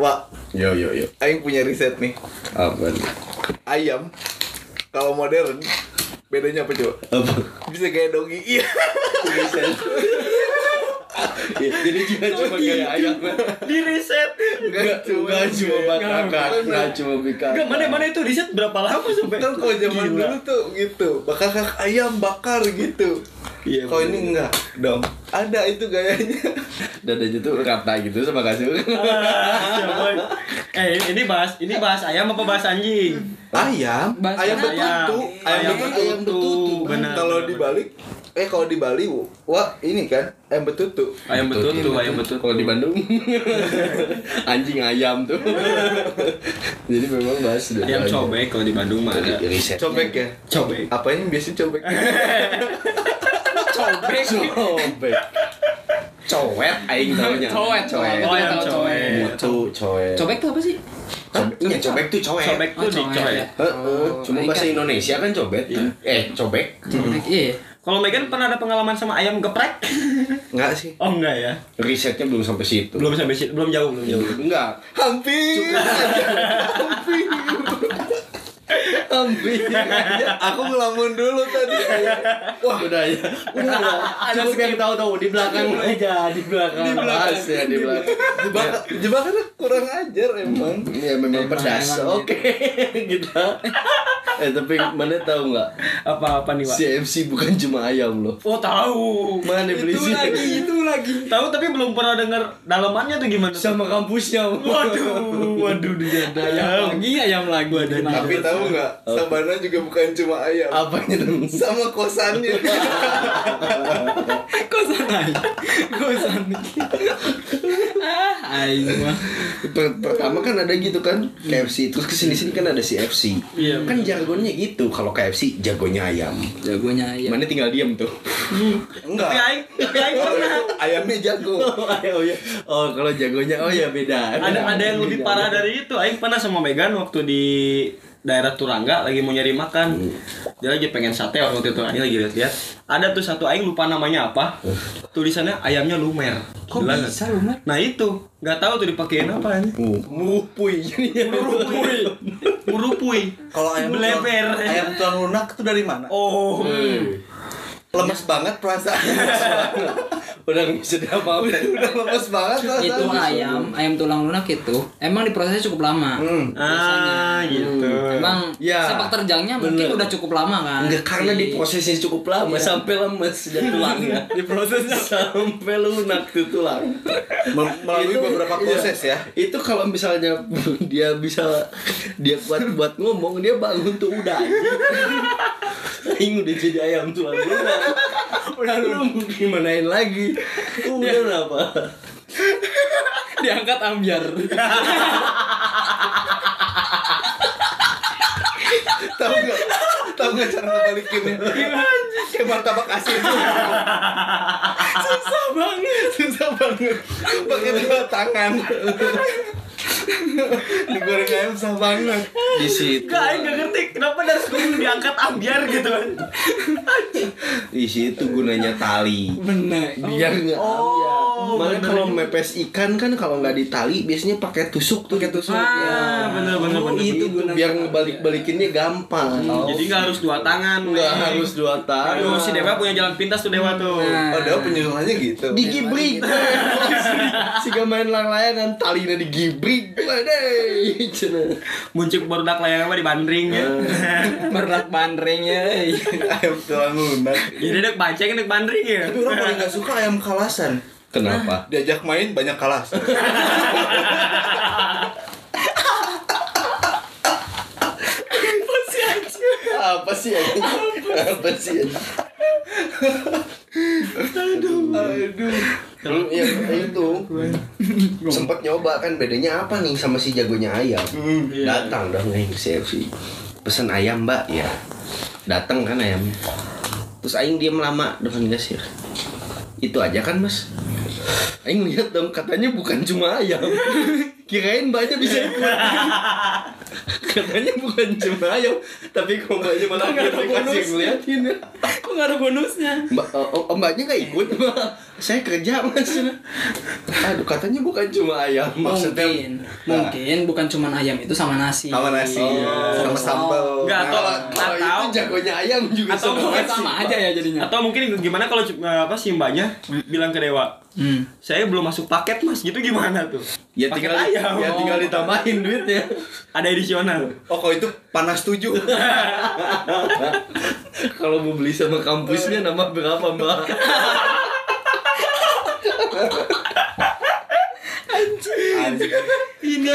Wah, Yo yo yo. Aing punya riset nih. Apa nih? Ayam kalau modern bedanya apa coba? Apa? Bisa kayak doggy. Iya. Iya, Jadi juga cuma kayak ayam. Di riset. Enggak enggak cuma bakakan, enggak cuma bikakan. Enggak mana mana itu riset berapa lama sampai? Kan kalau zaman dulu tuh gitu, bakar ayam bakar gitu. Iya, Kalau ini enggak dong. Ada itu gayanya. Dadanya tuh rata gitu sama kasur. Coba. Eh ini bahas ini bahas ayam apa bahas anjing? Ayam, Bahasa ayam ayam. betutu, ayam Ayam betutu, betutu, ayam betutu. benar, Kalau dibalik, eh kalau di Bali, wah ini kan ayam betutu. Ayam betul tuh, ayam betul. Kalau di Bandung anjing ayam tuh. Jadi memang bahas udah Ayam aja. cobek kalau di Bandung mah ada. Riset. Cobek ya? Cobek. Apa yang biasa cobek? Cobek. Cobek. Cowet aing taunya. Cowet, cowet. Oh, ayam Tahu cowet. Mutu cowet. Cobek tuh apa sih? Cobek, iya, cobek tuh cowet. Cobek tuh Oh, di cowek. cobek. Heeh, cuma Oh, bahasa. Indonesia kan cobek. Eh, cobek. Cobek. Iya. Kalau Megan pernah ada pengalaman sama ayam geprek? Enggak sih. Oh enggak ya. Risetnya belum sampai situ. Belum sampai situ, belum jauh, belum jauh. Enggak. Hampir. Hampir. Aku ngelamun dulu tadi. Wah, udah ya. Udah ya. Cukup yang tahu-tahu di belakang aja, di belakang. Di belakang ya, di belakang. Jebakan, jebakannya kurang ajar emang. Ya memang pedas. emang Oke, kita. Eh tapi mana tahu nggak? Apa-apa nih, Pak? CFC bukan cuma ayam loh. Oh, tahu. Mana beli Itu sih? lagi, itu lagi. Tahu tapi belum pernah dengar dalamannya tuh gimana. Sama kampusnya. Waduh, waduh dia ada Ayam lagi, ayam lagi. Tapi tahu nggak, Sabana juga bukan cuma ayam. Apanya dong? Sama kosannya. Kosan aja. Kosan. ah. Per- pertama kan ada gitu kan KFC terus ke sini sini kan ada CFC Iya, kan jargonnya gitu kalau KFC jagonya ayam Jagonya ayam. mana tinggal diem tuh Tapi Enggak. aing, tapi aing pernah. Ayamnya jago. oh ya oh kalau jagonya oh ya beda Ada ada yang lebih parah dari itu. Aing pernah sama Megan waktu di daerah Turangga lagi mau nyari makan. Dia lagi pengen sate waktu itu. Aing lagi lihat-lihat. Ada tuh satu aing lupa namanya apa. Tulisannya ayamnya lumer. Kok Gila bisa lu, Mat? Nah itu, nggak tahu tuh dipakein apa ini. mupui Murupui. Murupui. Kalau ayam tulang, ayam tulang lunak itu dari mana? Oh. Lemes banget perasaan. udah nggak bisa diapa udah, lemes banget perasaan. Itu ayam, ayam tulang lunak itu emang diprosesnya cukup lama. Hmm. Ah, gitu. Emang Ya, sepak terjangnya mungkin bener. udah cukup lama kan. Enggak karena diprosesnya cukup lama sampai lemes dan tulangnya diprosesnya sampai lunak tuh tulang melalui Itu- beberapa proses ya. itu kalau misalnya dia bisa dia kuat buat ngomong dia bangun tuh udah Aing udah jadi ayam tulang lunak udah lu mau gimanain lagi udah kenapa Diangkat ambiar. Tahu nggak? Tahu nggak cara ngebalikinnya? Kayak martabak asin. Susah banget. Susah banget. Pakai dua tangan. Digoreng ayam susah banget. di situ Gak, aing gak ngerti kenapa dari sebelum diangkat ambiar gitu kan. di situ gunanya tali Bener. biar nggak Oh, Malah bener kalau mepes ikan kan kalau nggak ditali biasanya pakai tusuk tuh pakai tusuk Ah, bener bener bener. itu biar ngebalik balikinnya gampang Jadi nggak harus dua tangan. nggak harus dua tangan Aduh, si Dewa punya jalan pintas tuh Dewa tuh. Nah. Oh, dia penyuluhannya gitu. digibrig si gak main lang-layangan talinya digibrig deh cenah Muncul baru dak layang apa di bandring ya. Berat bandringnya. eh. ayam tulang lunak. Jadi dek banceng dek bandring ya. Tapi orang paling gak suka ayam kalasan. kenapa Diajak main banyak kalas. apa sih ya apa sih ya Aduh. Lu yang itu. Sempat nyoba kan bedanya apa nih sama si jagonya ayam? Datang dong nih CFC pesan ayam mbak ya. Datang kan ayamnya. Terus aing diam lama depan kasir itu aja kan mas aing lihat dong katanya bukan cuma ayam kirain mbaknya bisa ikut katanya bukan cuma ayam tapi kok mbaknya malah Kok nggak ada kasih bonus? ngeliatin ya Kok nggak ada bonusnya? Mbak, oh, oh, mbaknya nggak ikut mbak saya kerja mas aduh katanya bukan cuma ayam maksudnya Mungkin, mungkin bukan cuma ayam itu sama nasi. Sama nasi, Oh. sama sambal. Enggak, atau kalau kalau atau itu jagonya ayam juga atau sama sama aja ya jadinya. atau mungkin gimana kalau cu- apa si mbaknya bilang ke dewa Hmm. saya belum masuk paket mas. Gitu gimana tuh? Ya Paket tinggal ayam. ya tinggal ditambahin duitnya. Ada edisional. Oh, kalau itu panas tujuh. kalau mau beli sama kampusnya nama berapa mbak ini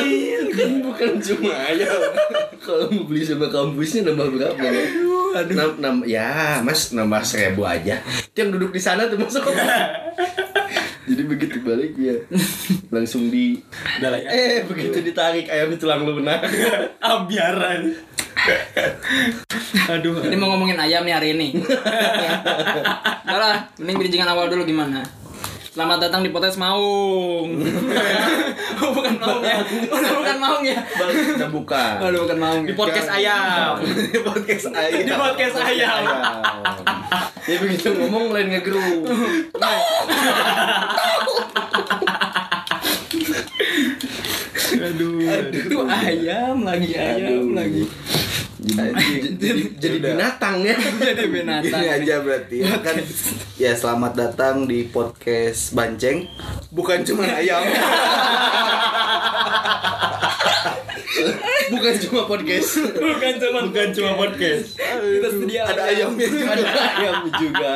kan bukan cuma ayam kalau mau beli sama kampusnya nambah berapa ya? Nam, nam, ya mas nambah seribu aja. Itu yang duduk di sana tuh masuk jadi begitu balik ya langsung di ya. eh begitu ditarik ayam itu tulang lunak. Ah biaran aduh Jadi mau ngomongin ayam nih hari ini. Udah lah, mending bridgingan awal dulu gimana? Selamat datang di podcast Maung. oh, bukan Maung ya. Oh, bukan Maung ya. udah buka Oh, bukan Maung. di Ya. podcast ayam Di podcast ayam. di podcast ayam ya begitu ngomong lain ngegeru aduh Itu ayam lagi, ayam lagi. Jadi, jadi binatang ya Jadi binatang. Ini aja berarti ya kan. Ya selamat datang di podcast Banceng. Bukan cuma ayam. bukan cuma podcast. Bukan cuma bukan cuma podcast. Kita sedia Ada ayamnya juga. ada ayam juga.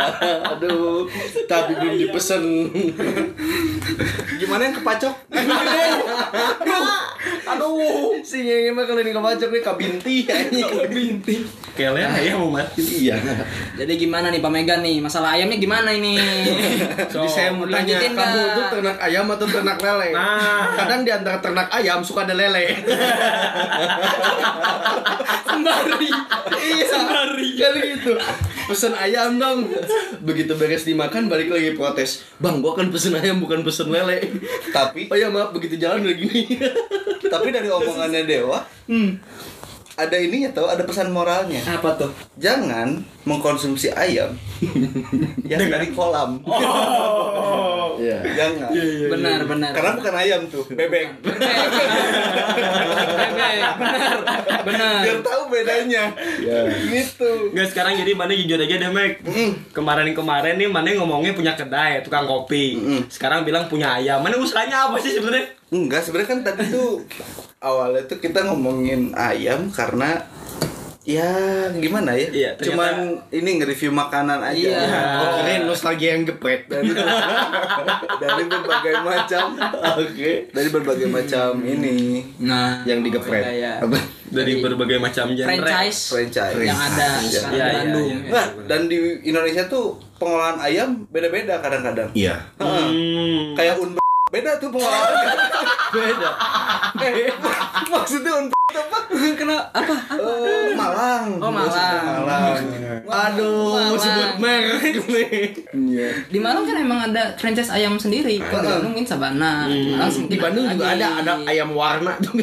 Aduh. Tapi belum dipesen Gimana yang kepacok? aduh. Si ngenge mah kalau ini kebacok nih kabinti. Kabinti. Kalian ayam mau mati. Iya. Jadi gimana nih Pak Megan nih? Masalah ayamnya gimana ini? jadi saya mau tanya kamu tuh ternak ayam atau ternak lele? Nah. kadang di antara ternak ayam suka ada lele Sembari. iya. Sembari. Kan gitu. Pesen ayam dong begitu beres dimakan balik lagi protes. Bang gua kan pesen ayam bukan pesen lele. Tapi oh ya maaf begitu jalan udah gini tapi dari omongannya Dewa, ada ininya tau, ada pesan moralnya. Apa tuh? Jangan mengkonsumsi ayam yang dari kolam. Iya. Jangan. Benar, benar. Karena bukan ayam tuh, bebek. Bebek, benar. Benar. Biar tahu bedanya. Ya. Gitu. Nggak sekarang jadi mana jujur aja deh Mek Kemarin-kemarin nih mana ngomongnya punya kedai Tukang kopi Sekarang bilang punya ayam Mana usahanya apa sih sebenarnya? Enggak, sebenarnya kan tadi tuh awalnya tuh kita ngomongin ayam karena ya gimana ya? Iya, ternyata- Cuman ini nge-review makanan aja. Iya. Oh, keren nostalgia yang gepret. Dari, dari berbagai macam Oke. dari berbagai macam ini Nah, Yang digepret. ya. apa Dari berbagai macam genre franchise franchise yang ada Iya. sekarang Iya, di iya, Bandung. iya. Nah, dan di Indonesia tuh pengolahan ayam beda-beda kadang-kadang. Iya. Heeh. Hmm. Kayak un beda tuh pengolahan. beda. Eh, maksudnya un apa? Kenapa? Apa? Eh, Malang. Oh, Malang. Malang. Aduh, Malang. sebut merek nih. Iya. Di Malang kan emang ada franchise ayam sendiri. Kalau di Bandung mungkin Sabana. Di Malang Di Bandung juga lagi. ada ada ayam warna tuh.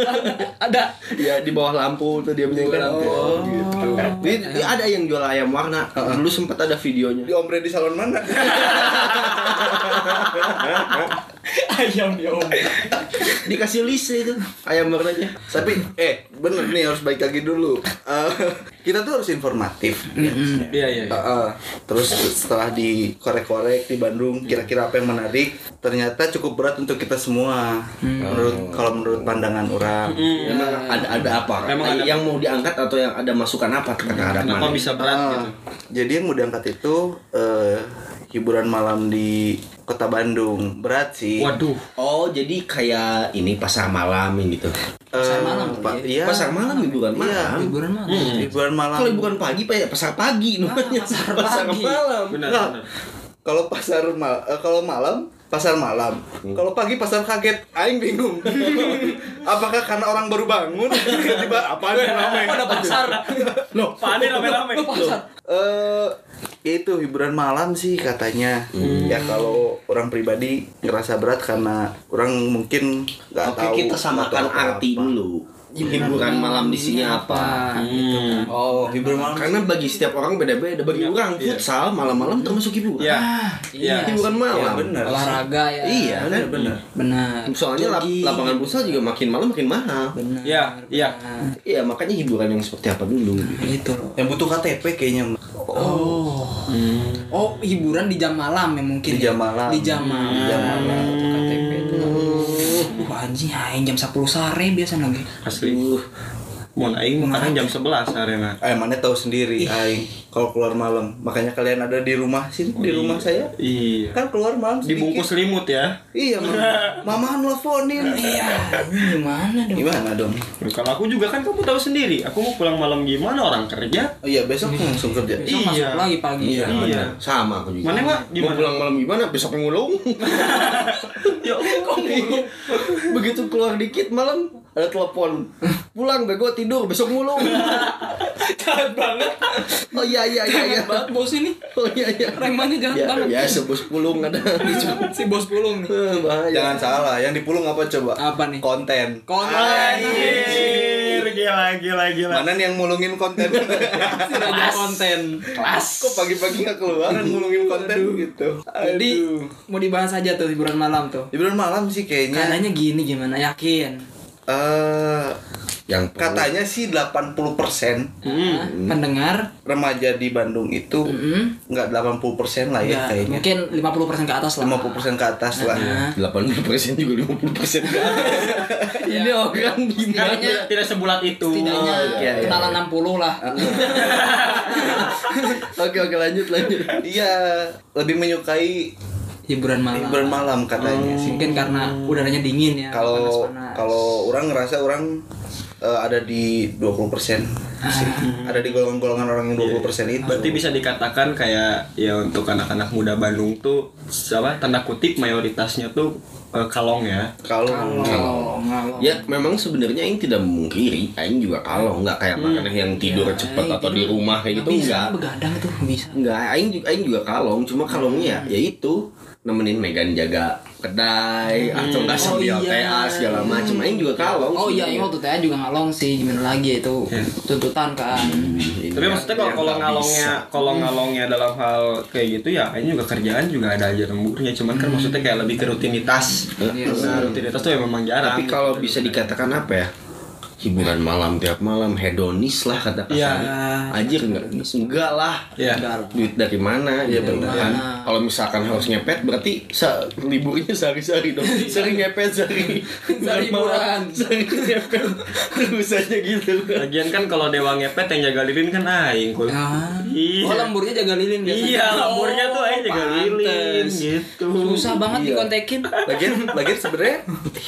ada. ya di bawah lampu tuh dia punya kan. Oh, gitu. Di- di- ada yang jual ayam warna. Dulu sempat ada videonya. Di ombre di salon mana? ayam di om. Dikasih list itu ayam warnanya. Tapi eh bener nih harus baik lagi dulu. Eh, kita tuh harus informatif. Iya iya. Eh, eh, terus setelah dikorek-korek di Bandung, kira-kira apa yang menarik? Ternyata cukup berat untuk kita semua. Menurut kalau menurut pandangan orang. Emang ada ada apa? Memang ada- yang mau diangkat atau yang ada masukan apa terhadap Kenapa mana? bisa berat Ah, gitu? Jadi yang mau diangkat itu eh, hiburan malam di kota Bandung. Berat sih. Waduh. Oh, jadi kayak ini pasar malam ini gitu. Pasar Eh, malam Pak. kali Iya. Pasar malam hiburan Iya. malam. Hiburan mana? Hiburan malam. Kalau hiburan pagi pak pasar pagi namanya. pasar pasar pagi. malam. Benar Nah, benar. Kalau pasar mal eh, kalau malam pasar malam. Kalau pagi pasar kaget, aing bingung. Apakah karena orang baru bangun tiba-tiba apa nih rame? Oh, ada pasar. Loh, Ade rame-rame. Pasar. Eh itu hiburan malam sih katanya. Ya kalau orang pribadi ngerasa berat karena orang mungkin nggak Oke tahu kita samakan arti dulu. Hiburan malam di sini apa. Hmm. Oh, hiburan malam. Karena bagi setiap orang beda-beda. Bagi orang futsal malam-malam termasuk hiburan. Ya. iya. Hiburan Ya, malam. benar. Olahraga ya. Iya kan? Benar. Benar. Soalnya lap- lapangan futsal juga makin malam makin mahal. Benar. Iya, iya. Iya, makanya hiburan yang seperti apa dulu. Itu loh. Yang butuh KTP kayaknya. Oh. Oh, hiburan di jam malam ya mungkin. Di ya? jam malam. Di jam malam. Di jam malam. Butuh KTP Wah, anjing aing jam 10 sore biasa lagi. Asli. Mau aing mau kadang jam 11 arena. Eh, mana tahu sendiri, aing kalau keluar malam. Makanya kalian ada di rumah sini, di rumah saya. Iya. Kan keluar malam sedikit. Dibungkus selimut ya. Iya, mama. Mama nelfonin. Iya, ini gimana dong? Gimana dong? Kalau aku juga kan kamu tahu sendiri, aku mau pulang malam gimana orang kerja? Oh iya, besok langsung kerja. Besok masuk Iya. lagi pagi. Iya. Iya. Sama aku juga. Mana? Mau Gimana? pulang malam gimana? Besok ngulung. Ya Allah. Begitu keluar dikit malam ada telepon. Pulang bego tidur besok ngulung. Jahat banget. Oh iya iya iya iya. Banget bos ini. Oh iya iya. Remannya jahat Ya, banget. ya sebus pulung ada. si bos pulung nih. Eh, Bahaya. Jangan salah, yang dipulung apa coba? Apa nih? Konten. Konten. Anjir, gila gila gila. Mana nih yang mulungin konten? Si raja konten. Kelas. Kok pagi-pagi nggak keluaran mulungin konten gitu? Jadi Aduh. mau dibahas aja tuh hiburan malam tuh. Hiburan malam sih kayaknya. Katanya gini gimana yakin? Eh yang perlu- katanya sih 80% Hah? Pendengar? remaja di Bandung itu Mm-mm. nggak 80% lah ya Ya, kayaknya. mungkin 50% ke atas lah. 50% ke atas lah. Nah. 80% juga 50% kan. Ini orang gimana? Tidak sebulat itu. Setidaknya Oh, iya, iya. kenalan 60 lah. Oke oke lanjut lanjut. Iya, lebih menyukai Hiburan malam. hiburan malam katanya sih. Mungkin karena udaranya dingin ya. Kalau kalau orang ngerasa orang eh, ada di 20% sih. Ada di golongan-golongan orang yang 20% itu. Berarti bisa dikatakan kayak ya untuk anak-anak muda Bandung tuh apa tanda kutip mayoritasnya tuh eh, kalong ya. Kalau kalau ngalor. Ya memang sebenarnya Aing tidak memungkiri Aing juga kalau nggak kayak makanya yang tidur cepet atau di rumah kayak gitu bisa enggak begadang tuh bisa. Enggak, Aing juga Aing juga kalong, cuma kalongnya ya, ya itu nemenin Megan jaga kedai atau enggak Oh, sambil iya. TA segala macam. Aing juga kalong. Oh iya, ini waktu TA juga ngalong sih, gimana lagi itu tuntutan kan. Ini Tapi maksudnya kalau yang kalau ngalongnya kalau ngalongnya dalam hal kayak gitu ya ini juga kerjaan juga ada aja lemburnya cuman kan maksudnya kayak lebih ke rutinitas. Iya. Nah, rutinitas tuh ya memang jarang. Tapi kalau bisa dikatakan apa ya? Hiburan malam tiap malam hedonis lah kata Iya. kasarnya. Anjir enggak enggak lah. ya. Enggak lah. Duit dari mana ya dari benar. mana? Kalau misalkan harus ngepet berarti sa liburnya sehari-sari dong. Sehari ngepet sehari. Sehari hiburan. Sehari ngepet. Terus aja gitu. Lagian kan kalau dewa ngepet yang jaga lilin kan aing kul. Ah. Iya. Oh lemburnya jaga lilin biasanya. Iya, lemburnya tuh aing jaga lilin pantes. gitu. Susah banget Iya. dikontekin. Lagian, lagian sebenarnya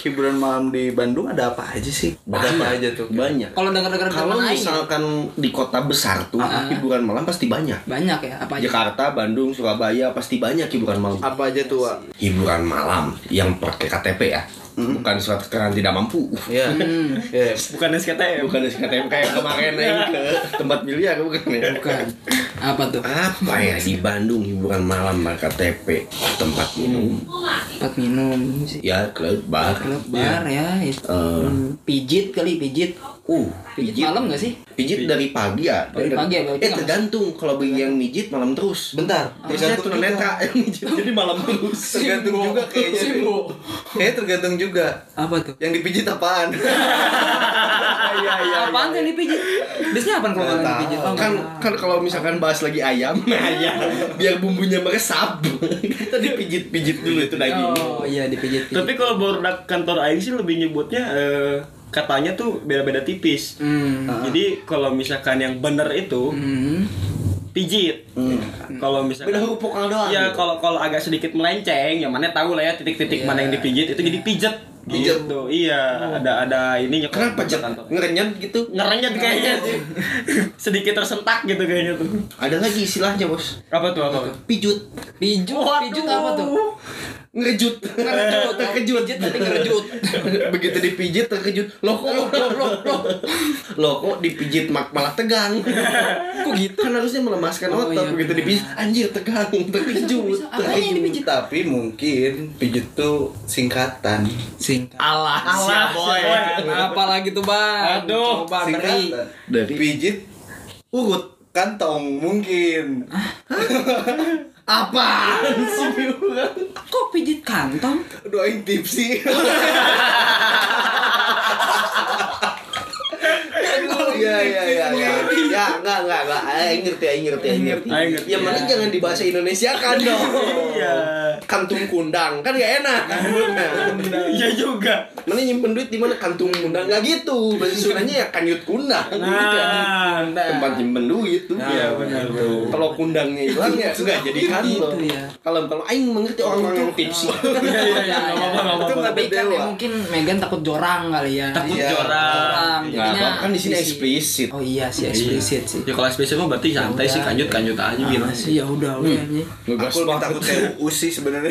hiburan malam di Bandung ada apa aja sih? Ada apa aja tuh? Banyak. Kalau dengar-dengar Kalau misalkan di kota besar tuh Ah. hiburan malam pasti banyak. banyak ya apa aja? Jakarta, Bandung, Surabaya pasti banyak hiburan malam. Apa aja tuh? Wak? Hiburan malam yang pakai KTP ya. Bukan surat keterangan tidak mampu. Iya. Hmm. Iya. Bukan SKTM. Bukan SKTM kayak kemarin yang ke tempat miliar bukan ya? Bukan. Apa tuh? Apa ya di Bandung hiburan malam pakai KTP tempat minum Tempat minum sih. ya klub bar Klub bar ya. itu. Eh, Hmm, Pijit kali pijit. uh Pijit, pijit malam gak sih? pijit dari pagi ya Dari pagi ya, eh tergantung kalau bagi yang mijit malam terus Bentar. Terusnya Tergantung tunanetra yang mijit jadi malam terus Tergantung juga kayaknya. Kayaknya tergantung juga. Apa tuh? Yang dipijit apaan? iya iya Apaan tuh yang dipijit? Biasanya apa kalau Nggak dipijit? Oh, kan kan kalau misalkan bahas lagi ayam ayam biar bumbunya meresap kita dipijit pijit dulu itu daging Oh iya dipijit. Tapi kalau produk kantor aing sih lebih nyebutnya eh, katanya tuh beda-beda tipis. Hmm. Jadi kalau misalkan yang bener itu Hmm. Pijit. Kalau misalkan beda huruf vokal doang Ya kalau kalau agak sedikit melenceng, yang mana tahu lah ya titik-titik Iya. mana yang dipijit itu jadi. Pijet. Gitu. Iya, ada ada ininya kenapa kantor. ngerenyet gitu Ngerenyet kayaknya sih. Sedikit tersentak gitu kayaknya tuh. ada lagi istilahnya bos Apa tuh apa tuh? pijut Pijut, pijut apa tuh? ngerejut Ngerejut, terkejut tapi ngerejut. begitu dipijit terkejut loh kok loh loh loh loh loh kok dipijit mak- malah tegang Kok gitu? kan harusnya melemaskan Oh, otot iya, begitu dipijit anjir tegang terkejut dipijit? Tapi mungkin pijit tuh singkatan. Singkat. alah Alah, boy Apalagi tuh bang? Aduh, Coba beri. Singkatan. Dari- pijit urut kantong mungkin. apa sih Kok pijit kantong? Doain tipsi. Iya iya iya iya. Ya enggak enggak enggak. Aing ngerti aing ngerti aing ngerti. Aing ngerti, Yang penting jangan di bahasa Indonesia kan dong. Iya. Kantung kundang kan gak enak. Iya juga. Mana nyimpen duit di mana kantung kundang nggak gitu. Bahasa Sundanya ya kanyut kundang. Nah, Tempat nyimpen duit tuh. Iya, benar, tuh. Kalau kundangnya hilang ya enggak jadi kantong. Gitu ya. Kalau kalau aing mengerti orang-orang yang tipsi. Iya iya iya. Enggak apa-apa enggak Itu apa-apa. nggak Tapi kan ya mungkin Megan takut jorang kali ya. Takut Iya. jorang. Jorang. Kan di sini isi. eksplisit. Oh iya sih eksplisit sih. Ya kalau eksplisit mah berarti santai sih kanjut kanjut aja bilang. Ah, sih ya udah udah anjing. Ngegas Aku lebih takut kayak usi sebenarnya.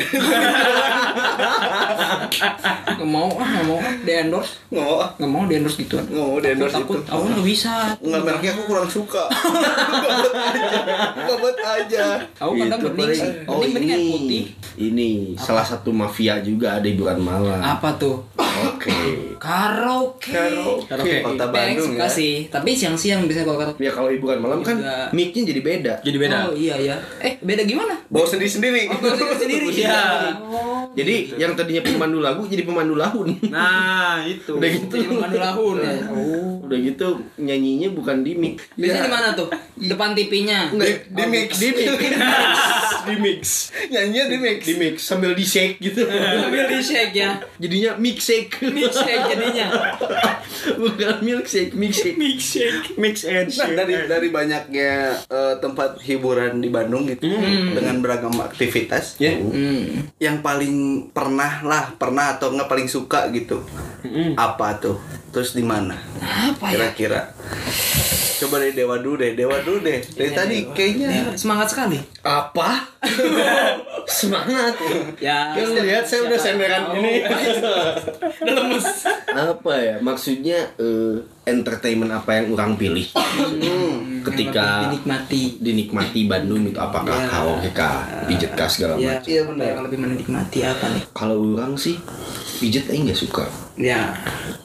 Nggak mau ah nggak mau ah di endorse Nggak mau ah. nggak mau di endorse gituan. Nggak mau di-endorse takut, itu. Aku nggak bisa. Nggak mereknya aku kurang suka. Bobot aja. Aja. Aku kadang bening sih. paling- Oh Bening bening air ini, putih. ini salah satu mafia juga ada hiburan malam. Apa tuh? Oke. Karaoke. Karaoke. Kota Bang Bandung suka ya. sih, tapi siang-siang bisa kalau karaoke. Ya kalau hiburan malam kan mic-nya jadi beda. Jadi beda. Oh iya ya. Eh beda gimana? Bawa sendiri-sendiri. sendiri. Iya. Oh. Jadi yang tadinya pemandu lagu jadi pemandu lahun. Nah, itu. Udah gitu. Jadi pemandu lahun ya. Oh. Udah gitu nyanyinya bukan di mic. Biasanya di mana tuh? Depan TV-nya. Di- di mix. Di mix. di mix. Nyanyinya di mix. Di mix sambil di shake gitu. Sambil di shake ya. Jadinya mix shake. Mix shake jadinya. bukan milkshake, mix shake. mix shake, mix and Nah, shake. dari dari banyaknya eh, tempat hiburan di Bandung gitu dengan beragam aktivitas Ya. Hmm. yang paling pernah lah pernah atau nggak paling suka gitu apa tuh terus di mana Apa ya? kira-kira coba dari dewa dulu deh dewa dulu deh dari tadi kayaknya Semangat sekali. Apa? Semangat. Ya. Lihat saya udah senderan ini. Udah lemes. Apa ya? Maksudnya eh, entertainment apa yang orang pilih? Ketika dinikmati. dinikmati Bandung itu apakah Ya. karaoke kah, pijet kah segala Ya, macam. Iya, benar. Yang lebih menikmati apa nih? Kalau orang sih pijet aja nggak suka. Ya.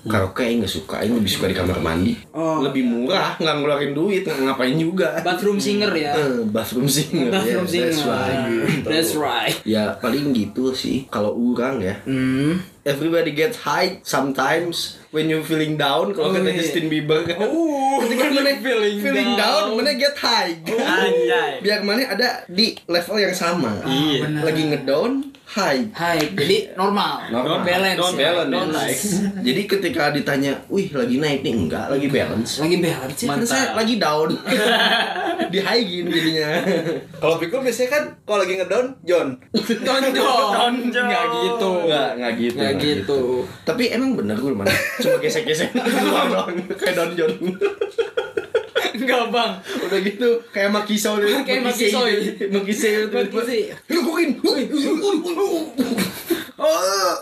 Karaoke aja nggak suka, aja lebih suka di kamar mandi. Oh. Lebih murah, nggak ngeluarin duit, nggak ngapain juga. Bathroom singer ya. Eh, bathroom singer. Bathroom ya, singer. that's right. That's right. Ya paling gitu sih kalau orang ya. Hmm. Everybody gets high sometimes when you feeling down kalau Oh, kata iya. Justin Bieber kan. Oh, Ketika mana feeling feeling down, down. mana get high. Anjay. Biar mana ada di level yang sama. Iya. Lagi ngedown, high. Hai, jadi normal. Normal. Balance. Don't ya. Balance. Don't Like. Jadi ketika ditanya, wih lagi naik nih enggak, lagi balance. Lagi balance ya. Kan Mantap. saya lagi down. di high gini jadinya. kalau pikul biasanya kan kalau lagi ngedown John Tonjol. Tonjol. Enggak gitu. Enggak, enggak gitu. Enggak gitu. Tapi emang bener gue mana? Cuma gesek-gesek kayak Don John. Enggak, Bang. Udah gitu kayak Makiso dia. Kayak ya. Itu. Makisi. Lukuin. Oh.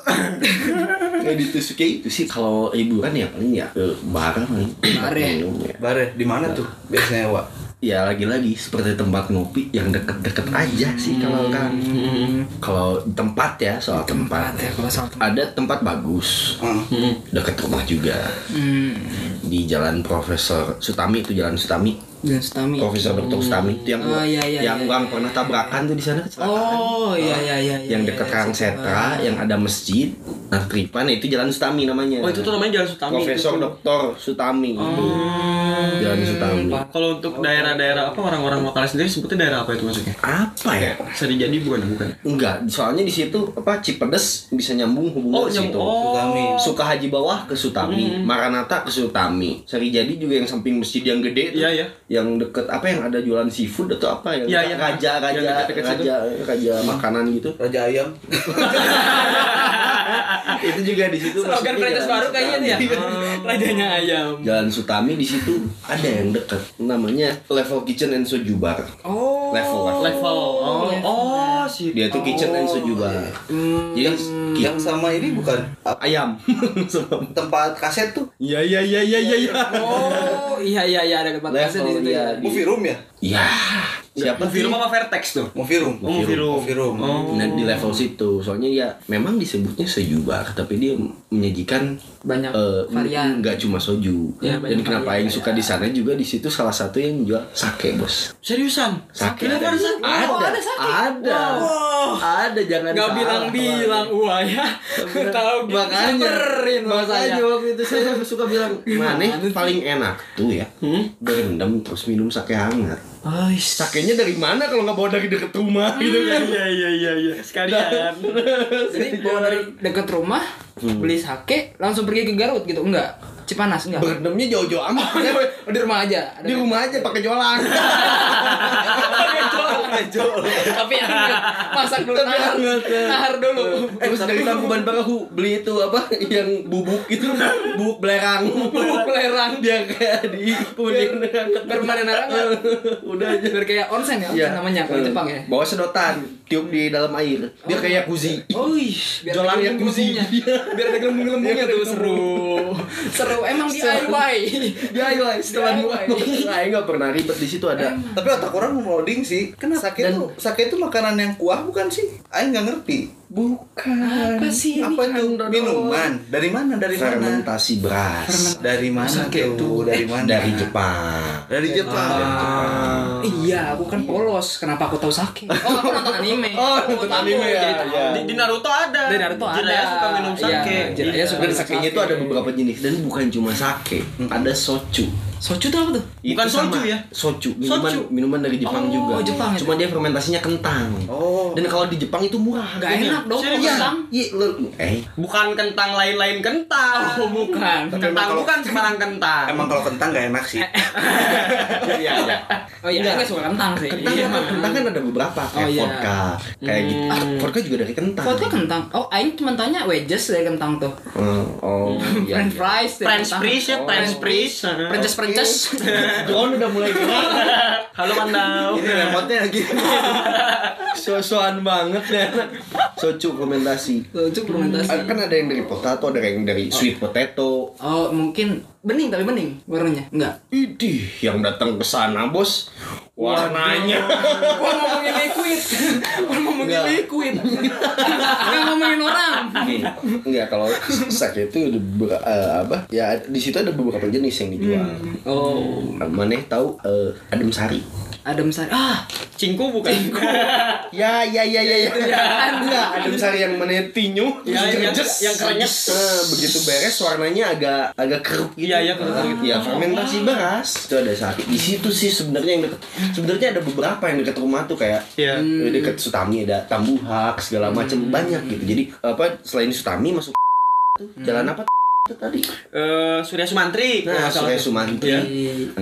Kayak ditusuk kayak itu sih kalau ya paling ya paling. Ya? Minum ya. bare di mana tuh biasanya Wak Ya lagi-lagi seperti tempat ngopi yang deket-deket aja sih kalau kan. Kalau tempat ya soal tempat. Tempat ya kalau soal tempat. Ada tempat bagus Hmm. dekat rumah juga Hmm. di Jalan Profesor Sutami itu Jalan Sutami. Dan Stami. Profesor Dr. Sutami itu yang Oh, iya, iya, yang iya, orang pernah tabrakan tuh di sana kecelakaan. Oh, iya iya iya iya. yang iya, dekat iya, Karang? Setra yang ada masjid nah Tripan itu Jalan Sutami namanya Oh, itu tuh namanya Jalan Sutami. Profesor. Dr. Sutami itu Hmm. Jalan Sutami Kalau untuk daerah-daerah apa orang-orang lokal sendiri sebutnya daerah apa itu maksudnya? apa ya Seri jadi bukan bukan. enggak soalnya di situ apa Cipedes bisa nyambung hubungan Oh, ke situ. Oh. Sutami. Sukahaji bawah ke Sutami, Maranata ke Sutami, Sarijadi juga yang samping masjid yang gede itu, Iya, iya. Yang deket apa yang ada jualan seafood atau apa yang Iya, iya. raja raja Yang deket-deket situ. raja raja makanan gitu. raja ayam itu juga di situ Slogan franchise baru kayaknya nih ya. Sutami. Rajanya ayam. Jalan Sutami di situ ada yang deket namanya Level Kitchen and Soju Bar. Oh, level level. Level. Oh, oh sih. Dia tuh kitchen and soju bar. Jadi yang, ki- yang sama ini bukan apa, ayam. tempat kaset tuh Iya iya iya iya iya. iya. Oh, iya iya iya ada tempat Level, kaset di situ iya. ya. movie room ya Iya. Siapa room apa Vertex tuh? room Oh, movie room Oh. Nah, di level situ, soalnya ya memang disebutnya soju bar, tapi dia menyajikan Banyak eh, varian. nggak cuma soju. Ya, Dan kenapa varian, yang suka di sana juga di situ salah satu yang jual sake, Bos. Seriusan? Sake ada sake? Ada, Oh, ada, ada sake. ada. Ada, jangan Gak bilang-bilang wah ya. Tahu gitu makanya makanya waktu itu saya suka bilang mana paling enak tuh ya berendam terus minum sake hangat sakenya dari mana kalau nggak bawa dari deket rumah gitu kan Iya iya iya iya. Sekalian. Jadi bawa dari dekat rumah, beli sake, langsung pergi ke Garut gitu. Enggak. Cipanas enggak. berendamnya jauh-jauh amat di rumah aja. Ada di rumah aja pakai jolang Tapi hangat. masak dulu nahar. ya. Nahar dulu. terus dari tangkuban perahu beli itu apa yang bubuk itu bubuk belerang Bubuk belerang. dia kayak di kemudian Permanen hangat. udah aja Biar kayak onsen ya, onsen Iya. namanya kalau Eh, Jepang ya. Bawa sedotan, tiup di dalam air. Dia kayak kuzi. Oh, ih, biar Jolang ada yang kuzi. gelembung-gelembungnya. Biar ada gelembung-gelembungnya tuh seru. Seru emang DIY. DIY setelah DIY. Saya nggak pernah ribet di situ ada. tapi otak orang loading sih kenapa sake Dan- tuh sake itu makanan yang kuah bukan sih Aing nggak ngerti Bukan. Apa sih? apa itu minuman dari mana dari mana Fermentasi beras. dari mana Sake tuh dari mana Dari Jepang. dari Jepang Iya, aku kan polos. Kenapa aku tahu sake? Oh, aku nonton anime. Oh, nonton anime ya, iya. Di, di Naruto ada. Di Naruto ada. Jiraiya suka minum Iya, sake. Jiraiya suka Dan sakenya sake. itu ada beberapa jenis dan bukan cuma sake, ada soju. Soju tuh apa tuh? Bukan Itu sama. soju ya? Soju, minuman Soju. minuman dari Jepang Oh, juga. Jepang itu. Cuma dia fermentasinya kentang. Oh. Dan kalau di Jepang itu murah. Gak harganya. enak dong Iya, kentang. iya, lu- eh, Bukan kentang lain-lain kentang. Oh, bukan. Tapi Kentang kalau- bukan sembarang kentang. emang kalau kentang nggak enak sih iya, iya. Oh iya, Enggak. enggak suka kentang sih. Kentang, Iya, kan, kentang kan ada beberapa kayak Oh, iya. vodka, kayak gitu. Ah, vodka juga dari kentang. Vodka kentang. Oh, aing cuma tanya wedges dari kentang tuh. Oh, oh iya. French fries dari French kentang. fries ya, Oh. French fries. Prences. John udah mulai gerak. Halo Mandau. ini remote-nya lagi So-soan banget ya. Soju fermentasi. Lucu fermentasi. Ah, Kan ada yang dari potato, ada yang dari sweet potato. Oh, mungkin bening tapi bening warnanya. Enggak. Idih, yang datang ke sana, Bos. Warnanya. Gua ngomongin liquid. Gua ngomongin Enggak. liquid. Enggak ngomongin orang. Enggak, kalau sake itu eh, apa? Ya di situ ada beberapa jenis yang dijual. Oh, Mana tahu eh, adem sari. Adem sari. Ah, Cingku bukan? Ya, ya, ya, ya, ya. kan? Enggak, adem sari yang mana tinyu, Ya, yang- yang kerenyes. Eh, begitu beres warnanya agak agak keruk gitu. Iya, iya, keruk Ah, gitu. Ya, fermentasi beras. Itu ada sari. Di situ sih sebenarnya yang deket. Sebenarnya ada beberapa yang dekat rumah tuh kayak Iya. eh, dekat Sutami ada Tambuhak segala macam banyak gitu. Jadi apa selain Sutami masuk tuh jalan apa tadi? Eh, Surya Sumantri. Nah, Surya. Sumantri. Iya.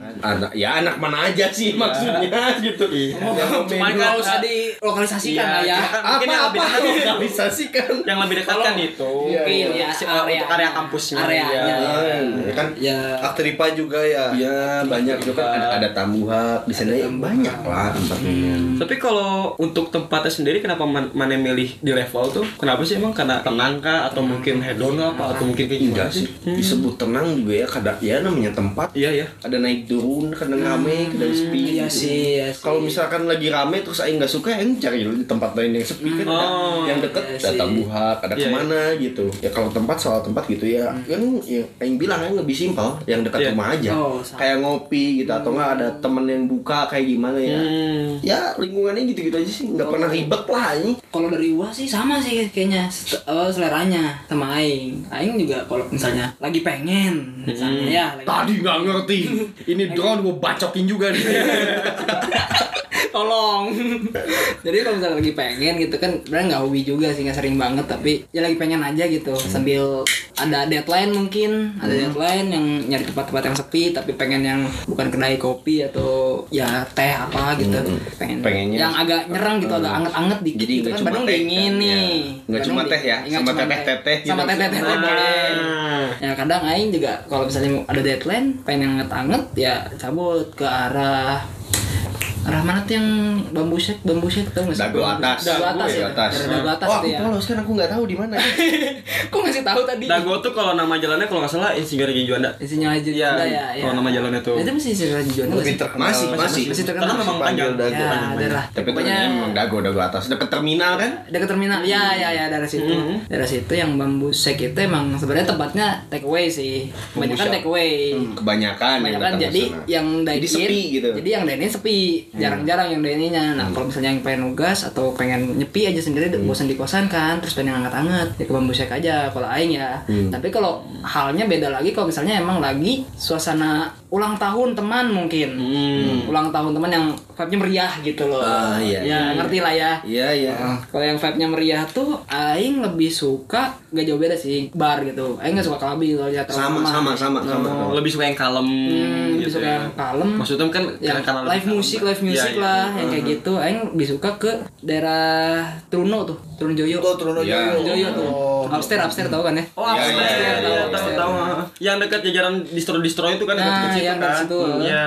Anak ya anak mana aja sih maksudnya gitu. Iya. Yang Cuman kan- Enggak usah dilokalisasikan lah ya. kan mungkin yang lebih apa dekat lokalisasikan? yang lebih dekat kan itu. Iya, Mungkin iya. ya Eh, area. untuk area kampusnya. Areanya. Iya. Ya kan Ya. aktripa juga ya Ya banyak itu kan ada, ada tambuhak di sana ya banyak lah tempatnya. Tapi kalau untuk tempatnya sendiri kenapa man- mana milih di level tuh? Kenapa sih emang karena tenang kah atau mungkin hedon apa atau mungkin kayak Enggak sih disebut tenang juga ya kadang ya namanya tempat Iya ya. ada naik turun kadang rame kadang sepi Iya gitu. sih, iya sih. kalau misalkan lagi rame terus aing nggak suka aing cari di tempat lain yang sepi kan ada Oh, yang deket iya ada tambuhak ada Iya, ke mana gitu. Ya kalau tempat soal tempat gitu ya. Kan ya aing bilang aing lebih simpel yang dekat Iya. rumah aja. Oh, sama. kayak ngopi gitu atau nggak ada temen yang buka kayak gimana ya. Hmm. ya lingkungannya gitu-gitu aja sih nggak pernah ribet lah ini Kalau dari gua sih sama sih kayaknya. Oh, seleranya sama aing. Aing juga kalau misalnya lagi pengen misalnya ya lagi tadi nggak ngerti. ini drone gue bacokin juga nih tolong. Jadi kalau misalnya lagi pengen gitu kan sebenarnya nggak hobi juga sih nggak sering banget tapi ya lagi pengen aja gitu. Sambil ada deadline mungkin ada deadline yang nyari tempat-tempat yang sepi tapi pengen yang bukan kedai kopi atau ya teh apa gitu. Pengen Pengennya- yang agak nyerang gitu agak anget-anget dikit Jadi gitu kan cuma Bandung teh dingin kan, nih. Ya. Nggak cuma teh ya, nggak sama cuma teteh-teteh gitu. sama teteh-teteh Nah. boleh. Ya kadang aing juga kalau misalnya ada deadline pengen yang anget-anget ya cabut ke arah arah mana tuh yang bambu shake bambu shake tau nggak sih Dago atas. dago atas ya atas. Daerah dago atas Oh, aku ya polos kan aku nggak tahu di mana. kok ngasih tahu tadi Dago tuh kalau nama jalannya kalau nggak salah Insinyur Haji Juanda. isinya aja Iya, Juanda ya ya kalau nama jalannya tuh. itu masih aja Juanda nggak Lebih sih? terkenal. Masih, masih. masih terkenal Karena memang panjang. Dago. ya ada lah Tapi pokoknya ternyata emang dago dago atas dekat terminal kan? dekat terminal ya ya ya daerah situ Mm-hmm. daerah situ yang bambu shake itu emang sebenarnya tempatnya take away sih kebanyakan take away Kebanyakan yang kebanyakan datang ke jadi yang dine Jadi sepi gitu. jadi yang dine sepi jarang-jarang yang dine-nya nah kalau misalnya yang pengen nugas atau pengen nyepi aja sendiri bosan di kosan kan terus pengen anget-anget ya ke bambu shake aja kalau aing ya. Tapi kalau halnya beda lagi kalau misalnya emang lagi suasana ulang tahun teman mungkin. Ulang tahun teman yang vibe-nya meriah gitu loh. Ah, iya, ya ngerti lah ya. Iya iya. kalau yang vibe-nya meriah tuh Aing lebih suka Gak jauh beda sih Bar gitu. Aing gak suka kelabi kalau lihat Sama sama sama sama. Oh, lebih suka yang kalem Hmm, lebih gitu suka ya. yang kalem. Maksudnya kan ya, karena lebih live musik, live music Iya, iya. lah yang kayak gitu. Aing lebih suka ke daerah Truno tuh, Joyo. Tuh Truno Iya. Joyo. Joyo tuh. Upstairs, upstairs tahu kan ya? Oh, Iya, upstairs, iya, iya, iya, iya, tahu iya. tahu. Yang dekat jajaran distro-distro itu kan Nah, dekat yang kan. situ. Hmm, Iya.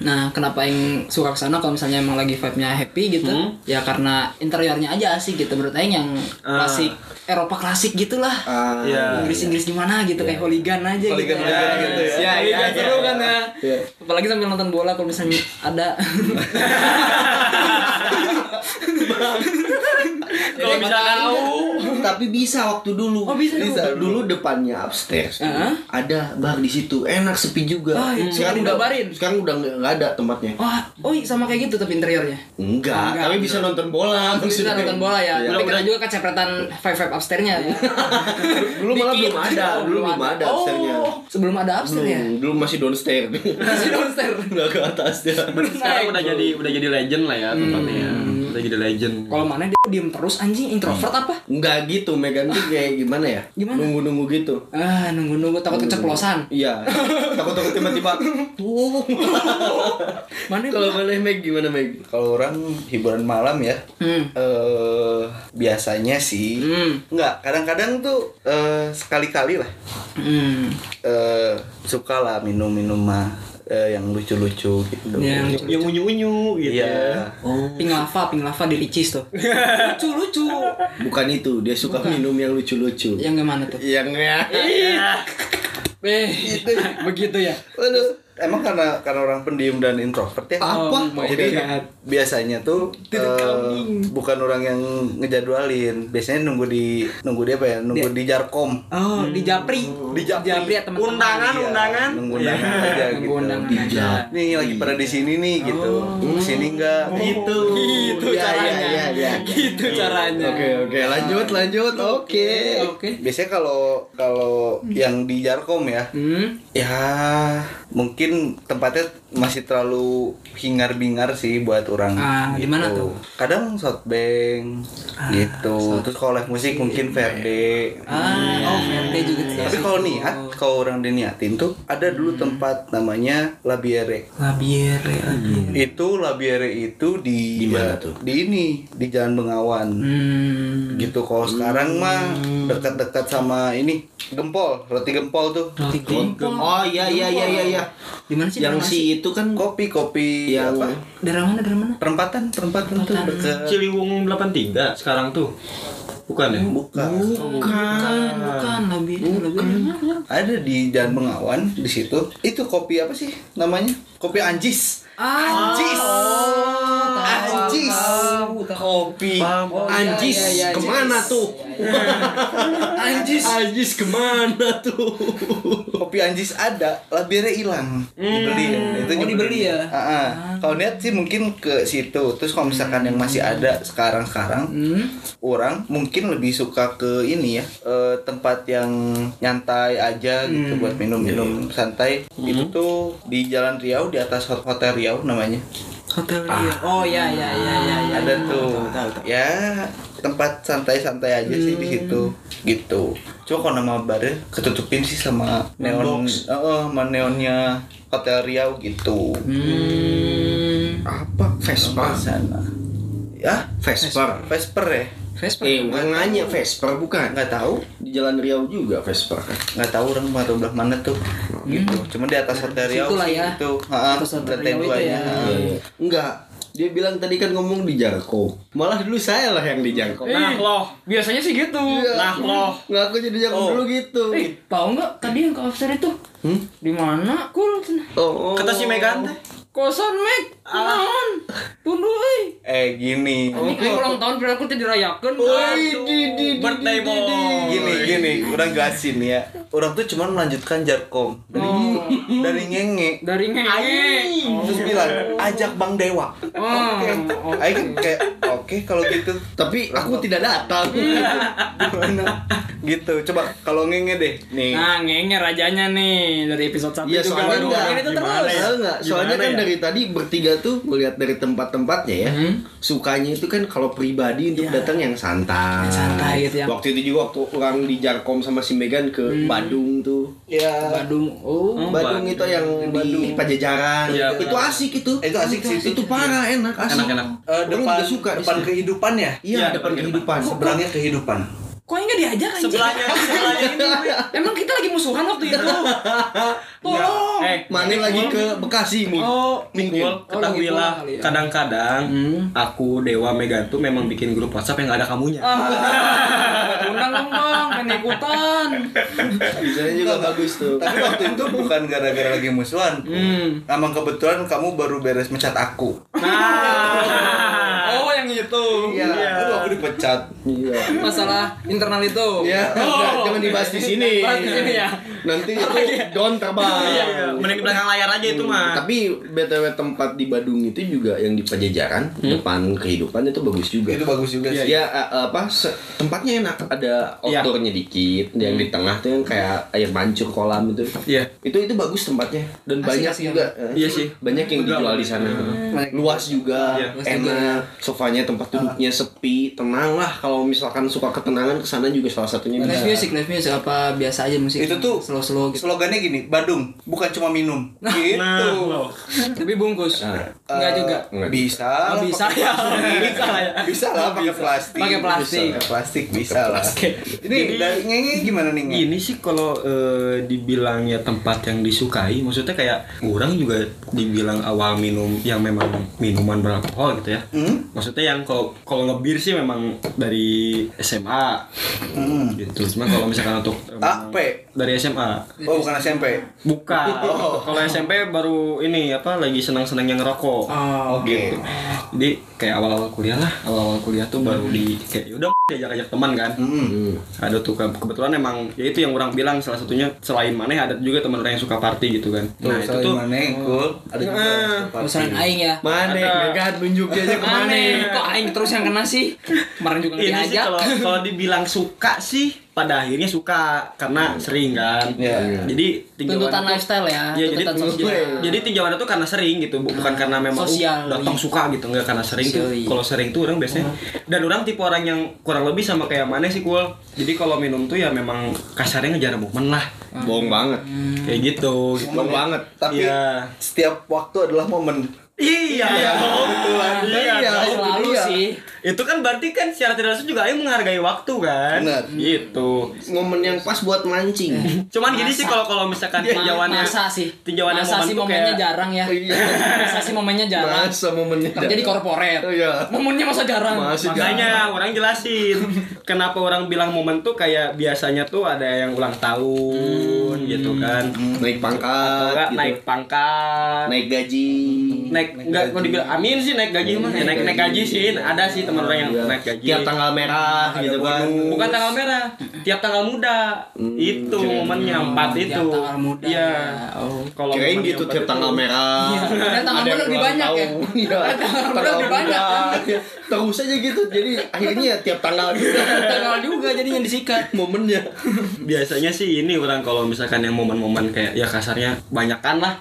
Nah, kenapa Aing suka ke sana kalau misalnya emang lagi vibe-nya happy gitu? Hmm. Ya karena interiornya aja asik gitu. Menurut Aing yang Ah. klasik Eropa klasik gitulah. Ah, Iya. Inggris-Inggris gimana gitu kayak hooligan aja gitu. Hooligan-hooligan gitu ya. Ya, Iya, iya, iya, seru iya. kan ya. Iya. Apalagi sambil nonton bola kalau misalnya ada. Kalau misalkan Tapi bisa waktu dulu. Oh, bisa dulu. Dulu depannya upstairs. Heeh. Ada bar di situ. Enak sepi juga. Ah, iya. Sekarang udah digabarin. Sekarang udah nggak nggak ada tempatnya. Wah, oh iya, sama kayak gitu tapi interiornya. Enggak, Enggak. tapi bisa nonton bola. Bisa maksudnya. nonton bola ya. Iya. Tapi kita juga kecepretan five five upstairs-nya ya. Dulu malah belum ada, Oh, dulu belum ada Oh, upstairs-nya. sebelum ada upstairs ya. Belum, dulu masih downstairs. Masih downstairs. Enggak ke atas ya. sekarang udah jadi udah jadi legend lah ya tempatnya. Udah jadi legend. Kalau mana dia diem terus anjing introvert apa? Enggak gitu, Megan tuh kayak gimana ya? Gimana? Nunggu-nunggu gitu. Ah, nunggu-nunggu takut keceplosan. Iya. Takut-takut tiba-tiba. Tuh. Mana Kalau boleh Meg gimana Meg? Kalau orang hiburan malam ya, Hmm. eh biasanya sih, Hmm. nggak. Kadang-kadang tuh eh, sekali-kali lah, Hmm. eh, suka lah minum-minum mah eh, yang lucu-lucu gitu. Yang Yang unyu-unyu gitu. Iya. Oh. Pink lava, pink lava di Ricis tuh. lucu lucu. Bukan itu, dia suka minum yang lucu-lucu. Yang gimana tuh? Yang ya. Eh, begitu ya. Waduh, emang karena karena orang pendiam dan introvert ya. Apa? Oh Jadi God. Biasanya tuh eh, bukan orang yang ngejadwalin. Biasanya nunggu di nunggu dia apa ya? Nunggu di Jarkom. Oh, di Japri. Di Japri. ya teman-teman. Undangan, Iya, undangan. Nunggu undangan aja Nunggu gitu. undangan aja. Nih lagi pada di sini nih gitu. Sini enggak? Gitu. Gitu Iya, caranya. iya, iya, iya. Gitu caranya. Oke, oke, lanjut, lanjut. Oke. Oke. Biasanya kalau kalau yang di Jarkom ya, Hmm. ya mungkin tempatnya masih terlalu hingar-bingar sih buat orang Ah, di mana tuh? kadang Southbank gitu terus kalau live musik mungkin Verde Ah, oh, Verde juga sih. tapi kalau niat kalau orang diniatin tuh ada dulu tempat namanya Labiere Labiere lagi. itu Labiere itu di Di mana tuh? di ini di Jalan Bengawan Hmm. gitu kalau sekarang mah dekat-dekat sama ini gempol roti gempol tuh Roti gempol. Oh iya iya iya iya iya. Di mana sih? Yang si itu kan kopi kopi Yang- apa mana? Daerah mana? Daerah mana? perempatan perempatan tuh dekat Ciliwung 83 sekarang tuh. Bukan ya? bukan Bukan, bukan. Labiere mana? ada di Jalan Bengawan di situ itu kopi apa sih namanya kopi anjis anjis anjis kopi Anjis ke mana tuh? anjis Anjis ke mana tuh? kopi anjis ada labirnya hilang dibeli itu Oh, dibeli ya? Ah, ah. kalau niat sih mungkin ke situ terus kalau misalkan yang masih ada sekarang sekarang Hmm. orang mungkin lebih suka ke ini ya eh, tempat yang nyantai aja gitu buat minum-minum santai itu tuh di Jalan Riau di atas hot- hotel Riau namanya Hotel Rio. Oh iya iya iya iya. iya. ada tuh ya tempat santai-santai aja sih di situ gitu cuma kalau nama barnya ketutupin sih sama neon eh, eh, sama neonnya hotel Riau gitu Hmm. Apa? Vespa. sana ya Vespa. Vesper ya Vespa. Eh, bukan nanya Vespa bukan. nggak tahu Di Jalan Riau juga Vespa kan. nggak tahu orang mau belah mana tuh gitu cuma di atas hotel Riau Situ lah sih ya. itu ha, Atas hotel Riau itu ya. Enggak. Dia bilang tadi kan ngomong di Jarko. Malah dulu saya lah yang di Jarko. Nah, loh. Biasanya sih gitu. Nah, loh. Ngaku jadi Jarko Oh. dulu gitu. Eh, tahu nggak tadi yang ke offset itu? Hmm? Di mana? Kul. Oh. Kata si Megan teh. Kosan Mek. Naon? Tunduh euy. Eh gini. Ini kan ulang tahun berarti teh dirayakeun. Woi, di di di Birthday di- boy. Gini gini, orang jelasin ya. Orang tuh cuma melanjutkan jarkom dari dari ngenge. Dari ngenge. Terus bilang ajak Bang Dewa. Oh, Oke. Aing kayak oke kalau gitu. Tapi aku tidak datang. Gimana? gitu. Coba kalau ngenge deh. Nih. Nah, ngenge rajanya nih dari episode 1 Iya juga soalnya enggak, ini tuh terus. ya? Soalnya kan ya? Dari tadi bertiga tuh melihat dari tempat-tempatnya ya. Sukanya itu kan kalau pribadi untuk datang yang santai. Yang santai gitu, yang- Waktu itu juga waktu orang di Jarkom sama si Megan ke Badung tuh. Ya. Badung. Oh. Badung itu yang di Pajajaran. Iya, itu asik itu. Itu asik sih itu. Itu parah enak asik. Enak-enak. Eh, Orang depan juga suka di depan situ. kehidupan ya. Iya, Iya, depan kehidupan. Seberangnya kehidupan. Kok enggak diajak anjing? Sebelahnya, sebelahnya ini. Emang kita lagi musuhan waktu itu. Tolong. Eh, Mana lagi ke Bekasi mungkin. Oh, Minggu Oh, ketahuilah kali ya. kadang-kadang aku Dewa Megan tuh memang bikin grup WhatsApp yang gak ada kamunya. Ah, undang dong bang, pengen ikutan. Bisanya juga bagus tuh. Tapi waktu itu bukan gara-gara lagi musuhan. Hmm. Emang kebetulan kamu baru beres mecat aku. Nah. Oh itu. Iya. Lalu aku dipecat. Iya. Masalah internal itu. Ya, Oh. jangan dibahas di sini. Bahas di sini ya. Nanti itu don terbang. Iya, mending di belakang layar aja itu mah. Tapi BTW tempat di Badung itu juga yang di Pajajaran, depan kehidupan itu bagus juga. Itu bagus juga sih. Ya apa tempatnya enak, ada Iya. outdoornya dikit, yang di tengah tuh yang kayak air mancur kolam itu. Iya. Itu itu bagus tempatnya dan Asik, banyak juga. Iya sih. Banyak yang dijual di sana. Luas juga, Iya. Luas juga. enak. Sofanya tempat duduknya sepi, tenang lah. Kalau misalkan suka ketenangan ke sana juga salah satunya Live bisa. music, live music apa biasa aja musik? Itu tuh slow slow gitu. Slogannya gini, Badung bukan cuma minum. Gitu. Nah. Tapi bungkus. Nah. Enggak juga. Enggak. Bisa. Oh, lah, bisa ya. plastik. Bisa lah ya. Bisa lah pakai plastik. Pakai plastik. Bisa, pakai plastik bisa lah. Ini dari gimana nih? Gini sih kalau eh, dibilangnya tempat yang disukai, maksudnya kayak orang juga dibilang awal minum yang memang minuman beralkohol gitu ya. Hmm? Maksudnya yang kalau kalau ngebir sih memang dari SMA Hmm. gitu. Cuma kalau misalkan untuk AP. dari SMA Oh bukan SMP. bukan. Kalau SMP baru ini apa lagi senang-senangnya ngerokok. Oh. Oke. Jadi kayak awal-awal kuliah lah, awal-awal kuliah tuh baru di kayak udah diajak-ajak teman kan. Hmm. ada tuh ke- kebetulan emang ya itu yang orang bilang salah satunya selain mana ada juga teman orang yang suka party gitu kan Tuh, nah itu tuh mana cool. Ada juga. Nah. yang suka Oh, selain party. aing ya. Mana? Ada. Megan nunjukin aja ke mana? Aneh, kok aing terus yang kena sih? Kemarin juga diajak. kalau kalau dibilang suka sih pada akhirnya suka karena sering kan Iya. jadi tinjauan Tuntutan itu- lifestyle ya, Iya, jadi tuntutan sosial. jadi tinjauan itu karena sering gitu bu- bukan karena memang Sosial, uh, datang iya. suka gitu enggak karena sering tuh Sosial, iya. kalau sering tuh orang biasanya dan orang tipe orang yang kurang lebih sama kayak mana sih cool jadi kalau minum tuh ya memang kasarnya ngejar momen lah Bohong banget. kayak gitu Bohong banget. Tapi Iya. setiap waktu adalah momen. Iya. Iya, Iya, dong. Selalu Iya. sih. Itu kan berarti kan secara tidak langsung juga Aing menghargai waktu kan. Benar. Gitu. Momen yang pas buat mancing. Cuman gini Masa. sih kalau kalau misalkan tinjauannya masa sih tinjauannya masa momen sih momennya kayak- jarang ya Iya. masa sih momennya jarang Masa momennya. kerja di korporat Oh, iya. momennya masa jarang Masih Makanya orang jelasin kenapa orang bilang momen tuh kayak biasanya tuh ada yang ulang tahun gitu kan. Naik Atau pangkat, enggak gitu. naik pangkat, naik gaji. naik enggak kok dibilang amin sih naik gaji mah. Ya, naik naik gaji. sih. Ada sih teman orang yang Iya. naik gaji. Tiap tanggal merah gitu kan. bukan tanggal merah tiap tanggal muda. Itu momennya empat itu. tiap tanggal muda iya. ya. oh. Kalau Kirain gitu tiap tanggal merah. Iya, padahal tanggal Ada muda lebih banyak ya. Iya. tanggal muda lebih banyak. Terus aja gitu. Jadi akhirnya tiap tanggal. Tanggal juga jadi yang disikat. Momennya. biasanya sih ini orang kalau misalkan yang momen-momen kayak ya kasarnya banyakan lah.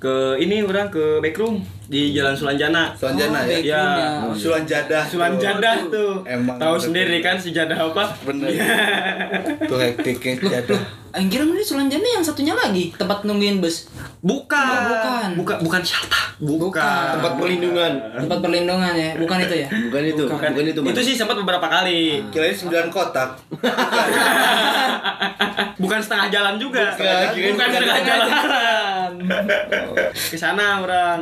Ke ini orang ke backroom di Jalan Sulanjana Sulanjana ya. Ya. Oh, Sulan jadah. Sulan jadah tuh Emang tahu sendiri kan si jadah apa Bener. Tuh hektiknya jadah. Aing kira ini Sulanjana yang satunya lagi tempat nungguin bus bukan Oh, bukan. bukan bukan shelter bukan, Bukan. Tempat perlindungan. tempat perlindungan ya bukan itu ya Bukan itu. Bukan, itu. itu Mas. sih sempat beberapa kali Kirain 9 kotak. bukan setengah jalan juga Bukan, bukan, setengah bukan jalan ke sana orang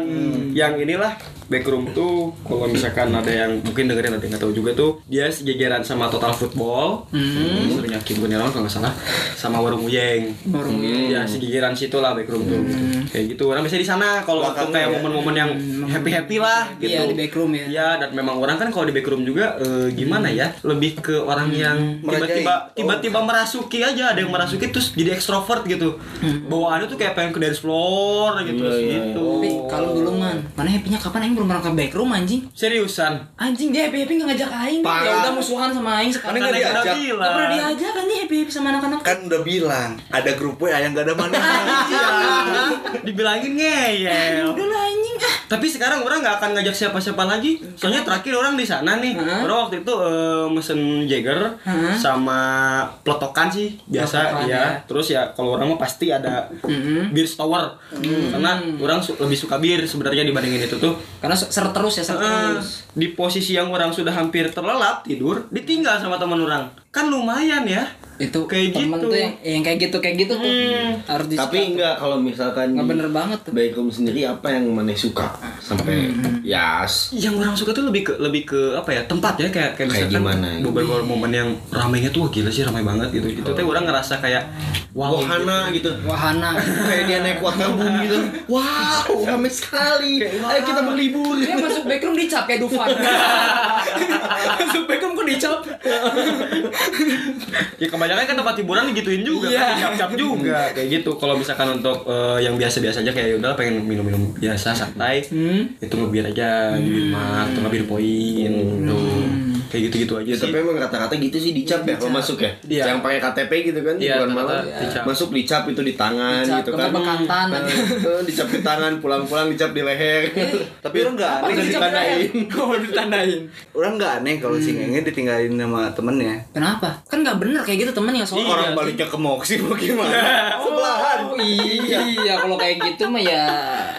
yang inilah backroom tuh kalau misalkan ada yang mungkin dengerin ada yang nggak tahu juga tuh dia sejajaran sama Total Football, hmm. serunya Kim Gunawan kalau nggak salah, sama Warung Uyeng. Warung Uyeng. Ya sejajaran situ lah backroom tuh. gitu. Kayak gitu. Orang bisa di sana kalau waktu kayak momen-momen yang happy happy lah gitu. Iya di backroom ya. Ya dan memang orang kan kalau di backroom juga eh, gimana ya lebih ke orang yang tiba-tiba tiba-tiba merasuki aja ada yang merasuki terus jadi ekstrovert gitu bawaannya tuh kayak pengen ke dance floor gitu gitu Tapi kalau dulu man, mana happy-nya kapan aing belum pernah ke backroom anjing? seriusan Anjing dia happy happy nggak ngajak aing. Parah. Ya udah musuhan sama aing sekarang. Mana nggak Karena diajak? Gak pernah diajak kan dia happy happy sama anak-anak. kan udah bilang ada grup WA yang gak ada mana dibilangin ngeyel Udah lah anjing. Tapi sekarang orang nggak akan ngajak siapa-siapa lagi soalnya terakhir orang di sana nih Hah? orang waktu itu eh, mesen Jagger Hah? sama plotokan sih biasa ya ya. terus ya kalau orang mah pasti ada Mm-mm. beer tower karena orang su- lebih suka bir sebenarnya dibandingin itu tuh Karena seret terus ya seret Eh, terus. di posisi yang orang sudah hampir terlelap tidur ditinggal sama teman orang kan lumayan ya Itu Kayak temen gitu. tuh yang, yang kayak gitu kayak gitu tuh harus di Tapi enggak kalau misalkan nggak bener banget tuh. backroom sendiri apa yang mana suka sampai ya s- yang orang suka tuh lebih ke lebih ke apa ya tempat ya kayak kayak Kayak misalkan gimana ya? beberapa momen yang ramainya tuh wah, gila sih ramai banget gitu itu teh orang ngerasa kayak wow wahana gitu. Wahana. Kayak dia naik waterboom gitu. Wow, ramai sekali. Ayo kita berlibur. Dia masuk backroom dicap kayak Dufan. masuk backroom kok dicap? ya kebanyakan kan tempat hiburan digituin juga Iya. kan? Cap-cap juga. Kayak gitu. Kalau misalkan untuk eh, yang biasa-biasa aja kayak udah pengen minum-minum biasa santai Hmm. itu ngebir aja di Birma atau ngebir poin tuh kayak gitu-gitu aja Ya, sih tapi emang rata-rata gitu sih dicap ya kalau masuk ya. Iya. Yang pakai KTP gitu kan Iya, hiburan malam. rata-rata dicap. Masuk dicap itu di tangan Dicap, gitu ke kan. Nah, lagi. itu dicap di tangan, pulang-pulang dicap di leher. tapi orang nggak aneh ditandain. Oh ditandain. orang nggak aneh kalau si Ngenge ditinggalin sama temennya Kenapa? Kan nggak bener kayak gitu temennya soalnya. orang baliknya ke Moxie bagaimana sebelahan Oh, iya, kalau kayak gitu mah ya.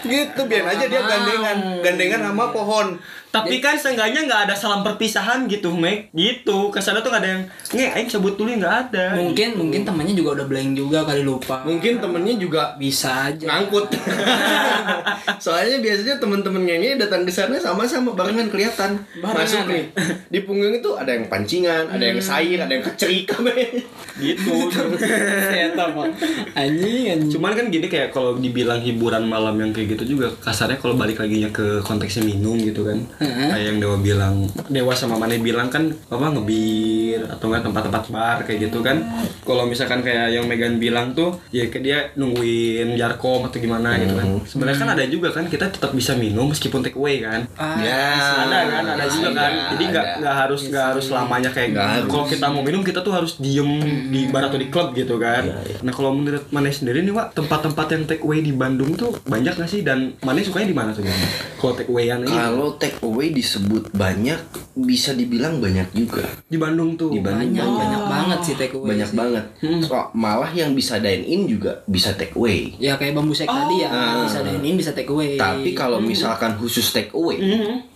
gitu biar aja dia gandengan gandengan sama pohon Tapi kan seenggaknya nggak ada salam perpisahan gitu, Mek. Gitu. Ke sana tuh nggak ada yang, nge, aing sebut dulu nggak ada. Mungkin mungkin temannya juga udah blank juga kali lupa. Mungkin temennya juga bisa aja. ngangkut. Soalnya biasanya temen-temen ini datang ke sana sama-sama barengan kelihatan. Barengan, Masuk nih. Di punggung itu ada yang pancingan, ada yang sair, ada yang kecerik Gitu. Anjing anjing. Cuman kan gini kayak kalau dibilang hiburan malam yang kayak gitu juga kasarnya kalau balik lagi ke konteksnya minum gitu kan. Kayak yang Dewa bilang, Dewa sama Mane bilang kan apa ngebir atau enggak tempat-tempat bar kayak gitu kan. Kalau misalkan kayak yang Megan bilang tuh ya kayak dia nungguin jarkom atau gimana gitu kan. Sebenarnya kan ada juga kan kita tetap bisa minum meskipun take away kan. Ah, Ya. ada kan ada juga kan. Ada, jadi nggak nggak harus nggak harus selamanya kayak Nggak kalau kita mau minum kita tuh harus diem di bar atau di klub gitu kan. Nah kalau menurut Mane sendiri nih Wak tempat-tempat yang take away di Bandung tuh banyak gak sih? Dan Mane sukanya di mana tuh? Kalau take awayan ini? Kalau take away disebut banyak, bisa dibilang banyak juga. di Bandung tuh Di Bandung banyak banyak banget sih take away. banyak sih. banget. So, malah yang bisa dine in juga bisa take away. Ya kayak bambu sek tadi ya, Ah. bisa dine in, bisa take away. Tapi kalau misalkan khusus take away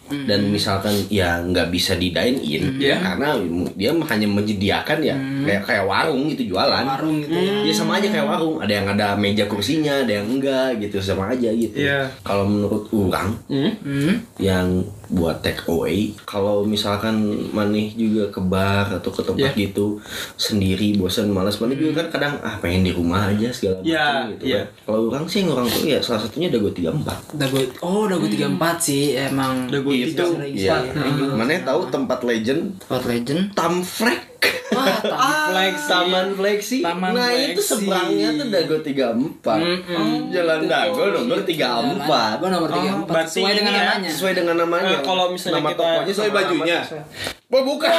dan misalkan ya nggak bisa di dine in Iya. karena dia hanya menyediakan ya kayak kayak warung gitu jualan. warung gitu ya. Ya sama aja kayak warung, ada yang ada meja kursinya, ada yang enggak gitu sama aja gitu. Iya. Kalau menurut orang Hmm? Hmm. yang buat take away, kalau misalkan maneh juga ke bar atau ke tempat Iya. gitu sendiri bosan malas maneh juga kan kadang ah pengen di rumah aja segala macam Iya, gitu. iya. kan. Kalau orang sih orang tuh ya salah satunya dago 34. Dago, oh dago 34 sih emang. Dago itu sering ya. sekali. Mana tahu tempat legend Sport Legend. Tamfrek. Wah, Tamflex. Taman Fleksi. Taman nah, itu Fleksi. seberangnya tuh Dago 34. Jalan Dago nomor 34. Gua nomor 34. berarti Sesuai dengan ini ya, namanya. Sesuai dengan namanya. Eh, kalau misalnya nama kita- tokonya sesuai bajunya. Oh, bukan.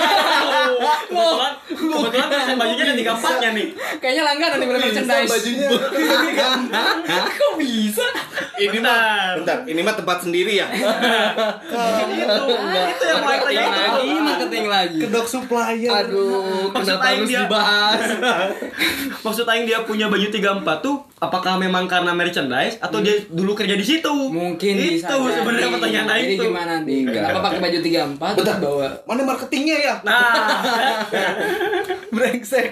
kebetulan kebetulan bajunya ada tiga empatnya nih Kayaknya langganan nih merchandise. bajunya Kok bisa? Ini mah bentar ini mah tempat sendiri ya itu itu yang mulai Marketing tanya lagi, marketing lagi. kedok supplier Aduh, Maksud kenapa harus dia- dibahas? maksud aing dia punya baju 34 tuh apakah memang karena merchandise atau dia dulu kerja di situ? Mungkin itu sebenarnya pertanyaan aing Jadi tuh. gimana nih? Enggak. Kenapa pakai baju 34 terus bawa Mana marketingnya ya? Nah, Brengsek.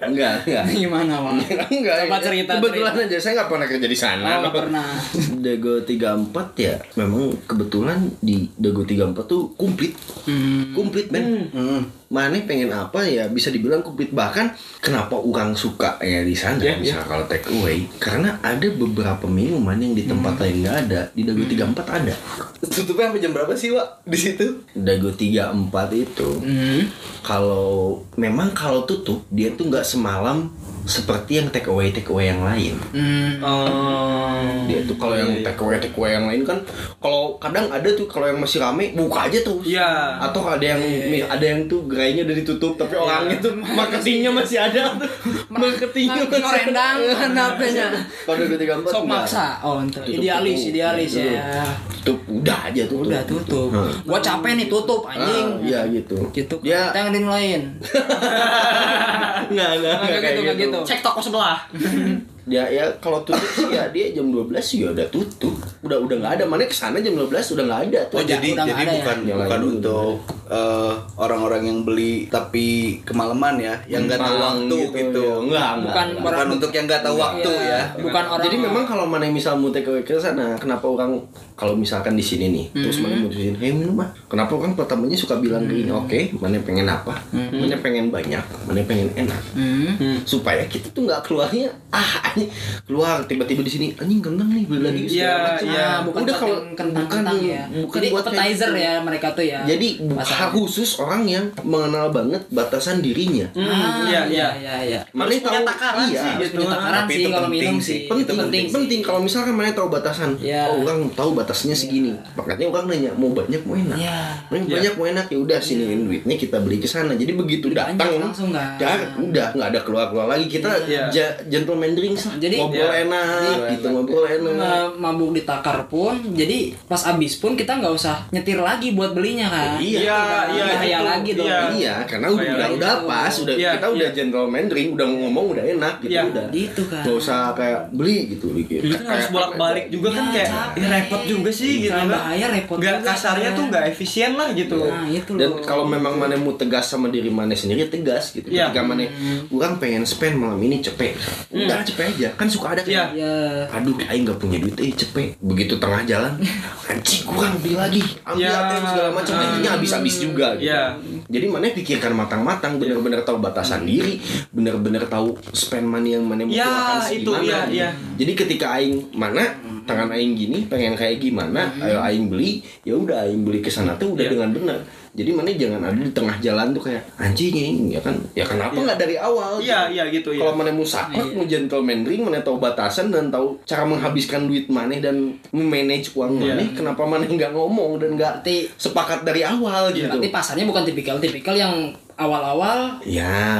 Enggak, enggak. gimana, Bang? Enggak. Coba cerita, Kebetulan aja saya nggak pernah kerja di sana. Oh, nggak pernah. Dago 34 ya memang kebetulan di Dago 34 tuh komplit. Hmm. Komplit men. Hmm. Mana pengen apa ya bisa dibilang komplit bahkan kenapa orang suka ya di sana Ya, misalnya kalau take away karena ada beberapa minuman yang di tempat lain nggak ada di Dago 34 ada Tutupnya sampai jam berapa sih, Wak? Di situ? Dago 34 itu Hmm. kalau memang kalau tutup dia tuh nggak semalam seperti yang take away take away yang lain Hmm. oh, dia tuh kalau yang take away take away yang lain kan kalau kadang ada tuh kalau yang masih rame buka aja terus Iya. atau ada yang ada yang tuh gerainya udah ditutup tapi orangnya tuh marketingnya masih ada marketingnya Marketing masih rendang kan apanya. pada tiga empat Sok maksa. Oh, entar. Idealis, tutup. idealis Tutup. ya. tutup udah aja tutup Udah tutup. Hah. Gua capek nih tutup Ah, anjing. iya gitu Gitu. Kita yang dinulain. nggak nggak Nggak gitu, nggak gitu. Cek toko sebelah. dia ya kalau tutup sih ya dia jam 12 ya udah tutup udah udah nggak ada mana ke sana jam 12 udah nggak ada tuh Oh jadi udah jadi nggak ada ya? bukan Yang bukan lain untuk eh, orang-orang yang beli tapi kemalaman ya, yang nggak tahu waktu gitu, gitu. ya. Enggak, enggak. Bukan Bukan orang untuk yang nggak tahu waktu Iya, ya. Bukan orang Jadi memang kalau mana yang misal mau ke sana, kenapa orang kalau misalkan di sini nih, terus mana mutusin, "Hei minum ah." Kenapa orang pertamanya suka bilang gini, "Oke, mana pengen apa? Mana pengen banyak, mana pengen enak." Hmm. Supaya kita tuh nggak keluarnya ah anjing keluar tiba-tiba di sini anjing kentang nih beli lagi segala Iya, macam." iya. Ah, bukan Udah kalau kentang-kentang bukan- ya. bukan Jadi buat appetizer gitu. ya mereka tuh ya. Jadi Pasarnya. khusus orang yang mengenal banget batasan dirinya. Ah, iya, iya, iya. iya, iya. Mana punya tahu takaran iya, sih, gitu. punya takaran Tapi sih itu kalau penting minum sih. penting penting penting kalau misalkan mana tahu batasan Iya. oh orang tahu batasnya segini makanya orang nanya mau banyak mau enak Iya. mau banyak mau enak ya udah siniin duitnya kita beli ke sana jadi begitu datang langsung kan. dar udah nggak ada keluar keluar lagi kita Iya. ja- gentleman drinks lah Jadi- ngobrol Iya. enak Iya, gitu ngobrol enak Ma- mabuk di takar pun jadi pas abis pun kita nggak usah nyetir lagi buat belinya kan Iya. Iya, iya, bahaya gitu. lagi dong Iya. Iya, karena udah Kayak udah, gitu. udah pas, udah Iya, kita udah iya. gentleman drink, udah ngomong udah enak gitu Iya. udah. Gitu kan. Gak usah kayak beli gitu gitu. Jadi kan harus bolak-balik juga kan Iya, kayak ya repot juga sih gitu kan. bahaya, repot Nggak juga, kasarnya kan. tuh nggak efisien lah gitu. nah itu Dan loh kalau memang mana mau tegas sama diri mana sendiri tegas gitu. Iya. Ketika mana orang pengen spend malam ini cepet, udah cepet aja. Kan suka ada Iya. kan. ya Aduh, aing nggak punya duit, eh cepet. Begitu tengah jalan, anjing kurang beli lagi, ambil Iya. ATM segala macam, akhirnya habis-habis juga. Gitu. Iya. Jadi mana pikirkan matang-matang, bener-bener tahu batasan diri, bener-bener tahu spend money yang mana mau Iya, keluarkan itu, segimana. iya, iya. Jadi ketika aing mana tangan aing gini, pengen kayak gimana, ayo aing beli, ya udah aing beli ke sana tuh udah Iya. dengan benar. Jadi mana jangan ada di tengah jalan tuh kayak anjing ini ya kan ya kenapa Iya. nggak dari awal Iya, iya gitu ya. kalau mana mau saklek mau gentleman ring mana tahu batasan dan tahu cara menghabiskan duit mana dan memanage uang Iya. mana kenapa mana nggak ngomong dan nggak sepakat dari awal gitu berarti pasarnya bukan tipikal-tipikal yang awal-awal ya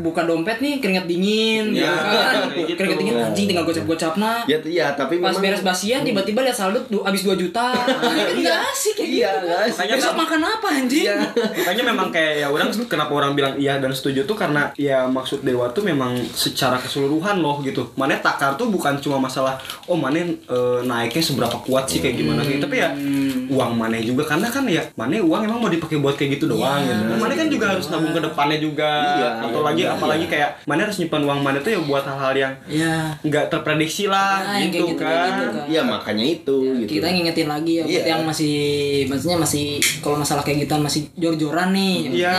buka dompet nih keringat dingin Ya, gitu kan gitu. keringat dingin anjing tinggal gocap-gocapna ya ya tapi pas memang- beres basian tiba-tiba lihat saldo du- habis 2 juta nah, kan nggak asik kayak Iya, gitu nggak kan asik. besok makan apa anjing Iya. Makanya memang kayak ya orang kenapa orang bilang iya dan setuju tuh karena ya maksud dewa tuh memang secara keseluruhan loh gitu. Mana takar tuh bukan cuma masalah oh mana eh, naiknya seberapa kuat sih kayak gimana sih, tapi ya uang mana juga karena kan ya mana uang emang mau dipakai buat kayak gitu doang Iya, gitu. Mana kan juga harus nabung ke depannya juga. Iya, atau iya, lagi iya. apalagi kayak mana harus nyimpan uang mana tuh ya buat hal-hal yang ya nggak terprediksi lah Nah, gitu, kayak gitu, kan. kayak gitu kan. Iya makanya itu gitu. kita ngingetin lagi ya buat Iya. yang masih maksudnya masih kalau masalah kayak gitu masih jor-joran nih Iya.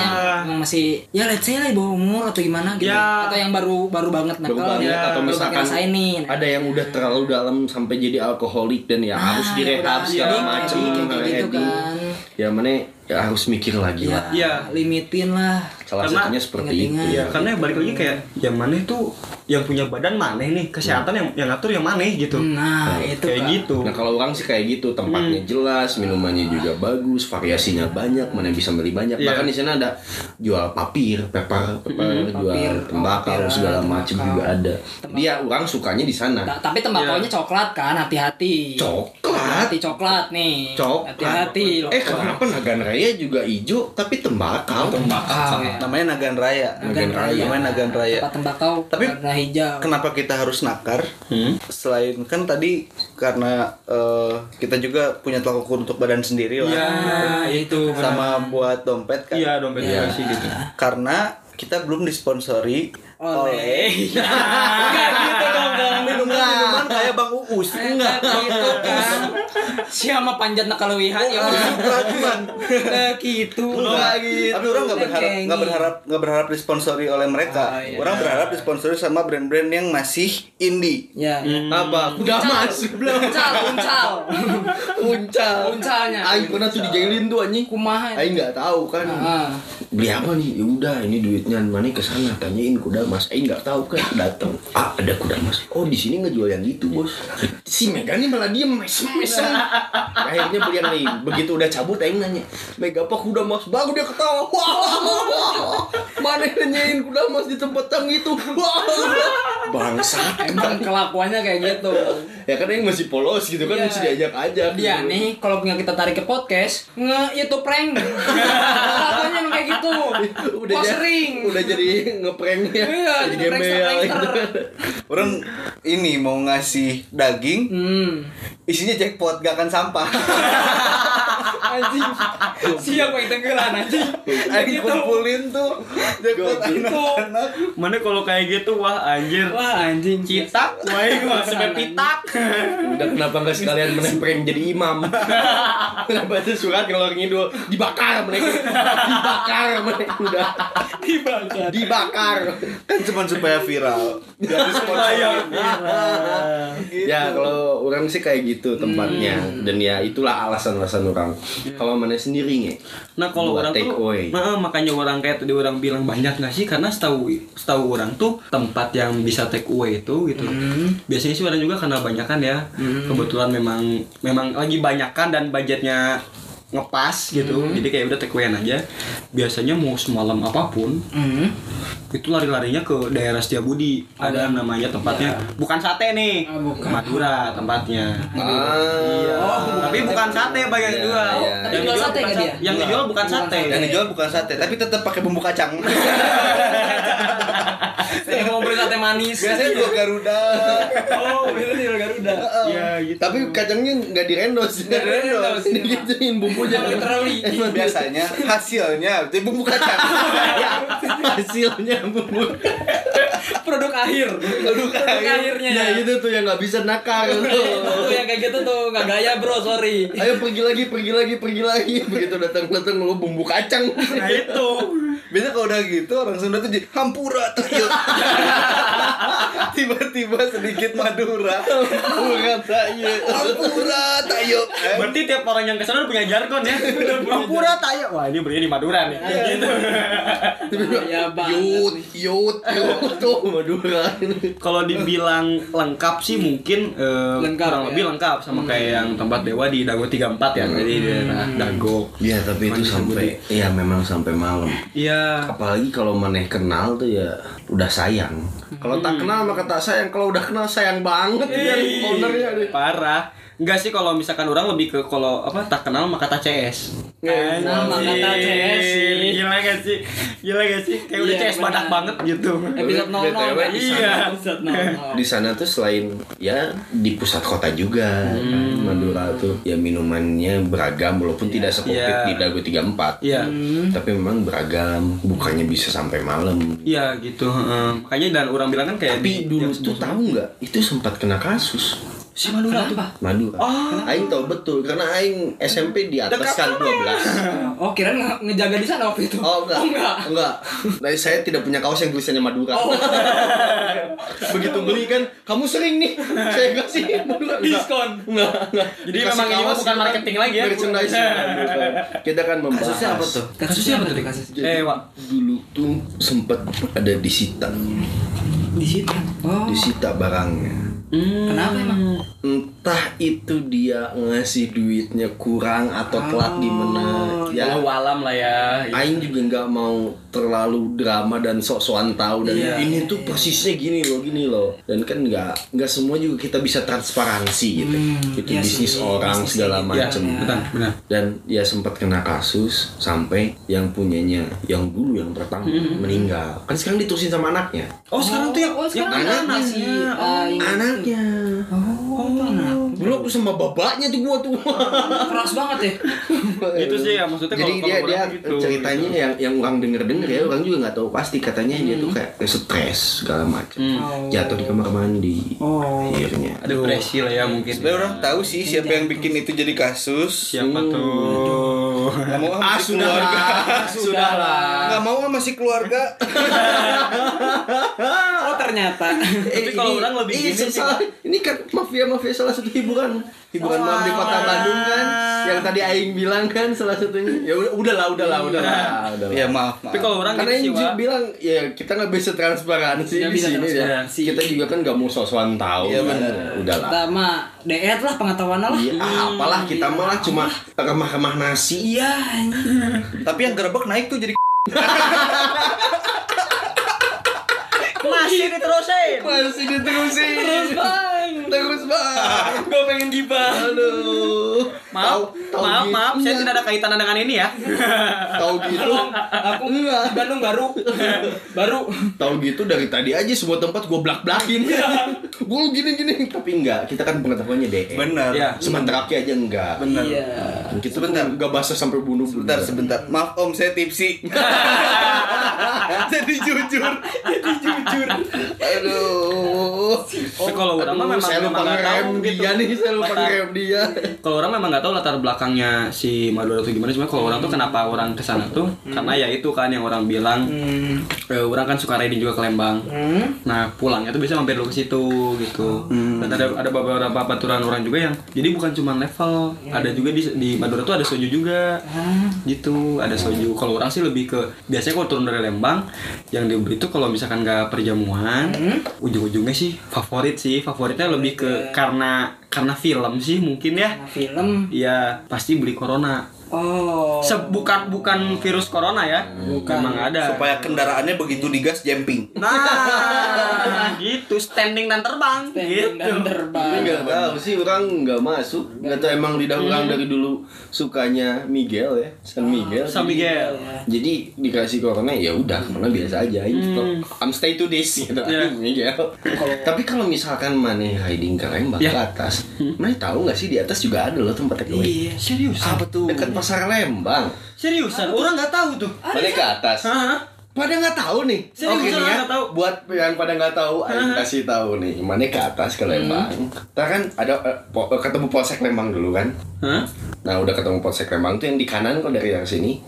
yang masih ya let's say lah di bawah umur atau gimana gitu Iya. atau yang baru baru banget Baru nakal banget, nih, atau baru misalkan ngerasain nih ada yang udah terlalu dalam sampai jadi alkoholik dan ya Ah, harus direhab segala macam gitu kan. ya mana ya harus mikir lagi ya lah Iya. limitin lah salah Karena satunya seperti itu ingat-ingat. Iya, karena balik lagi kayak yang mana tuh yang punya badan mana nih kesehatan yang yang ngatur yang mana gitu. nah itu kayak Kak. gitu. Nah kalau orang sih kayak gitu tempatnya Hmm. jelas, minumannya juga bagus, variasinya banyak, mana bisa beli banyak. Iya. Bahkan di sana ada jual papir, pepper, pepper, jual Papir, tembakau papir, segala macam juga ada. Dia orang sukanya di sana. Ta- tapi tembakonya Iya. coklat kan hati-hati Coklat hati coklat nih. Coklat. Hati-hati. Eh kenapa Nagan Raya juga hijau tapi tembakau? Tembakau ya. Namanya Nagan Raya. Nagan Raya. Namanya Nagan Raya. Tempat tembakau Tapi warna hijau. Kenapa kita harus nakar? Hmm? Selain kan tadi karena eh, kita juga punya tolak ukur untuk badan sendiri lah. Iya, itu Sama buat dompet kan. Iya, dompet juga sih gitu. Karena kita belum disponsori Oleh. Enggak gitu dong, Bang. minuman kayak Bang Uus. Enggak gitu kan. Siapa panjat nakaluwihan ya. Cuman Eh gitu. Enggak gitu. Tapi orang nggak berharap Kengi. nggak berharap nggak berharap disponsori oleh mereka. Oh, iya. Orang berharap disponsori sama brand-brand yang masih indie. Ya. Apa? Udah masuk belum? Uncal, uncal. Uncal. Uncalnya. Aing pernah tuh dijailin tuh anjing. Kumaha. Aing nggak tahu kan. Ah. Beli apa nih? Ya udah, ini duitnya mana ke sana. Tanyain kuda mas. Aing nggak tahu kan. Datang. Ah, ada kuda mas. Oh, di sini ngejual yang gitu bos. Si Mega nih malah diem mesem mesem. Akhirnya beli yang lain. Begitu udah cabut, Aing nanya. Mega apa kuda mas? Baru dia ketawa. Wah, mana yang nanyain kuda mas di tempat yang itu? Wah, bangsat. Emang kelakuannya kayak gitu. Ya kan Aing masih polos gitu kan, Iya. mesti diajak-ajak. Dia gitu. nih kalau punya kita tarik ke podcast, nge itu prank. Kelakuannya emang kayak gitu. udah sering. udah jadi ngepranknya Iya, jadi gembel gitu. Orang ini mau ngasih daging, Hmm. isinya jackpot gak akan sampah. Anjing. Siap yang tenggelan anjing. Aing kumpulin tuh jackpot anak-anak. Mana kalau kayak gitu wah anjir. Wah anjing. Citak, wah ini mah sampai pitak. udah kenapa nggak sekalian menempel jadi imam kenapa itu surat kalau ngidul dibakar mereka dibakar mereka udah Dibakar. dibakar Kan cuma supaya viral. Biar disponsori. ya kalau orang sih kayak gitu tempatnya dan ya itulah alasan-alasan orang kalau mana sendiri nge Nah kalau orang take tuh, away. nah makanya orang kayak tadi orang bilang banyak nggak sih? Karena setahu setahu orang tuh tempat yang bisa take away itu gitu. Biasanya sih orang juga karena banyakan ya. Kebetulan memang memang lagi banyakan dan budgetnya ngepas gitu. Jadi kayak udah take awayan aja. Biasanya mau semalam apa pun Hmm. itu lari-larinya ke daerah Setiabudi. Ada namanya tempatnya bukan sate nih. Ah, bukan. Madura tempatnya. ah Oh, tapi bukan sate bagian Iya, jual. iya. Yang jual dijual sate bukan dia? Yang dijual bukan Bukan sate. Yang dijual bukan sate, tapi tetap pakai bumbu kacang. Saya mau beli sate manis. Biasanya dua Garuda. Oh, itu di Garuda. Iya gitu. tapi kacangnya nggak direndos Nggak direndos, iya. digituin bumbunya Literally. Biasanya hasilnya itu bumbu kacang. hasilnya bumbu Produk akhir. Produk akhirnya. ya itu tuh yang nggak bisa nakar Itu tuh yang kayak gitu tuh nggak gaya bro sorry. Ayo pergi lagi, pergi lagi, pergi lagi. Begitu datang-datang lu bumbu kacang. Nah itu. Biasanya kalau udah gitu orang Sunda tuh jadi hampura tayo. Tiba-tiba sedikit Madura. Bukan iya. Hampura tayo. Berarti tiap orang yang ke sana punya jargon ya. Hampura tayo. Wah ini berarti di Madura nih. Gitu. Ya Yut, yut, yut tuh Madura. Kalau dibilang lengkap sih mungkin eh, Lengkap, kurang ya. lebih lengkap sama kayak yang tempat dewa di Dago 34 ya. Jadi di daerah Dago. Iya, tapi itu sampai ya memang sampai malam. Iya. Apalagi kalau maneh kenal tuh ya udah sayang. Kalau tak kenal maka tak sayang. Kalau udah kenal sayang banget ya ownernya deh. Parah. Enggak sih kalau misalkan orang lebih ke kalau apa tak kenal maka tak CS. Kenal maka tak CS sih. Gila gak sih? Gila gak sih? Kayak udah Iya, CS badak benar. banget gitu. Episode 00 BTW kan? di sana. Episode 00. Di sana tuh selain ya di pusat kota juga kan, Madura tuh ya minumannya beragam walaupun tidak sekomplit Iya. di Dago 34. Iya. Tapi memang beragam, bukannya bisa sampai malam. Iya gitu. heeh. Makanya dan orang bilang kan kayak Tapi di- dulu tuh tahu nggak? Itu sempat kena kasus. Si Madura tuh. Madura. Aing tahu betul karena Aing SMP di atas Dekat kan 12. Oh, kira nge- ngejaga di sana waktu itu. Oh enggak. Oh, enggak. Enggak. Nah, saya tidak punya kaos yang tulisannya Madura. Oh. Begitu beli kan, kamu sering nih. Saya kasih Madura. Enggak. Diskon. Enggak, enggak. Jadi Dikasih memang ini bukan marketing lagi ya. Merchandise. Kita kan membahas. Kasusnya apa tuh? Kasusnya apa tuh kasus? Eh, Wak. Dulu tuh sempat ada disita. Di situ. Oh. Disita barangnya. Kenapa emang? Entah itu dia ngasih duitnya kurang atau telat gimana. Ya, Walau alam lah ya. Aing juga nggak mau terlalu drama dan sok-sokan tahu dan Iya. ini tuh persisnya gini loh gini loh dan kan nggak nggak semua juga kita bisa transparansi gitu itu iya bisnis sih, orang bisnis segala gitu. macem Ya, benar, benar. dan ya sempat kena kasus sampai yang punyanya yang dulu yang pertama meninggal kan sekarang diterusin sama anaknya Oh, sekarang tuh yang Oh, yang anaknya. masih ini. anaknya Oh, anak. Dulu aku sama bapaknya tuh gua tuh Keras banget ya. Itu sih ya maksudnya jadi kalau dia kalau dia gitu. ceritanya yang yang orang denger denger ya orang juga nggak tahu pasti katanya dia tuh kayak stres segala macam jatuh di kamar mandi Oh. akhirnya ada depresi lah ya mungkin. Sebenarnya orang tahu sih siapa yang bikin itu jadi kasus. Siapa tuh? Gak mau ah, ah sudah keluarga. lah sudah lah Gak mau ah, masih keluarga. Oh, ternyata. Tapi kalau orang lebih ini gini sih. ini kan mafia mafia salah satu hiburan hiburan malam di kota Bandung kan yang tadi Aing bilang kan salah satunya ya udah udahlah udahlah udahlah udahlah ya maaf, maaf. Tapi kalau orang karena gitu sih, Aing Wak. bilang ya kita nggak bisa transparansi di sini ya kita juga kan nggak mau sosokan tahu Iya, kan. benar. udahlah Kita mah deet lah pengetahuan lah. Iya, ah, apalah kita malah cuma remah-remah nasi. Iya. Tapi yang gerbek naik tuh jadi Masih diterusin. Masih diterusin. Terus Bang. Terus bang. Gue pengen gibah. Aduh. Maaf, Tahu- tahu maaf, gitu. maaf, saya tidak ada kaitan dengan ini ya. Tahu gitu. Aku enggak. Bandung baru. baru. Tahu gitu dari tadi aja semua tempat gue blak-blakin. gue gini-gini tapi enggak. Kita kan pengetahuannya DE. benar. Iya. Sementara Ki aja enggak. Benar. Iya. Kita Sebentar. enggak basah sampai bunuh Sebentar, sebentar. Maaf Om, saya tipsi. Jadi jujur. Jadi jujur. Aduh. Tapi kalau orang mah memang saya lupa ngerem gitu. dia nih, saya lupa ngerem dia. Kalau orang memang nggak tahu latar belakangnya si Madura tuh gimana, cuma kalau orang tuh kenapa orang ke sana tuh karena ya itu kan yang orang bilang Hmm. eh, orang kan suka riding juga ke Lembang. Hmm. Nah pulangnya tuh biasa mampir dulu ke situ gitu. Dan ada ada beberapa baturan orang juga yang jadi bukan cuma level, ada juga di di Madura tuh ada soju juga. Gitu, ada soju. Kalau orang sih lebih ke biasanya kalau turun dari Lembang yang dibeli itu kalau misalkan nggak perjamuan, ujung-ujungnya sih favorit sih. Favoritnya lebih ke karena karena film sih mungkin ya. Nah, film. Iya, pasti beli corona. Oh. Se- bukan bukan virus corona ya. Memang ada. Supaya kendaraannya begitu digas jumping. Nah, gitu standing dan terbang. Standing gitu. dan Ini terbang. nggak tahu sih orang nggak masuk nggak tahu emang lidah orang dari dulu sukanya Miguel ya San Miguel San Miguel. jadi dikasih corona ya udah karena biasa aja ini I'm stay to this gitu Iya. Miguel tapi kalau misalkan mana riding ke Lembang Ya. ke atas mana tahu nggak sih di atas juga ada loh tempat takeaway Iya. Serius? Apa tuh? dekat pasar Lembang Seriusan? Orang nggak tahu tuh. mana ke atas Hah? pada nggak tahu nih Serius, Oke nih orang ya nggak tahu. buat yang pada nggak tahu ayo kasih tahu nih mana ke atas ke Lembang Ntar kan ada eh, po- eh, ketemu polsek Lembang dulu kan Hah? Nah udah ketemu Polsek Lembang tuh yang di kanan kalau dari yang sini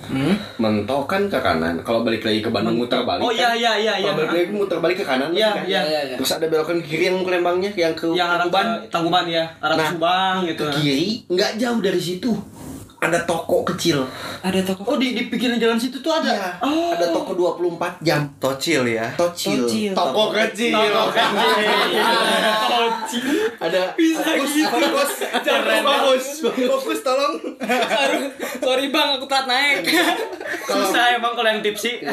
mentokan ke kanan. Kalau balik lagi ke Bandung muter balik. Oh kan? iya iya iya iya. Kalau balik lagi muter balik ke kanan Iya, lagi kan? iya. Iya, iya. Terus ada belokan ke kiri yang ke Lembangnya yang ke Yang arah Tangkuban ya, arah Nah, Subang gitu. Ke kiri nggak jauh dari situ. Ada toko kecil. Ada toko. Oh di di pinggiran jalan situ tuh ada. Iya. Oh. Ada toko 24 jam. Tocil ya. Tocil. Tocil. Toko kecil. Toko Ada Fokus, fokus. Keren. Bagus. Fokus tolong. Sorry bang, aku telat naik. Susah emang kalau yang tipsi.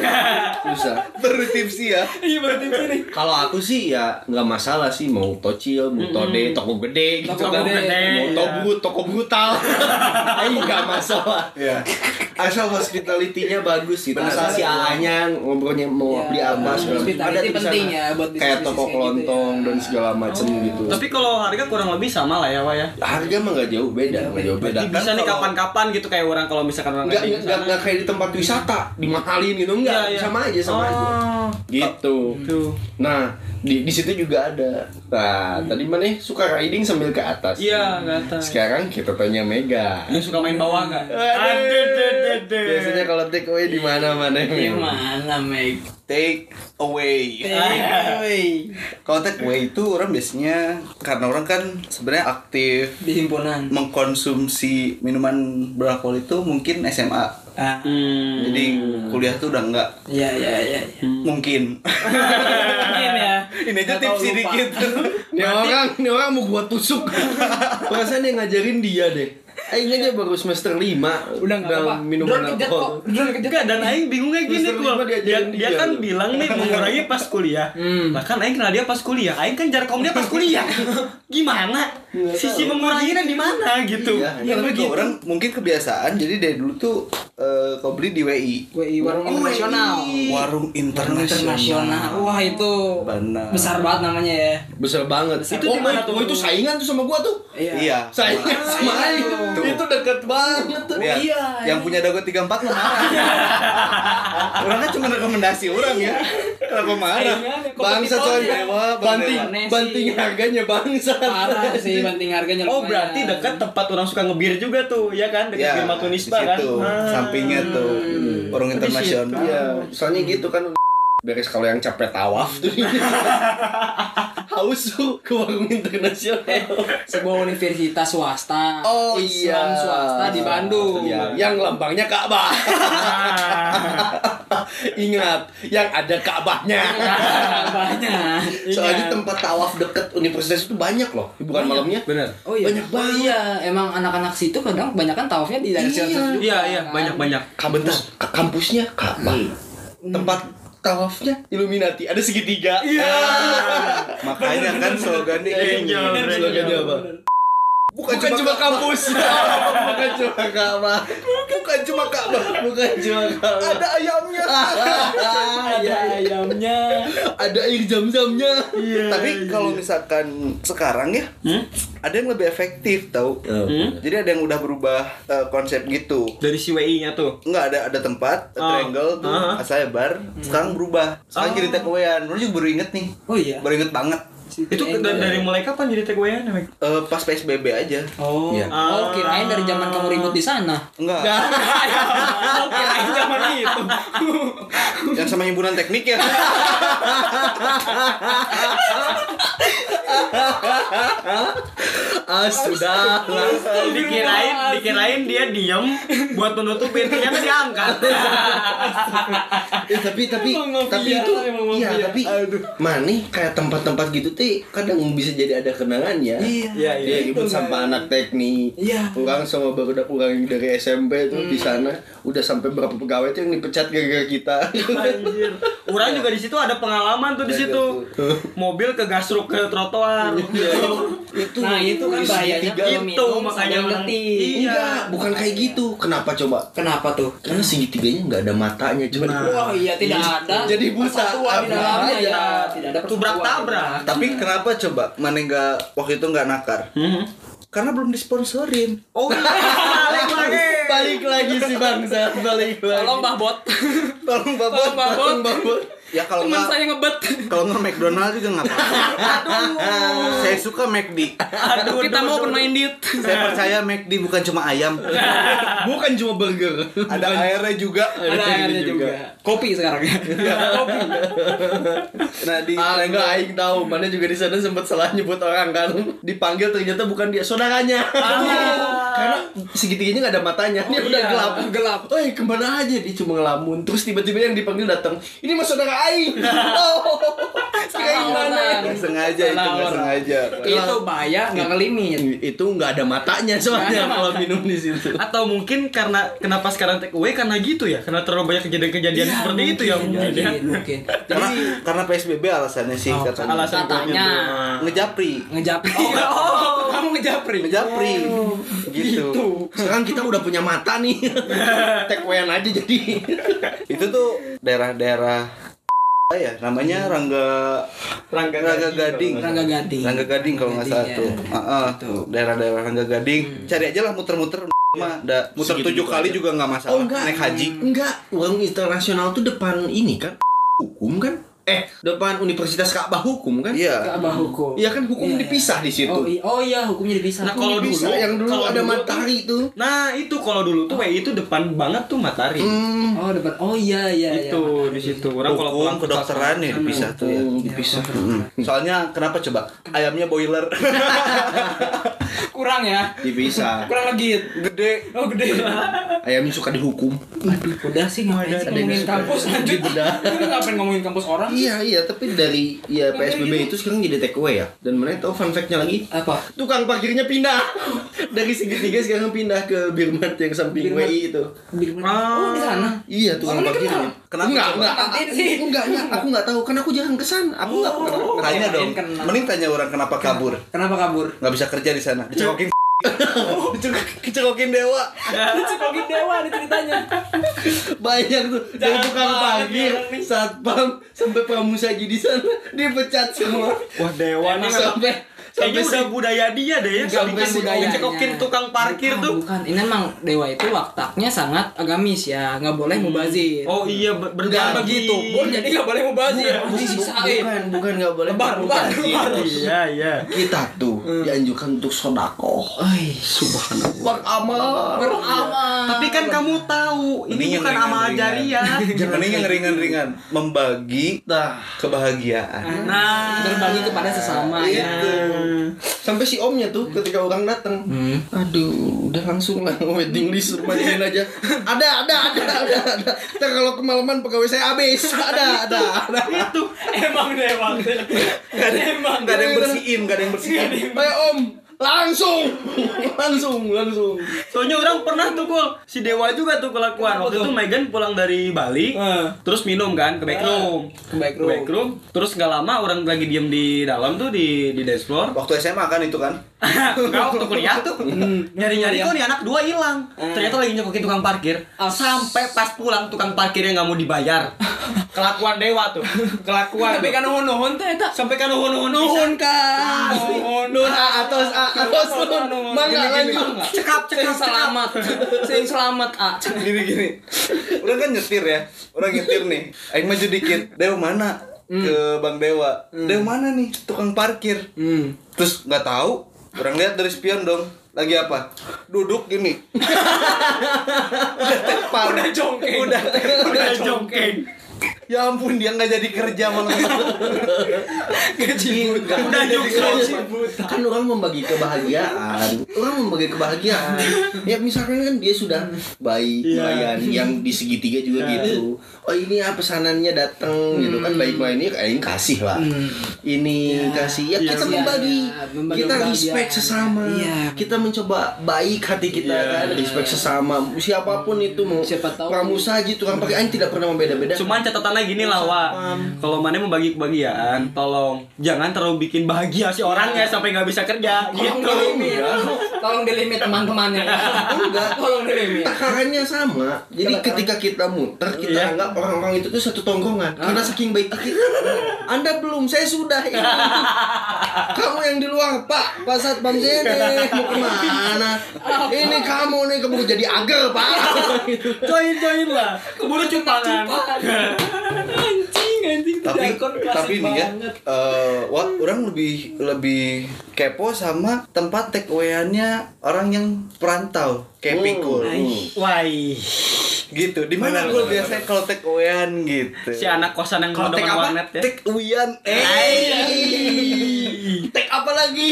Susah. Baru tipsi ya. Iya berarti ini. Kalau aku sih ya nggak masalah sih mau tocil, mau tode, toko gede gitu Toko kan. gede, Mau iya. tobu, toko brutal. Ayo nggak masalah. Iya. Asal hospitality-nya bagus gitu. Benar. Asal si A-nya ngobrolnya mau Iya, beli apa segala macam. hospitality tuh penting ya buat Kayak toko gitu kelontong ya. dan segala macem gitu. Tapi kalau harga kurang lebih sama lah ya, Wak ya. harga mah nggak jauh beda, nggak jauh beda. Jadi bisa nih kapan-kapan gitu kayak orang kalau misalkan orang Nggak, nggak, nggak, kayak di tempat wisata, dimahalin gitu enggak, Iya, iya. sama aja sama aja. Oh. Gitu. Tuh. Nah, di di situ juga ada. Nah, tadi mana suka riding sambil ke atas. Iya, nggak tahu. Sekarang kita tanya Mega. Yang suka main bawah nggak? Aduh. Biasanya kalau take away di mana mana Di mana, Meg? Take away. Hey. Kalau take away itu orang biasanya karena orang kan sebenarnya aktif Di himpunan. mengkonsumsi minuman beralkohol itu mungkin SMA Ah, Hmm. Jadi kuliah tuh udah nggak iya iya iya. iya. mungkin. Mungkin ya. Ini aja tips sedikit. Ini orang, ini orang mau gua tusuk. Perasaan dia ngajarin dia deh. Aing aja baru semester 5 Udah nggak apa-apa. minuman Drone kejat kok. alkohol. Enggak, dan Aing bingungnya gini kok dia, dia, dia kan bilang nih mengurangi pas kuliah Nah kan Aing kenal dia pas kuliah Aing kan jarak kaum dia pas kuliah Gimana? Sisi menguranginya di mana gitu Iya, Ya, tapi ke orang mungkin kebiasaan jadi dari dulu tuh eh, kau beli di WI. WI warung Oh, internasional. Warung internasional. Wah itu Benar. besar banget namanya ya. Besar banget. Itu oh, oh, tuh? oh, itu saingan tuh sama gua tuh. Iya. Saingan sama Aing. Tuh. Itu deket banget tuh. Ya, iya, yang punya dago 34 mah marah. orang kan cuma rekomendasi orang ya. Kenapa marah? Bangsa. Wah, Banting, Bang banting harganya bangsa. Parah sih banting harganya. Oh berarti dekat tempat orang suka ngebir juga tuh ya kan dekat Ya, Tunisba kan Ah. sampingnya tuh Oh, di internasional. Iya, soalnya gitu kan beres kalau yang capek tawaf tuh haus tuh ke warung internasional. sebuah universitas swasta. Oh Islam iya. swasta di Bandung. Iya, yang lambangnya Ka'bah. Ingat, yang ada Ka'bahnya. banyak. Soalnya tempat tawaf deket universitas itu banyak loh, bukan malamnya. bener Oh iya. Banyak Oh banget. iya, emang anak-anak situ kadang kebanyakan tawafnya di daerah Iya. situ juga. iya iya kan? banyak banyak Kampus, ka- kampusnya Ka'bah. Tempat tawafnya Illuminati, ada segitiga. Iya. Makanya kan slogannya Iya, ini. Slogannya apa? Bukan, cuma, kampus. Bukan cuma Ka'bah. Bukan cuma Ka'bah. Bukan cuma Ka'bah. Ada ayamnya. Ada ayamnya. Ada air zam-zamnya. Tapi kalau misalkan sekarang ya, Hmm? ada yang lebih efektif tau. Hmm? Jadi ada yang udah berubah eh, konsep gitu. dari si WI nya tuh Enggak ada ada tempat Oh. triangle tuh Ah. saya bar sekarang berubah sekarang Oh. jadi lu juga baru inget nih Oh iya. baru inget banget itu da- dari mulai kapan jadi takeaway nya Eh, pas psbb aja. Oh. Iya. Oh, kirain dari zaman kamu ribut di sana. enggak. Oh kirain zaman itu. Yang sama himpunan teknik ya. Ah, sudah dikirain dikirain dia diem buat menutupin ternyata diangkat. Eh, tapi tapi tapi itu iya tapi mana kayak tempat-tempat gitu teh kadang bisa jadi ada kenangan ya Iya. Iya, iya. Ribut sama anak teknik Iya. orang sama baru orang dari SMP tuh di sana udah sampai berapa pegawai tuh yang dipecat gara-gara kita Anjir. Orang juga di situ ada pengalaman tuh di situ. Mobil ke gasruk ke trotoar. itu Nah, itu kan bahayanya Itu makanya ngetik. Iya. bukan kayak gitu kenapa coba Kenapa tuh? karena segitiganya nggak ada matanya cuma Wah, iya tidak ada. Jadi buta. Ya. Tidak ada Tubrak persatuan. tabrak. tapi kenapa coba mana nggak waktu itu nggak nakar Hmm. karena belum disponsorin Oh iya, balik lagi. balik lagi si bangsa balik lagi Tolong Mbah Bot. tolong bapak Tolong Mbah Bot. Bang Babon. Ya kalau nggak saya ngebet. kalau nggak McDonald juga nggak apa-apa saya suka McD Aduh, Kita mau pemain diet. saya percaya McD bukan cuma ayam bukan cuma burger ada airnya juga Ada airnya juga. Kopi sekarang ya. Kopi. nah di Ah enggak aing tahu, mana juga di sana sempat salah nyebut orang kan. Dipanggil ternyata bukan dia, saudaranya. Karena segitiganya nggak ada matanya, dia udah iya, gelap. gelap. Oi, ke mana aja dia cuma ngelamun. Terus tiba-tiba yang dipanggil datang. Ini mas saudara aing. Oh, kirain mana? nggak sengaja itu nggak sengaja Itu bahaya nggak ngelimit. Itu nggak ada matanya soalnya kalau minum di situ. Atau mungkin karena kenapa sekarang take away karena gitu ya? Karena terlalu banyak kejadian-kejadian Iya, seperti itu ya mungkin ya. Mungkin, karena karena PSBB alasannya sih Oh, katanya Alasan Katanya. tuh. ngejapri ngejapri. Oh, kamu ngejapri. ngejapri gitu Sekarang kita udah punya mata nih. Tekwean aja jadi. itu tuh daerah-daerah ya namanya Rangga Rangga Rangga Gading, Gading. Rangga Gading. Rangga Gading kalau nggak salah tuh. ya. Heeh, Gitu. daerah-daerah Rangga Gading. Cari aja lah muter-muter. Mah ada muter Segitu tujuh juga kali aja. juga nggak masalah. Oh enggak. naik haji. Enggak, uang internasional tuh depan ini kan. Hukum kan? Eh depan Universitas Ka'bah Hukum kan? Iya. Ka'bah hukum. Iya kan hukum Iya, iya. dipisah di situ. Oh, i- oh iya, hukumnya dipisah. Nah, kalau dulu Bisa yang dulu kalau ada dulu matahari itu. Nah, itu kalau dulu tuh WI itu depan banget tuh matahari. Hmm. Oh, depan. Oh iya iya iya. itu di situ. Orang kalau pulang ke kedokteran ya dipisah tuh ya. Hmm, dipisah. Soalnya kenapa coba? Ayamnya boiler. Kurang ya. Dipisah. Kurang legit. Gede. Oh, gede. Ayamnya suka dihukum. Aduh, udah sih ngapain sih ada yang ngomongin kampus lanjut. Lu ngapain ngomongin kampus orang? Iya iya tapi dari ya PSBB itu sekarang jadi take away ya. Dan mana tahu fun fact-nya lagi? Apa? Tukang parkirnya pindah dari segitiga sekarang pindah ke Birmat yang samping Birmat. WI itu. Birman. Ah. Oh, di sana. Iya tukang Oh, parkirnya. Kenapa Enggak, enggak. Enggak, enggak. Aku enggak tahu kan aku jarang ke sana. Aku enggak pernah. Tanya dong. Mending tanya orang kenapa kabur. Kenapa kabur? Nggak bisa kerja di sana. Dicekokin. Dicekok- Dicekokin dewa. Cekokin dewa nih ceritanya. Banyak tuh dari Jangan tukang banget parkir, satpam sampai pramusaji di sana dipecat semua. Wah, dewa nih sampai Kayaknya udah budaya dia deh ya. Bukan, Bikin budayanya. cekokin tukang parkir Bukan, tuh. Bukan, ini emang dewa itu waktaknya sangat agamis ya, nggak boleh mubazir. Oh iya berbagi. begitu pun jadi nggak boleh mubazir. Bukan bukan nggak boleh Lebar, lebar. Iya, iya. kita tuh dianjurkan untuk sodakoh Oi, subhanallah beramal beramal. Tapi kan kamu tahu, ini bukan amal jariah. Mending yang ringan-ringan. Membagi kebahagiaan. Nah, berbagi kepada sesama ya. Sampai si omnya tuh ketika orang datang. Aduh udah langsung lah wedding list mainin aja. Ada ada ada ada ada. Ntar kalau kemalaman pegawai saya habis. Ada ada ada. itu. Emang dewa. Emang. Gak ada yang bersihin, gak ada yang bersihin. ayo om langsung langsung langsung Soalnya orang pernah tuh kul si Dewa juga tuh kelakuan. Waktu itu Megan pulang dari Bali, Eh. terus minum kan ke backroom. Ke backroom. Terus nggak lama orang lagi diem di dalam tuh di di dance floor. Waktu SMA kan itu kan? Enggak waktu kuliah tuh. Nyari-nyari kok nih anak dua hilang. Ternyata lagi nyokokin tukang parkir. Sampai pas pulang tukang parkirnya nggak mau dibayar. Kelakuan Dewa tuh. Kelakuan. Tapi kan nuhun-nuhun teh eta. sampai kan nuhun-nuhun Nuhun kan. nuhun nuhun ah, atos ah, atos nuhun mangga lanjut Cekap, Sing cekap, selamat. Sing selamat ah. Gini gini. Udah kan nyetir ya. Orang nyetir nih. Aing maju dikit. Dewa mana? Ke Bang Dewa. Dewa mana nih? Tukang parkir. Hmm. Terus nggak tahu. Orang lihat dari spion dong. Lagi apa? Duduk gini. udah tepal. Udah jongkeng. Udah Udah jongkeng. Ya ampun dia nggak jadi kerja malam. Gaji buta Udah kan orang membagi kebahagiaan. Orang membagi kebahagiaan. Ya misalkan kan dia sudah baik melayani yang di segitiga juga gitu. Oh ini ya pesanannya datang gitu kan baik melayani ya ini kasih lah. Ini kasih. Ya kita Iya, membagi. Iya, membagi kita respect sesama. Iya. kita mencoba baik hati kita kan. Respect sesama. Siapa pun itu mau Siapa tahu. pramusaji tukang pakai Aing tidak pernah membeda-beda. Cuman catatannya gini lah, Wak. Kalau mana mau bagi kebahagiaan, tolong jangan terlalu bikin bahagia si orangnya sampai nggak bisa kerja. Tolong Gitu. dilimit. Tolong dilimit teman-temannya. enggak Tolong dilimit. takarannya sama. Jadi ketika kita muter, kita Iya. anggap orang-orang itu tuh satu tongkrongan. Karena saking baik kita. Anda belum, saya sudah. Ya. kamu yang di luar, Pak. Pak Satpam sini mau ke mana? Ini kamu nih kamu jadi agar, Pak. Gitu. Join join lah. Keburu cupangan. Anjing, anjing. tapi tapi nih ya banget. eh, wah orang lebih lebih kepo sama tempat take away-nya orang yang perantau kayak Hmm. pikul Wah. gitu di mana gue biasanya kalau take away-an gitu Si anak kosan yang kalau mau take depan apa warnet ya. take away-an eh Tek apa lagi?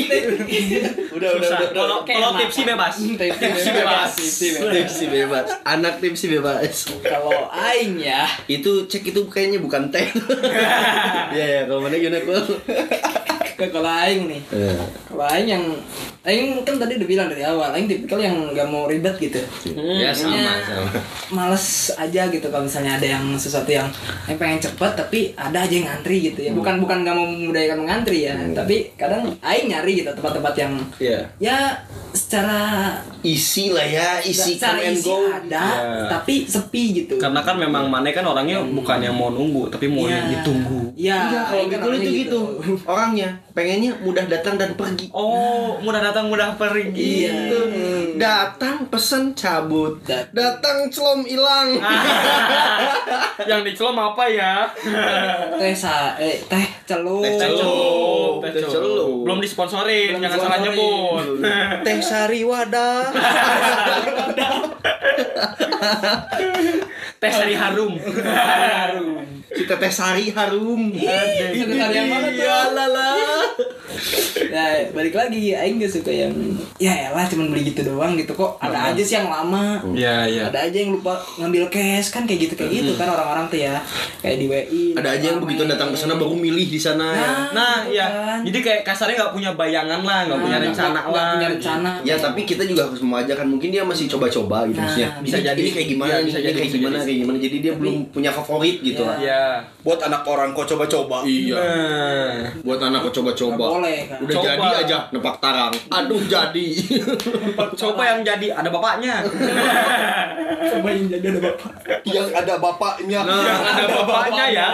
udah udah Susah. udah, udah. Kalau kalau tipsi bebas. Tipsi bebas. Tipsi bebas. Tipsi bebas. Anak tipsi bebas. Kalau aing ya, Itu cek itu kayaknya bukan teh. Iya ya, kalau mana gimana kalau aing nih. Eh, Kalau aing yang aing kan tadi udah bilang dari awal, aing tipikal yang nggak mau ribet gitu. Ya sama Kayaknya sama. Males aja gitu kalau misalnya ada yang sesuatu yang yang pengen cepet tapi ada aja yang ngantri gitu ya. Bukan bukan nggak mau memudahkan mengantri ya, tapi kadang aing nyari gitu tempat-tempat yang Iya. ya secara Isi lah ya, isi secara come and isi go. ada Iya. tapi sepi gitu. Karena kan memang Mane kan orangnya bukan yang mau nunggu, tapi mau Iya. yang ditunggu. Iya, Iya, kalau gitu orangnya itu gitu. Orangnya pengennya mudah datang dan pergi. Oh, mudah datang mudah pergi. Gitu. Datang pesen cabut. Dat- Datang celom hilang. Yang dicelom apa ya? teh sa eh teh celup Teh Celup, Teh celup. Belum disponsorin, Belum jangan salah nyebut. Teh sari wadah. Teh sari harum. Kita teh sari harum. sekretarian banget tuh Iya lala. Nah, balik lagi, Aing gak suka yang ya elah cuman beli gitu doang gitu kok. Ada aja sih yang lama. Iya, iya. Ada aja yang lupa ngambil cash kan kayak gitu kayak gitu kan orang-orang tuh ya. Kayak di WI. Ada aja yang begitu datang ke sana baru milih di sana ya. Nah, ya. kan. Jadi kayak kasarnya nggak punya bayangan lah, nggak punya Nah, rencana nggak- lah. punya rencana. Ya tapi kita juga harus memajakan mungkin dia masih coba-coba gitu Nah, maksudnya. bisa jadi. ini kayak gimana Iya, nih, bisa jadi, kayak gimana jadi. kayak gimana. Jadi dia belum punya favorit gitu Iya. lah. Ya. Buat anak orang kok coba-coba. Iya. Nah. Buat anak kok coba-coba. Nggak boleh, kan. Udah Coba. jadi aja nepak tarang. Aduh jadi. Coba yang jadi ada bapaknya. Coba yang jadi ada bapak. Yang ada bapaknya. yang ada bapaknya ya.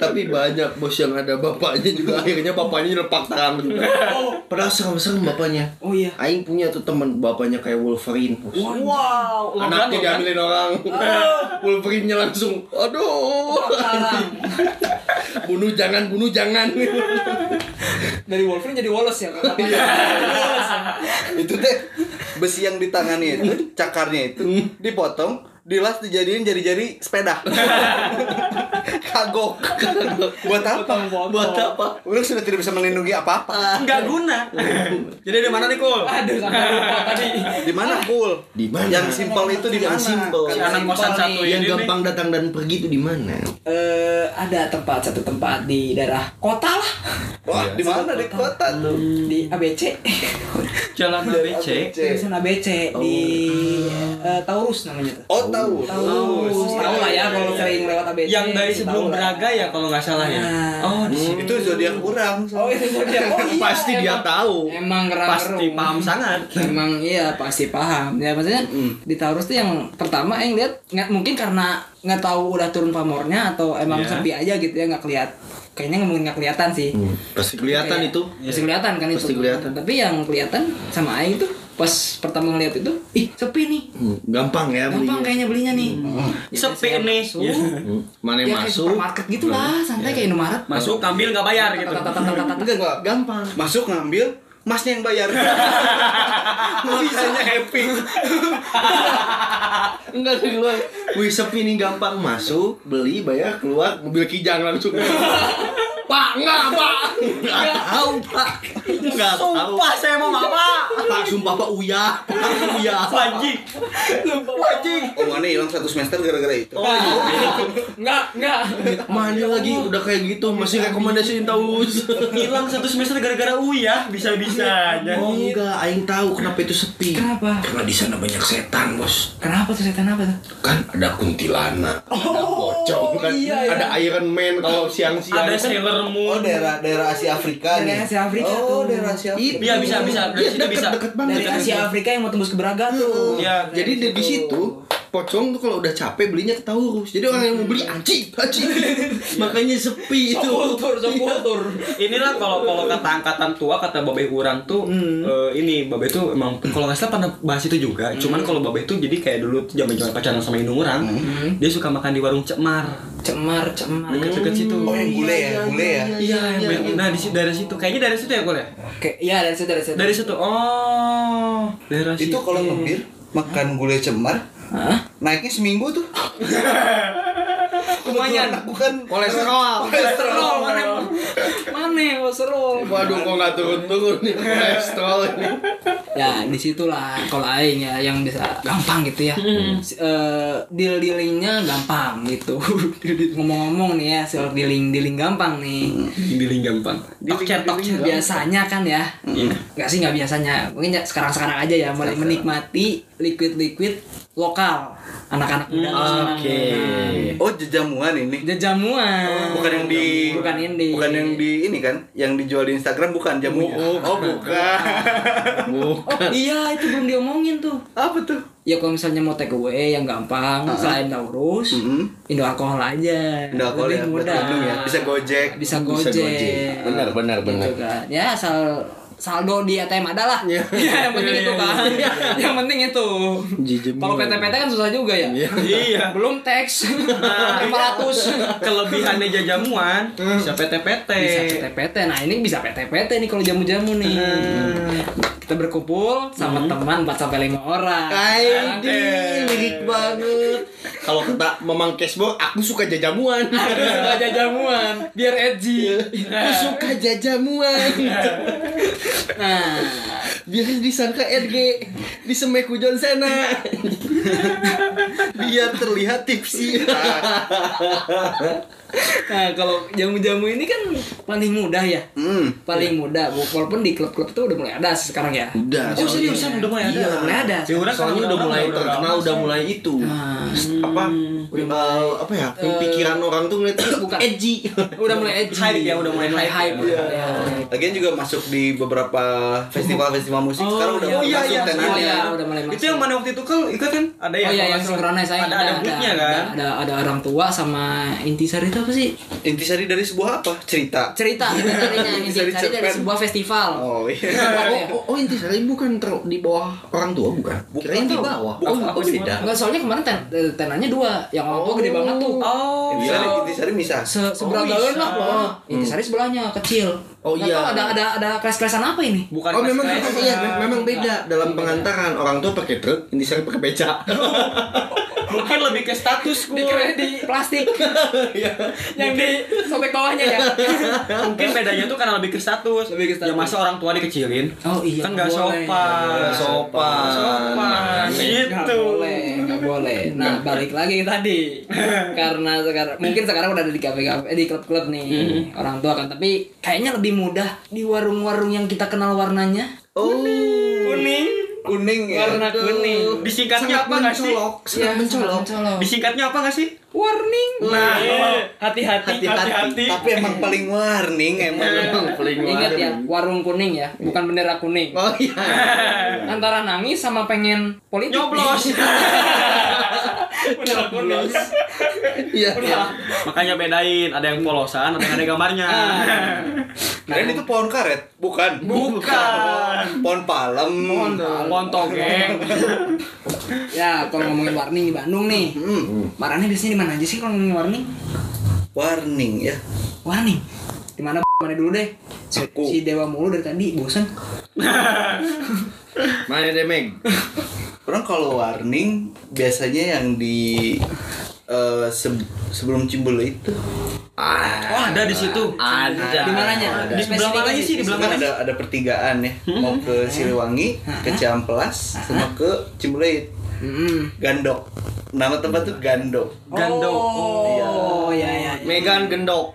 Tapi banyak bos yang ada bapaknya juga akhirnya bapaknya nepak tarang juga. Padahal serem-serem bapaknya. Oh iya. Aing punya tuh teman bapaknya kayak Wolverine. bos. Wow, Anaknya Logan, diambilin orang. Wolverine-nya langsung, aduh. Bunuh jangan, bunuh jangan. Dari Wolverine jadi Wallace ya. Kata itu teh besi yang di tangannya itu cakarnya itu dipotong dilas dijadiin jari-jari sepeda kagok buat apa Buat apa? Udah sudah tidak bisa melindungi apa-apa Nggak guna. Jadi di mana nih, Kul? Aduh sampai lupa tadi. di mana kul Di mana? yang simpel itu di mana simpel. Si anak kosan Simpel satu yang gampang datang dan pergi itu di mana? Eh ada tempat satu tempat di daerah kota lah. wah di mana di kota tuh Di ABC. Jalan ABC. Jurusan ABC di eh, Taurus namanya tuh. oh tahu Taurus. Tahu lah ya kalau sering lewat ABC. Yang dari tahu sebelum. Braga ya kalau nggak salah ya. Nah. Oh, di sini. itu zodiak kurang Oh itu dia. Oh iya. Pasti dia tahu. Emang Pasti paham sangat. Emang iya pasti paham. Ya maksudnya di Taurus tuh yang pertama yang lihat nggak mungkin karena nggak tahu udah turun pamornya atau emang Iya. sepi aja gitu ya nggak keliat. Kayaknya mungkin nggak kelihatan sih. Pasti kelihatan Kayak- itu. Pasti kelihatan kan itu. Pasti kelihatan. Tapi yang kelihatan sama Aing tuh pas pertama ngeliat itu, ih sepi nih. Hmm, Gampang ya Gampang belinya. kayaknya belinya nih. Ya, Sepi saya nih. Masuk, Iya. Hmm, Mana Ya masuk? supermarket gitu lah, santai kayak Indomaret. Masuk ambil nggak bayar gitu. Gampang. masuk ngambil masnya yang bayar Bisanya happy. Enggak keluar. Wih sepi nih gampang masuk, beli, bayar, keluar, mobil kijang langsung. Pak, enggak, Pak. Enggak tahu, Pak. Enggak tahu. Sumpah saya mau apa? Pak, sumpah Pak Uya. Pak Uya. Wajib. Wajib. oh mana hilang satu semester gara-gara itu Oh, iya. Enggak, enggak. Mana lagi udah kayak gitu masih rekomendasiin taus. Hilang satu semester gara-gara Uya, bisa-bisanya. Oh enggak, aing tahu kenapa itu sepi. Kenapa? Karena di sana banyak setan, Bos. Kenapa tuh setan apa tuh? Kan ada kuntilanak, ada pocong, kan iya, iya. ada Iron Man kalau siang-siang. Ada kan. Oh Moon. daerah daerah Asia Afrika nih Daerah Asia Afrika oh tuh. daerah Asia Afrika Iya bisa bisa dari Iya, situ deket, bisa. deket banget. Dari Asia Afrika yang mau tembus ke Braga tuh. Iya. Jadi di, di situ pocong tuh kalau udah capek belinya ke Taurus. Jadi orang yang mau beli anjing, anjing. Makanya sepi itu. Kultur, kultur. Inilah kalau kalau kata angkatan tua kata babe urang tuh eh, ini babe tuh emang kalau nggak salah pernah bahas itu juga. Cuman kalau babe tuh jadi kayak dulu tuh zaman-zaman pacaran sama indung urang, dia suka makan di warung Cemar. Cemar, cemar. Deket-deket situ. oh yang bule ya bule ya Iya, yang- nah di dari situ kayaknya dari situ ya kul ya. Oke, iya dari situ dari situ. Dari situ. Oh, daerah itu kalau ngebir makan gulai cemar Hah? naiknya seminggu tuh Lumayan. aku kan Kolesterol. Kolesterol mana? Mana kolesterol? Waduh, kok nggak turun-turun nih kolesterol ini. Ya di situlah kalau aing ya yang bisa gampang gitu ya. Si- eh, deal dealingnya gampang gitu. Ngomong-ngomong nih ya soal dealing dealing gampang nih. Giling gampang. Tokcer tokcer. Biasanya kan ya. Iya. Nggak sih nggak biasanya. Mungkin ya sekarang-sekarang aja ya mulai menikmati liquid-liquid lokal anak-anak muda sekarang. Oke. oh jajamuan ini Jajamuan. bukan yang di bukan yang di bukan yang di ini kan yang dijual di Instagram bukan jamunya Oh, oh bukan Oh iya itu belum diomongin tuh. Apa tuh? Ya kalau misalnya mau take away yang gampang selain Taurus, Indo alkohol aja. Udah aku Lebih lihat mudah. Ya. Bisa Gojek. Bisa Bisa gojek. Gojek. Benar, benar, benar. Gitu kan. Ya asal saldo di ATM ada lah. Ya, yang penting itu kan. yang penting itu. Jijik Kalau PT-PT kan susah juga ya. Iya. Belum teks. 500. Kelebihannya jajamuan bisa PT-PT. bisa PT-PT. Nah ini bisa PT-PT nih kalau jamu-jamu nih. Kita berkumpul sama teman 4 sampai 5 orang. Aidi, lirik banget. Kalau kata Mamang Cashbo, aku suka jajamuan. Harus suka jajamuan biar edgy. aku suka jajamuan. Nah, Biar disangka RG di Semeku John Cena. Biar terlihat tipsi. nah kalau jamu-jamu ini kan paling mudah ya. Hmm. Paling mudah walaupun di klub-klub itu udah mulai ada sih sekarang ya. Udah. Oh seriusan udah mulai ada? Iya. Mulai ada. Ya udah Soalnya udah mulai terkenal, udah mulai itu. Nah, Apa? eh, apa ya? pikiran orang tuh ngeliatnya bukan. edgy. udah mulai edgy. Hype ya, udah mulai hype. hype. Iya. Ya. Lagian juga masuk di beberapa festival-festival musik Oh, sekarang udah iya. Oh, iya, masuk iya. tenannya. Oh iya, udah mulai masuk. Itu yang mana waktu itu kan ikut kan? Ada ya? Oh iya yang salah. sinkronis saya Ada ada booknya kan? Ada, ada ada orang tua sama intisari itu apa sih? Intisari dari sebuah apa? Cerita. Cerita intisarinya. Intisari intisari dari sebuah festival. Oh iya. Oh, oh, oh intisari bukan ter- di bawah orang tua bukan? Bukan. Kirain di bawah. Bukan, Oh, aku oh, beda. Enggak soalnya kemarin ten, eh, tenannya dua, yang orang tua gede banget tuh. Oh. Intisari, iya. intisari bisa. Se seberagalan bisa. lah. Oh, intisari sebelahnya kecil. Oh, iya. tahu ada ada ada kelas-kelasan apa ini? Bukan Oh memang iya, mem- memang beda dalam pengantaran orang tua pakai truk, intisari pakai beca. Mungkin lebih ke status gue. di plastik. Iya. yang di sobek bawahnya ya. Mungkin bedanya tuh karena lebih ke status. Lebih ke status. Ya masa orang tua dikecilin? Oh iya. Kan nggak sopan. Nggak sopan. Sopan. Gitu. boleh, nggak boleh. Nah, balik lagi tadi. Karena sekarang mungkin sekarang udah ada di kafe-kafe, eh, di klub-klub nih orang tua kan. Tapi kayaknya lebih mudah di warung-warung yang kita kenal warnanya. Oh. Kuning. Kuning ya. Warna kuning. Disingkatnya apa nggak sih? mencolok, Iya, sangat mencolok. mencolok. Disingkatnya apa nggak sih? Warning. Nah, hati-hati. Hati-hati. Tapi emang paling warning emang. Memang paling Ingat warna. ya, warung kuning ya, bukan bendera kuning. Oh iya. Antara nangis sama pengen politik. Nyoblos. bendera kuning. Iya. Makanya bedain, ada yang polosan, ada yang ada gambarnya. Keren itu pohon karet, bukan? Bukan. Pohon palem. Pohon togeng. Ya, kalau ngomongin warning di Bandung nih, Hmm. marahnya biasanya di mana aja sih kalau ngomongin warning? Warning ya. Warning. Di mana mana dulu deh? Si, si Dewa mulu dari tadi, bosan. Mana deh Meg? Orang kalau warning biasanya yang di eh, se- sebelum Cimbule itu. Oh, ada di situ. Ada. Di mananya? Di sebelah mana sih? Di sebelah Kan mana? ada ada pertigaan ya, mau ke Siliwangi, ke Ciamplas, sama ke Cimbuleuit. Hmm. Gandok. Nama tempat tuh Gandok. Gandok. Oh, ya ya. ya. Megan gendok.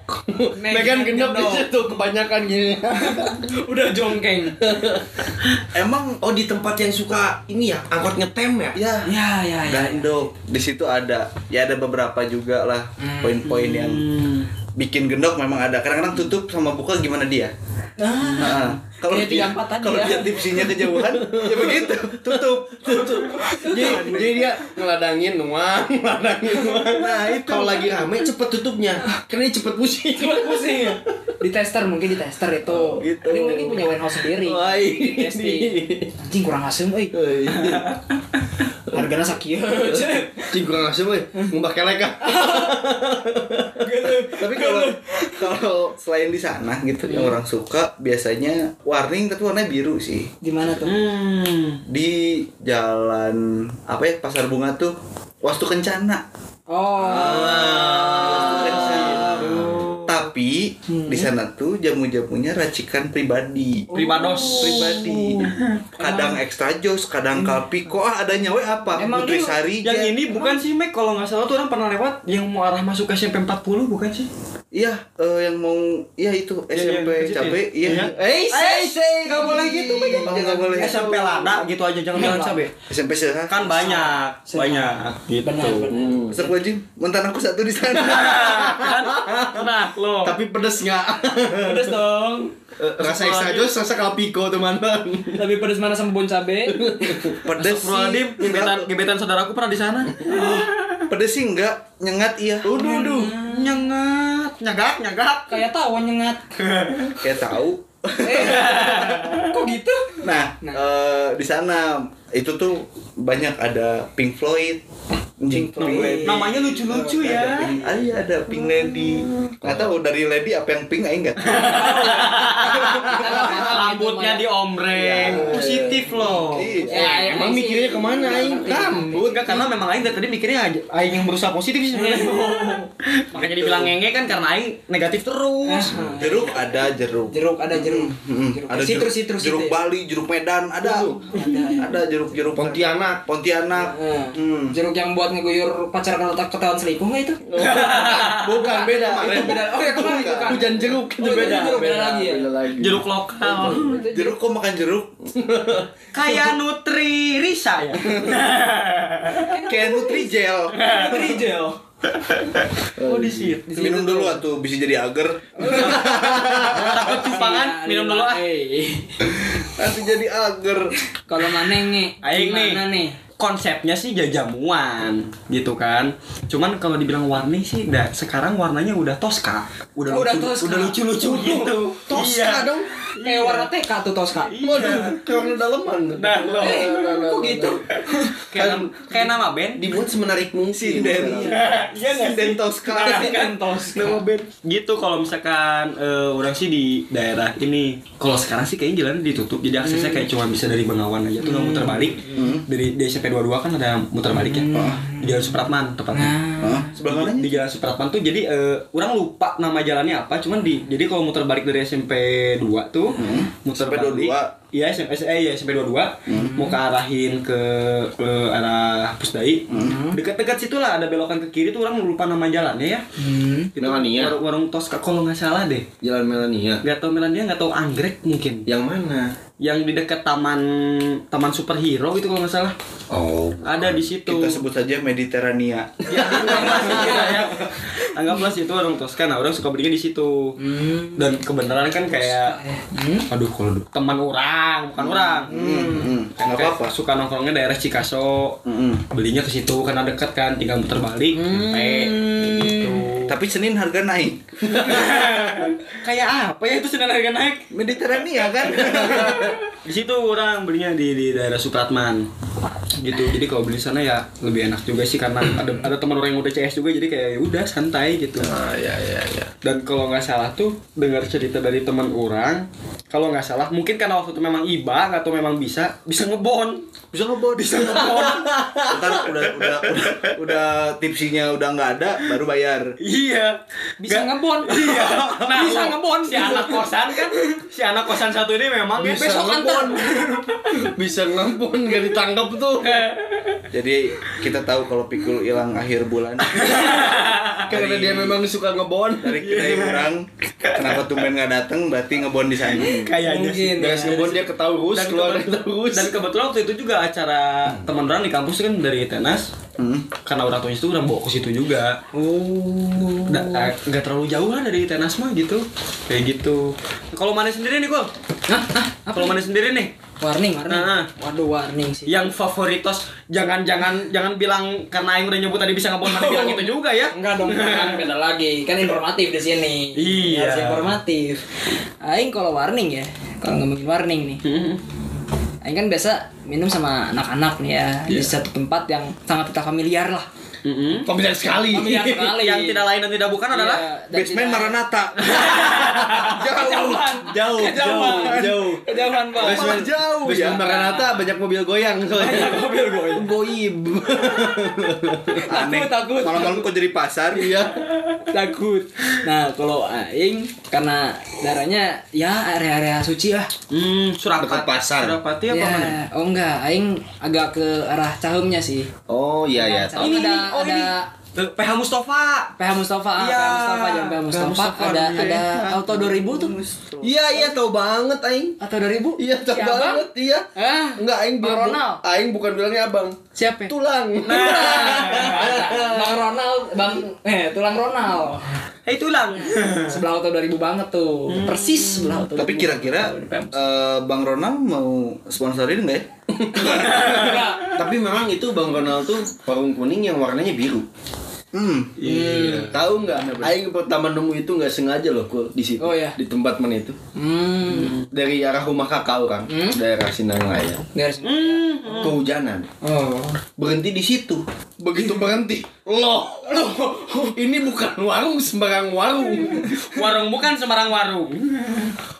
Megan gendok di situ kebanyakan gini. Udah jongkeng. Emang Oh di tempat yang suka ini ya angkot ngetem ya? ya Ya ya ya. Gandok. Di situ ada. Ya ada beberapa juga lah poin-poin yang bikin gendok memang ada. Kadang-kadang tutup sama buka gimana dia? Nah, kalau dia, 34 tadi kalau ya. dia tipsinya kejauhan, ya begitu, tutup, tutup. Jadi, jadi dia ngeladangin nuang, ngeladangin nuang. Nah, itu. Kalau lagi rame cepet tutupnya, karena cepet pusing. Cepet pusing ya. Di tester mungkin di tester itu. Gitu. Dia mungkin punya warehouse sendiri. Wah, Di testing. Anjing kurang asem euy. Hargana sakieu. Cing kurang ngasih boy, ngumbah kelek ah. Tapi kalau kalau selain di sana gitu yang orang suka biasanya warning tapi warnanya biru sih. Di mana tuh? Hmm. Di jalan apa ya Pasar Bunga tuh Wastu Kencana. Oh. Wastu Kencana. Tapi di sana tuh jamu-jamunya racikan pribadi. Pribados. Pribadi. Kadang extra jos, kadang kalpi. Kok ah, ada nyawe apa? Emang Putri Sari. Yang ini bukan sih Mac kalau nggak salah tuh orang pernah lewat yang mau arah masuk ke SMP 40 bukan sih? Iya, eh, yang mau iya itu Iya, SMP iya, cabe, iya. Iya. Eh, Eh, say, nggak boleh gitu, Bang. Oh, nggak boleh. SMP lada gitu aja jangan bilang cabe. SMP sehat. Kan banyak, banyak gitu. Benar, benar. Astagfirullahaladzim, mantan aku satu di sana. Kan? Nah, lo. Tapi pedes nggak? Pedes dong. rasa extra jus, rasa kalpiko teman-teman. Lebih pedes mana sama bon cabe? Pedes sih. Astagfirullahaladzim, gebetan, gebetan saudaraku pernah di sana. Pedes sih enggak, nyengat iya. Uduh, uduh. Nyengat, nyagak, nyagak. Kayak tawon nyengat. Kayak tahu. Kok gitu? Nah, eh, di sana itu tuh banyak ada Pink Floyd. Pink Floyd. Namanya lucu-lucu Ada ya. Pink, ah, iya ada Pink Lady. Nggak tahu dari Lady apa yang Pink aing enggak. Rambutnya diombreng, positif loh. Iya. Emang mikirnya ke mana aing? Rambut enggak karena memang aing dari tadi mikirnya aja aing yang berusaha positif sih sebenarnya. Makanya dibilang ngenge kan karena aing negatif terus. Jeruk ada jeruk. Jeruk ada jeruk. Jeruk. Ada jeruk, jeruk itu ya? Bali, jeruk Medan, ada. Ada jeruk-jeruk Pontianak. Pontianak. Eh, Hmm. Jeruk yang buat ngeguyur pacar kalau tak ketahuan selingkuh nggak itu? Bukan beda. Beda. Oh ya kemarin itu kan. Hujan jeruk itu Oh, itu beda. jeruk, beda lagi ya? Beda lagi. Jeruk lokal. Jeruk kok makan jeruk? Kayak Nutri Risa ya. Kayak Nutrijel. Trijel. Oh di situ. Minum dulu atuh bisa jadi agar. Takut cupangan, minum dulu ah. Eh, Nanti jadi agar. Kalau maneng nih, Aing nih. Konsepnya sih jajamuan gitu kan. Cuman kalau dibilang warni sih udah sekarang warnanya udah Tosca. Udah Oh, udah lucu, Tosca. udah lucu-lucu gitu. Tosca Iya. dong. Kayak warna TK tuh Tosca. Waduh, kayak orang daleman. Nah, lo. Eh, kok gitu? Kayak, kayak nama band. Dibuat semenarik mungkin. Sinden. Iya nggak sih? Sinden Tosca. Kan Tosca. Nama band. Gitu kalau misalkan eh, orang sih di daerah ini. Kalau sekarang sih kayaknya jalan ditutup. Jadi aksesnya kayak cuma bisa dari Bengawan aja tuh nggak muter balik. Dari di SMP 22 kan ada muter balik ya. Di Jalan Supratman tepatnya. Hah? Sebelah mananya? di Jalan Supratman tuh jadi eh, orang lupa nama jalannya apa cuman di jadi kalau muter balik dari SMP 2 tuh muter SMP balik 22. iya SMP eh iya SMP 22 mau ke arahin ke ke arah Pusdai dekat-dekat situ lah ada belokan ke kiri tuh orang lupa nama jalannya ya Hmm. Itu Melania. warung, warung Tosca kalau nggak salah deh Jalan Melania. nggak tahu Melania nggak tahu Anggrek mungkin Yang mana? Yang di dekat taman taman superhero itu kalau nggak salah. Oh. ada di situ. Kita sebut saja Mediterania. ya anggaplah ya. Anggaplah situ orang Tosca nah orang suka belinya di situ. Dan kebenaran kan kayak aduh kalau teman orang bukan orang. Hmm, Kan nggak kayak apa-apa. suka nongkrongnya daerah Cikaso. Mm-mm. belinya ke situ karena dekat kan tinggal muter balik sampai gitu Tapi Senin harga naik. kayak apa ya itu sedang harga naik Mediterania kan? di situ orang belinya di di daerah Supratman gitu jadi kalau beli sana ya lebih enak juga sih karena ada ada teman orang yang udah CS juga jadi kayak ya udah santai gitu Ah, ya ya ya. dan kalau nggak salah tuh dengar cerita dari teman orang kalau nggak salah mungkin karena waktu itu memang iba atau memang bisa bisa ngebon Bisa ngebon, bisa ngebon. Ntar udah udah udah udah tipsinya udah nggak ada, baru bayar. Iya Bisa ngebon. iya nah Bisa lo- ngebon. si anak kosan kan si anak kosan satu ini memang ya Bisa besok ngebon. Bisa ngempon gak ditangkap tuh. Jadi kita tahu kalau pikul hilang akhir bulan. Karena dia memang suka ngebon. dari kedai orang kenapa tumben nggak datang berarti ngebon di sana kayaknya sih Mungkin. Beres ngebon dia ke Taurus, dan, keluar Taurus. dan kebetulan waktu itu juga acara teman orang di kampus kan dari Tenas Hmm. karena orang tuanya itu udah bawa ke situ juga Oh. Nggak eh, nggak terlalu jauh lah dari Tenas mah gitu kayak gitu kalau mana sendiri nih kok kalau mana sendiri nih Warning, warning. Ah. Waduh, warning sih. yang favoritos jangan jangan jangan bilang karena Aing udah nyebut tadi bisa ngebon mana bilang itu juga ya Enggak dong, kan beda lagi. Kan informatif di sini. Iya. Harus informatif. Aing kalau warning ya, kalau ngomongin warning nih. Aing kan biasa minum sama anak-anak nih ya di satu tempat yang sangat kita familiar lah. Familiar sekali. Familiar sekali. yang tidak lain dan tidak bukan adalah Iya, dan basement tidak- Maranatha Kejauhan. Jauh, jauh, jauh. Kejauhan, Bang. Basement jauh ya. Basement Maranatha banyak mobil goyang soalnya. mobil goyang. Goib. aneh takut. malam-malam kok jadi pasar Iya. takut. Nah, kalau aing karena darahnya ya area-area suci lah. hmm, Surapati Dekat pasar. Surapati apa ya, mana oh enggak, aing agak ke arah Cahumnya sih. Oh iya ya. Cahum ada oh, ada PH Mustafa. PH Mustafa, ah, Iya. PH Mustafa, jangan PH Mustafa. Mustafa, Ada iya. ada Auto 2000 tuh. Iya iya tahu banget aing. Auto 2000? Iya tahu banget iya. Ah, Enggak aing bilang aing bukan bilangnya abang. Siapa? Tulang. Bang Ronald, Bang eh tulang Ronald. Hei tulang. Sebelah Auto 2000 banget tuh. Persis sebelah Auto. Tapi 2000. kira-kira eh, Bang Ronald mau sponsorin nggak ya? Enggak. Tapi memang itu Bang Ronald tuh warung kuning yang warnanya biru. Hmm. Iya. Tahu nggak? Aing pertama nemu itu nggak sengaja loh kok di situ. Oh, iya. Di tempat mana itu? Hmm. Dari arah rumah kakak orang, daerah Sinangaya. Garis. Kehujanan. Oh. Berhenti di situ. Begitu berhenti, loh, loh, ini bukan warung sembarang warung. Warung bukan sembarang warung.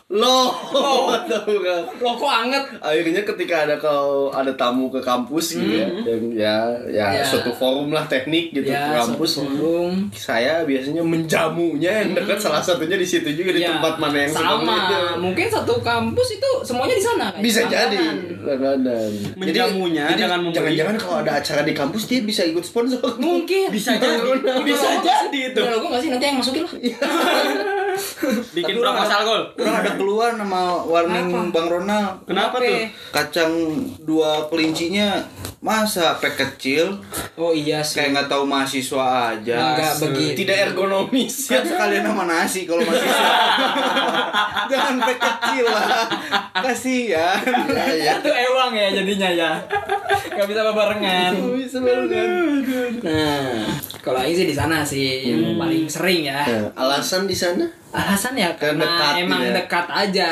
Loh, tahu kan? Lo kok anget? Akhirnya ketika ada kalau ada tamu ke kampus gitu ya, dan ya, ya, Ya. suatu forum lah teknik gitu Ya, ke kampus. forum. Saya biasanya menjamunya yang dekat salah satunya di situ juga di Ya, tempat mana yang sama. itu. Mungkin satu kampus itu semuanya di sana kan? Bisa jadi langganan. Menjamunya Jadi- dengan jadi memberi. jangan-jangan kalau ada acara di kampus dia bisa ikut sponsor. Mungkin. Bisa jadi. Bisa jadi itu. Udah logo gak sih? Nanti yang masukin lah. Bikin proposal gol. Orang ada keluar nama warning Apa? Bang Ronald. Kenapa tuh? Kacang dua kelincinya masa pack kecil Oh iya sih. kayak nggak tahu mahasiswa aja. Enggak begitu. Tidak ergonomis. Kan sekalian sama nasi kalau mahasiswa. Jangan pack kecil lah. Kasihan. Ya, ya. Itu ewang ya jadinya ya. Gak bisa barengan. Bisa barengan. Nah, kalau Aing sih di sana sih yang paling sering ya. Alasan di sana? Alasan ya Karena dekat emang gitu ya. dekat aja.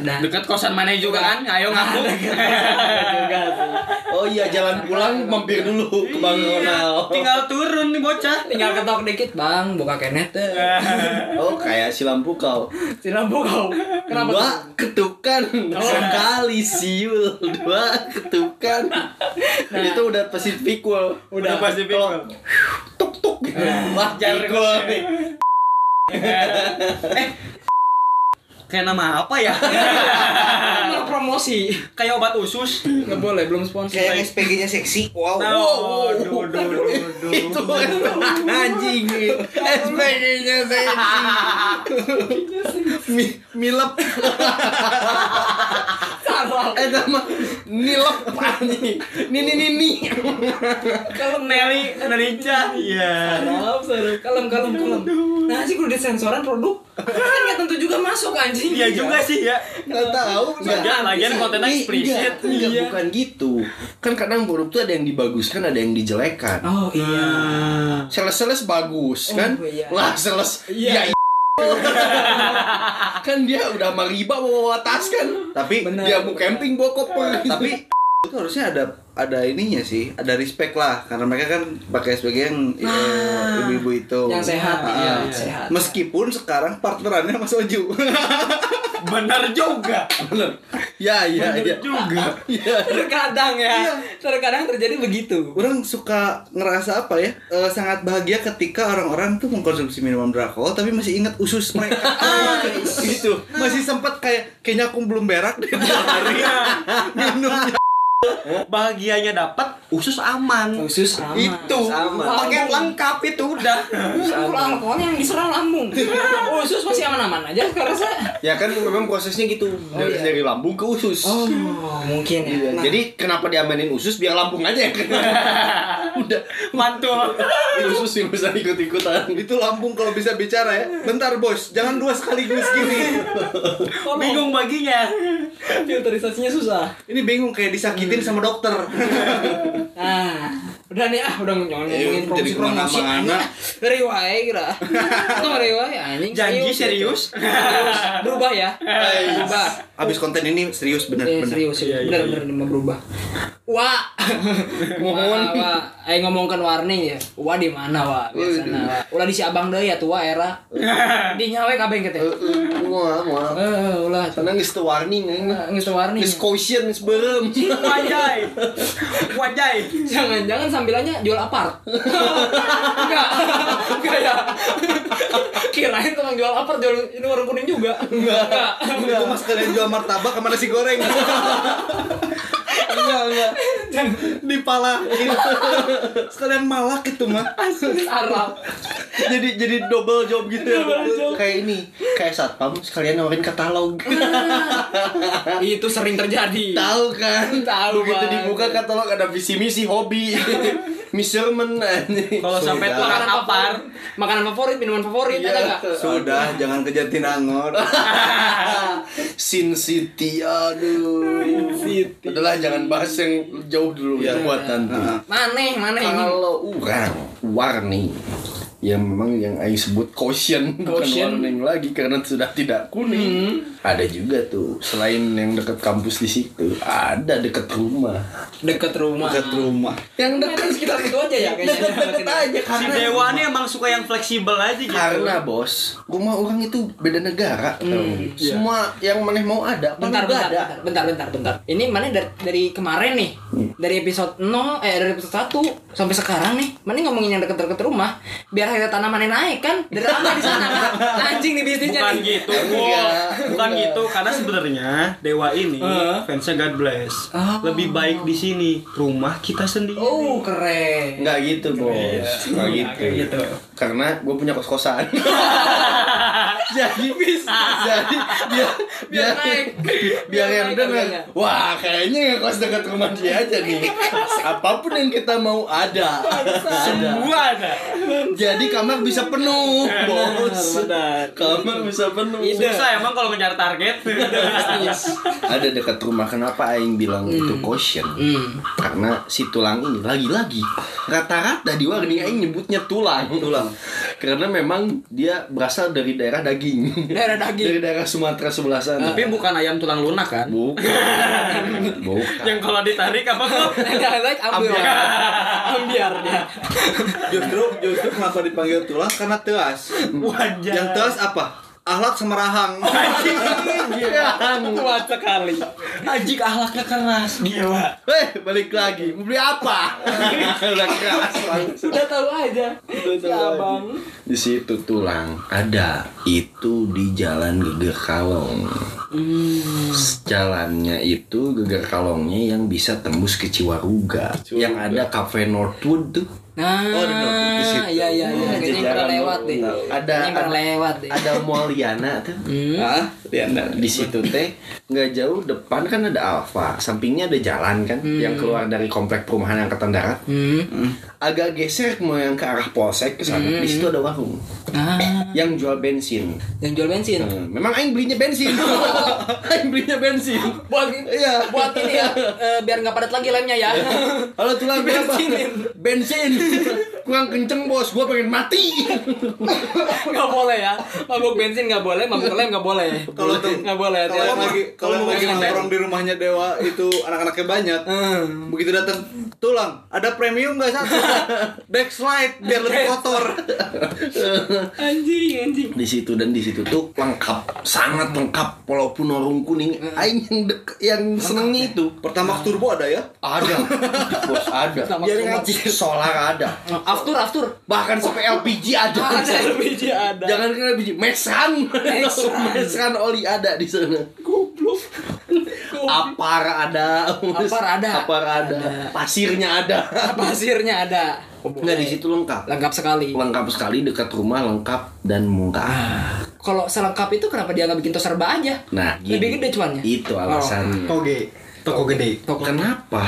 Dan Dekat kosan mana juga kan? Ayo ngaku. juga sih. Oh iya jalan pulang mampir dulu ke Bang Ronald. Tinggal turun nih bocah. Tinggal ketok dikit, Bang, buka kenet teh. Oh kayak si lampu kau. Si lampu kau. Kenapa Dua tuh? ketukan sekali siul dua ketukan. itu udah Pacific Wall. Udah pasti Kalau tuk tuk. Wah Jangan jago nih. Kayak nama apa ya? Mau promosi. Kayak obat usus. Enggak boleh, belum sponsor. Kayak SPG-nya seksi. Wow. Oh, duh, duh, duh, duh. Itu anjing. SPG-nya Mi milep. Salah. Eh nama nilep anjing. Nini nini. Kalau Nelly Indonesia. Iya. Salam, salam. Kalem, kalem, kalem. Nah, sih kudu sensoran produk. Kan nggak tentu juga masuk anjing. Iya juga sih ya. Nggak tahu. Lagian- lagian kontennya Ini- eksplisit. Enggak, enggak, Iya. bukan gitu. Kan kadang produk tuh ada yang dibaguskan, ada yang dijelekan. Oh iya. Sales-sales bagus Oh, kan? iya. Lah sales Iya. Kan dia udah sama riba bawa tas kan. Tapi Bener. dia mau camping bawa koper. tapi itu harusnya ada ada ininya sih, ada respect lah karena mereka kan pakai SPG yang eh, Nah, ibu-ibu itu. yang sehat, Ah, iya, ah. sehat. Meskipun sekarang partnerannya Mas Oju. Benar juga. ya ya ya. Juga. Ya. Terkadang ya. Terkadang terjadi begitu. Orang suka ngerasa apa ya? eh, sangat bahagia ketika orang-orang tuh mengkonsumsi minuman beralkohol tapi masih ingat usus mereka. Ah, gitu. Masih sempat kayak kayaknya aku belum berak deh hari minumnya. Bahagianya dapat, usus aman. Khusus sama. Itu paket lengkap itu udah. Alkoholnya yang diserang lambung. Usus masih aman-aman aja karena saya. Ya kan memang prosesnya gitu dari, iya. dari lambung ke usus. Oh, mungkin ya. Iya, Jadi kenapa diamanin usus biar lambung aja yang kena. Udah Mantul. usus yang bisa ikut-ikutan. Itu lambung kalau bisa bicara ya. Bentar bos, jangan dua sekaligus gini. Bingung baginya. Filterisasinya susah. Ini bingung kayak disakitin sama dokter. Nah, udah nih ah, udah ngomongin Eh, promosi jadi promosi. Dari wae kira. Itu dari wae anjing. Janji Serius, serius. Serius. Berubah ya. Berubah. Abis konten ini serius bener Eh, bener. serius, serius. bener bener bener berubah. Wah, mohon. Wah, ayo ngomongkan warning ya. Wah di mana wah? Ulah di si abang deui ya tua era. Di nyawe kabeh kita. Wah, wah. Eh, ulah. Tenang geus teu warning anjing. Nggak warning. Geus caution geus beureum. Wajai. Wajai. Jangan-jangan sambilannya jual apart. Enggak. Enggak ya. Kirain tukang jual apart jual ini warung kuning juga. Enggak. Itu mas kalian jual martabak sama nasi goreng. Enggak, enggak. dipalakin. Sekalian malak itu mah. Arab. jadi jadi double job gitu ya. Kayak ini kayak satpam sekalian nawarin katalog. Itu sering terjadi. tahu kan? Tahu begitu dibuka katalog ada visi misi hobi measurement. Kalau sampai tuh makanan favorit, makanan favorit, minuman favorit ada nggak? sudah jangan ke Jatinangor. Sin City aduh. Adalah jangan bahas yang jauh dulu Iya. buat nanti Maneh, maneh ini. kalau orang warning yang memang yang Aing sebut caution, bukan Caution. warning lagi karena sudah tidak kuning. Ada juga tuh selain yang dekat kampus di situ, ada dekat rumah. Deket rumah. dekat rumah Yang dekat sekitar itu aja ya kayaknya. deket aja si karena Dewa nih emang suka yang fleksibel aja gitu. karena bos rumah orang itu beda negara tau nggak? semua yang maneh mau ada Bentar, bentar, ada bentar, bentar, bentar, bentar. Ini mana dari, dari kemarin nih, dari episode 0, eh dari episode 1 sampai sekarang nih, mana ngomongin yang deket-deket rumah, biar harga tanamannya naik kan, drama di sana kan, anjing nih bisnisnya Bukan nih. gitu, Enggak. Bukan enggak. gitu, karena sebenarnya Dewa ini Heeh. fansnya God bless. Oh. Lebih baik di sini, rumah kita sendiri. Oh keren. nggak gitu bos nggak Iya, gitu. gitu. Karena gue punya kos kosan jadi jadi biar biar naik. biar yang dengar wah kayaknya ngekos dekat rumah dia aja nih. Apa pun yang kita mau ada. Semua ada. jadi kamar bisa penuh bos. kamar bisa penuh. Susah emang kalau ngejar target. ada dekat rumah kenapa Aing bilang itu caution? Hmm. karena si tulang ini lagi-lagi rata-rata di warni Aing nyebutnya tulang. Tulang karena memang dia berasal dari daerah daging Daerah daging. dari daerah Sumatera sebelah sana Tapi bukan ayam tulang lunak kan? bukan bukan Yang kalau ditarik apa kok? Daerah naik ambiar. Ambiar dia. justru justru kenapa dipanggil tulang karena teas Wajah. yang teas apa ahlak semerahang kuat sekali. Ajik ahlaknya keras dia, Pak. eh balik lagi. Mau beli apa? Udah keras Sudah tahu aja. Si abang. di situ tulang ada. Itu di jalan Geger Kalong. Jalannya itu Geger Kalongnya yang bisa tembus ke Ciwaruga. Yang ada Cafe Northwood tuh Nah, Oh, iya iya iya. Kayaknya yang pernah lewat deh. Ada- yang pernah lewat deh. ada Mall Liana tuh Hmm. ah Di situ teh nggak jauh depan kan ada Alfa sampingnya ada jalan kan yang keluar dari komplek perumahan angkatan darat Hmm. agak geser mau yang ke arah polsek ke sana di situ ada warung Ah, yang jual bensin yang jual bensin. Hmm, memang aing belinya bensin aing belinya bensin Buat Iya. buat ini ya, eh, biar nggak padat lagi lemnya ya. Halo tulang? Bensinin. Bensin. Kurang kenceng bos, gua pengen mati. Nggak boleh ya. Mabuk bensin nggak boleh, mabuk lem nggak boleh. Kalau nggak boleh. kalau lagi kalau mau nongkrong di rumahnya Dewa itu anak-anaknya banyak Hmm. begitu datang tulang ada premium nggak satu backslide biar lebih kotor Anjing, anjing. Di situ dan di situ tuh lengkap, sangat lengkap. Walaupun warung kuning, aing yang dek, yang senengnya itu pertama turbo ada ya ada, bos ada. Turbo. ngaji solar ada. Aftur, aftur. Bahkan sampai LPG ada. Ada LPG ada. Jangan kena LPG, mesan, Mesan. mesan oli ada di sana. Goblok. Apar ada, Apar ada. apar ada, Ada. pasirnya ada. Pasirnya ada. Enggak di situ lengkap. Lengkap sekali. Lengkap sekali dekat rumah lengkap dan murah. Kalau selengkap itu kenapa dia nggak bikin tos serba aja? Nah, gini. Lebih gede cuannya. Itu alasannya. Toge. Toko gede. Toko. Kenapa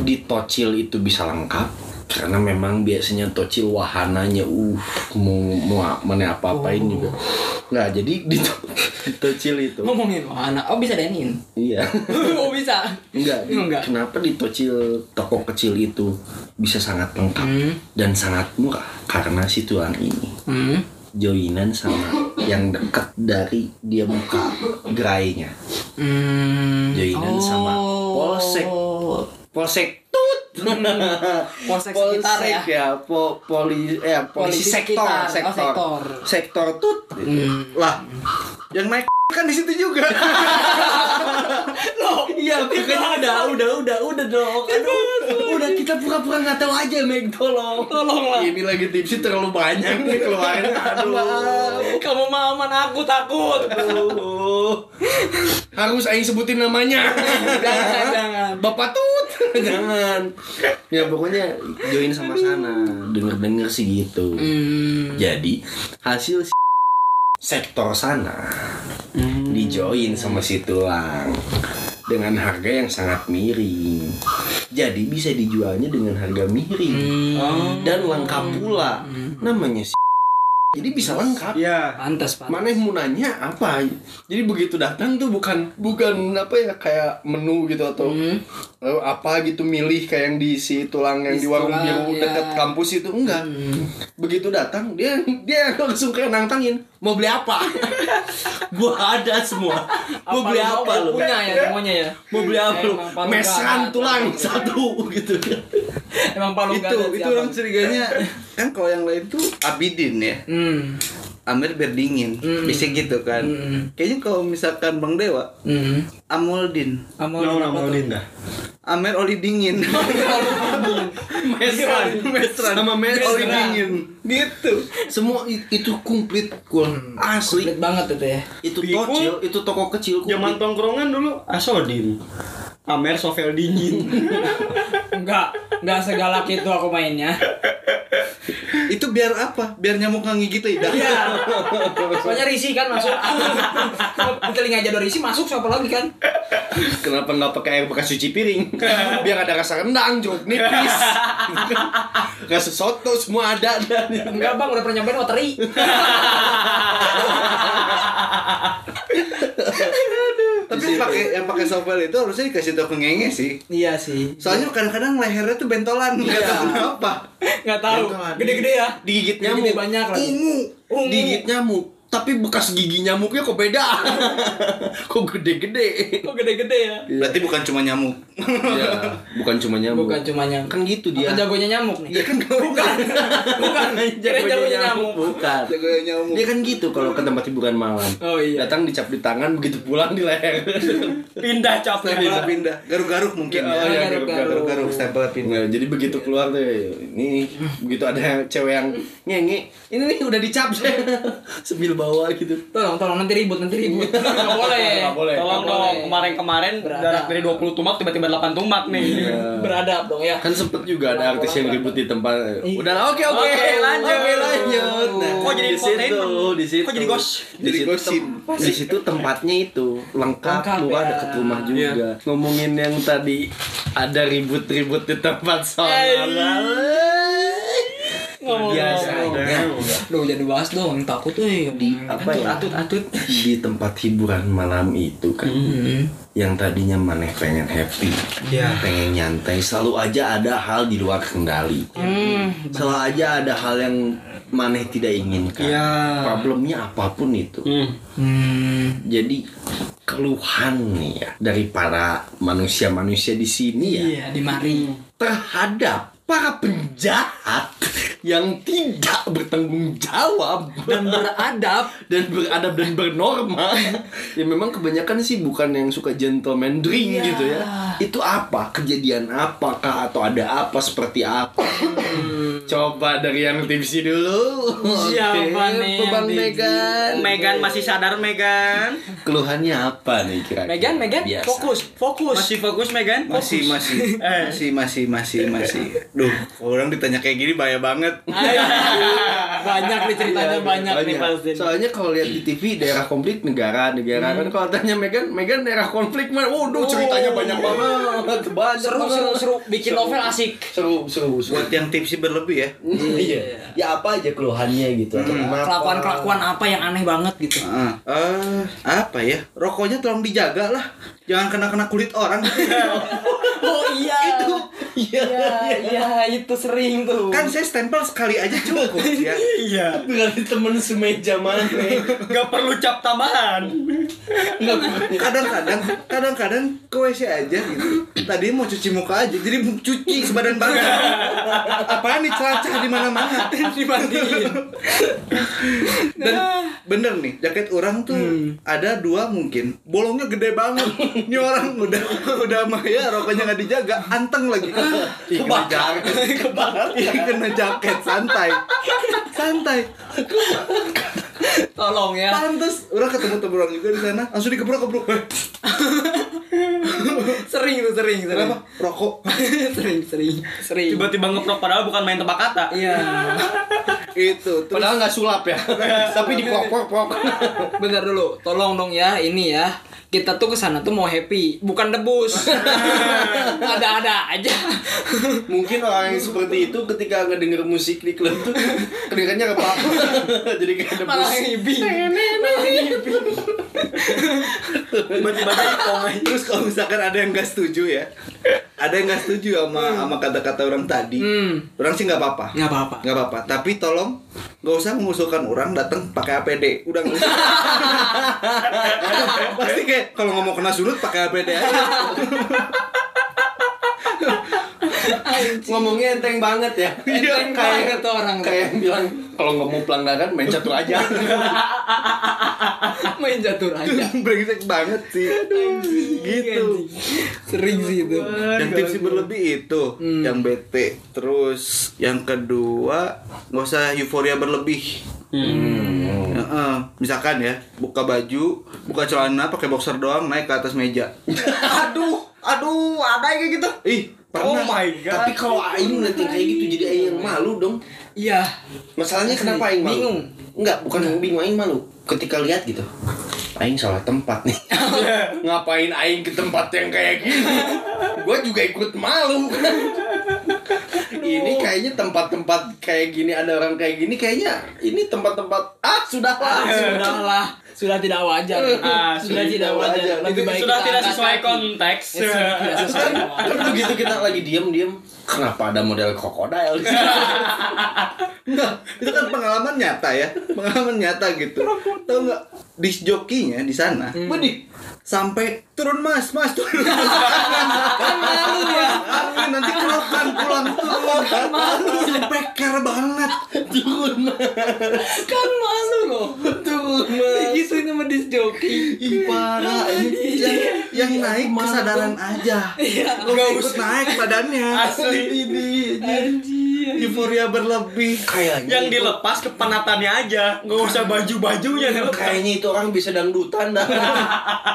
di tocil itu bisa lengkap? Karena memang biasanya tocil wahananya uh mau mau mana apa apain juga. Nggak, jadi di, to- di tocil itu. Ngomongin mana? Oh bisa denin. Iya. oh bisa. Enggak, di- Enggak. Kenapa di tocil toko kecil itu bisa sangat lengkap Hmm. dan sangat murah? Karena si tulang ini Hmm. joinan sama yang dekat dari dia buka gerainya. Hmm. Joinan sama polsek. Polsek. Polsek sekitar ya. ya. po, poli eh polisi, Polisi sektor, sekitar. Oh, sektor. sektor. Sektor tut. Hmm. lah yang naik kan di situ juga Iya, makanya udah, udah, udah, udah dong. Aduh, udah kita pura-pura nggak tahu aja, Meg, tolong. Tolonglah. Ini lagi tipsy terlalu banyak nih keluarin. Aduh. Kamu mah aman aku takut. Aduh. Harus aing sebutin namanya. jangan jangan. Bapak Tut. Jangan. Ya pokoknya join sama sana. Denger-denger sih gitu. Hmm. Jadi hasil si- sektor sana dijoin sama si tulang dengan harga yang sangat miring. Jadi bisa dijualnya dengan harga miring dan lengkap pula. Namanya si jadi bisa lengkap. Ya. Pantas, pantas. Mana yang mau nanya apa? Jadi begitu datang tuh bukan bukan apa ya kayak menu gitu atau Hmm. Eh, apa gitu milih kayak yang di si tulang yang di, Di warung biru ya. dekat kampus itu enggak. Hmm. Begitu datang dia dia langsung kayak nantangin mau beli apa? gua ada semua. Mau beli apa lu? Punya ya semuanya ya. Mau beli apa palu Mesan tulang satu gitu. Emang palu itu itu orang curiganya kan kalau yang lain tuh Abidin ya Hmm. Amir berdingin Mm. bisa gitu kan Mm. kayaknya kalau misalkan Bang Dewa Hmm. Amoldin apa nama tuh? Linda. Amer oli dingin Mesran. Mesran Sama mesran. oli dingin gitu Semua itu komplit kul asli. Komplit banget itu ya. Itu Pikul. tocil, itu toko kecil Zaman komplit. tongkrongan dulu Asodin. Amer Sovel dingin. Enggak, enggak segalak itu aku mainnya. itu biar apa biar nyamuk nggak gigit lidah Iya. Soalnya risi kan masuk. Di telinga aja ada risi masuk siapa lagi kan? Kenapa nggak pakai air bekas cuci piring? Biar ada rasa rendang, jeruk nipis. Rasa soto semua ada dan Enggak bang, udah pernah nyobain wateri. tapi pakai yang pakai sovel itu harusnya dikasih tau ke ngenge sih iya sih. soalnya kadang-kadang lehernya tuh bentolan nggak Iya. tahu kenapa Nggak tahu. Gede-gede ya. digigit nyamuk. banyak lagi. Ungu. Ungu. Digigit nyamuk. Tapi bekas gigi nyamuknya kok beda. kok gede-gede. Kok gede-gede ya? berarti bukan cuma nyamuk Iya, bukan cuma nyamuk. Bukan cuma nyamuk. Kan gitu dia. Apa jagonya nyamuk nih? Iya kan bukan. Bukan. Kirain jagonya nyamuk. Bukan. jagonya nyamuk Dia kan gitu kalau ke tempat hiburan malam. Oh iya. Datang dicap di tangan, begitu pulang di leher. Pindah capek. Stempelnya pindah garuk-garuk mungkin Oh, ya iya, garuk-garuk. garuk-garuk stempelnya pindah Nah, jadi begitu keluar tuh, ini begitu ada cewek yang ngenge, ini nih udah dicap saya sambil bawa gitu. Tolong, tolong nanti ribut, nanti ribut. Enggak boleh. Nggak boleh. Tolong Nggak dong, boleh. kemarin-kemarin Beradab. jarak dari 20 tumak tiba-tiba 8 tumak nih. Beradab dong ya. Kan sempet juga ada artis yang ribut di tempat. Iya. Udah, oke oke, Oke, lanjut. Oke, lanjut. Nah, Kok jadi di situ, di situ. Kok jadi gos? Di Jadi situ Di situ tempatnya itu lengkap, Lengkap, luar ya. deket rumah juga. Iya. Ngomongin yang tadi ada ribut-ribut di tempat. Ngomong Biasa. Duh, jangan dibahas dong, takut tuh ya. Di apa ya? Atut, atut. Di tempat hiburan malam itu kan. Hmm. yang tadinya maneh pengen happy, Iya. pengen nyantai, selalu aja ada hal di luar kendali. Hmm. Selalu aja ada hal yang maneh tidak inginkan. Iya. Problemnya apa pun itu. Hmm. Hmm. Jadi keluhan nih ya dari para manusia-manusia di sini ya Iya, di mari. terhadap para penjahat yang tidak bertanggung jawab Dan beradab. dan beradab dan bernorma ya memang kebanyakan sih bukan yang suka gentleman drink Iya. gitu ya itu apa kejadian apakah atau ada apa seperti apa coba dari yang tipsi dulu Siapa Oke, nih Bang? Megan Megan masih sadar Megan? keluhannya apa nih kira-kira Megan, Megan, Biasa. fokus, fokus. Masih fokus Megan? masih masih Eh. masih masih masih masih duh orang ditanya kayak gini bahaya banget Ayo. banyak nih ceritanya Iya, banyak, nih pasti. Soalnya kalau lihat di TV daerah konflik negara negara kan kalau tanya Megan Megan daerah konflik mana? Waduh ceritanya banyak banget banyak seru banget. seru seru bikin novel asik. seru seru seru. buat yang tipsi berlebih ya Iya. Ya apa aja keluhannya gitu atau kenapa? Kelakuan kelakuan apa yang aneh banget gitu. Ah, eh, apa ya rokoknya tolong dijaga lah jangan kena kena kulit orang Oh iya. Iya, iya, itu sering tuh. kan saya stempel sekali aja cukup ya. Iya. Berarti temen semeja mana? Gak perlu cap tambahan. kadang-kadang kadang-kadang ke WC aja gitu. Tadi mau cuci muka aja jadi cuci sebadan badan. Apaan nih celacah di mana-mana? Dimandiin. Dan bener nih jaket orang tuh ada dua mungkin. Bolongnya gede banget. Ini orang udah udah mah ya rokoknya nggak dijaga. Anteng lagi Ih, jaket. Kebakar. Kena jaket. Santai. Santai. Tolong ya. pantes. Orang ketemu temen orang juga di sana. Langsung dikeprok keprok sering tuh sering sering. Kenapa? Rokok. sering sering sering. Tiba-tiba ngeprok padahal bukan main tebak kata. Iya. Itu. Terus. Padahal nggak sulap ya, tapi dipok-pok-pok. bentar dulu. Tolong dong ya ini ya kita tuh ke sana tuh mau happy bukan debus ada-ada aja Mungkin orang yang seperti itu ketika ngedenger musik di klub tuh kedengarannya apa? Jadi kayak debus. malah tiba-tiba Terus kalau misalkan ada yang nggak setuju ya, ada yang nggak setuju sama sama kata-kata orang tadi, Hmm. orang sih nggak apa-apa. nggak apa-apa nggak apa-apa. Tapi tolong nggak usah mengusulkan orang datang pakai APD. Udah nggak usah. Pasti kayak kalau ngomong kena surut pakai APD aja. Ngomongnya enteng banget ya. Enteng banget tuh orang kayak yang bilang kalau nggak mau pelanggaran main catur aja. main catur aja Brengsek banget sih. gitu. sering sih itu Yang tipsi berlebih itu, yang bete. Terus yang kedua nggak usah euforia berlebih. Heeh. misalkan ya, buka baju, buka celana, pakai boxer doang, naik ke atas meja. aduh aduh ada yang kayak gitu Ih, oh pernah. my god Tapi kalau Aing yang kayak gitu jadi Aing yang malu dong. iya Masalahnya kenapa Aing malu? Bingung. Enggak, bukan bingung Aing malu. Ketika lihat gitu. Aing salah tempat nih. Ngapain Aing ke tempat yang kayak gini? Gua juga ikut malu. Ini kayaknya tempat-tempat kayak gini ada orang kayak gini kayaknya ini tempat-tempat ah sudah Ah, sudahlah sudah tidak wajar Ah, sudah tidak wajar wajar. lebih baik sudah tidak sesuai konteks tidak sesuai kan begitu kita lagi diem-diem kenapa ada model krokodil? Enggak, itu kan pengalaman nyata ya. Pengalaman nyata gitu. Tahu nggak? Disc jokinya di sana. Waduh, sampai turun mas, mas turun. kan malu ya. nanti kerokan pulang turun. Kan malu. Sampai care banget. turun kan malu loh turun mas digituin sama disc jockey. Ih parah. Ini yang, yang naik kesadaran aja. Nggak ikut naik badannya. Asli. ini. Euforia berlebih. kayaknya yang itu- dilepas kepanatannya aja. Nggak usah baju bajunya kayaknya itu orang bisa dangdutan dah.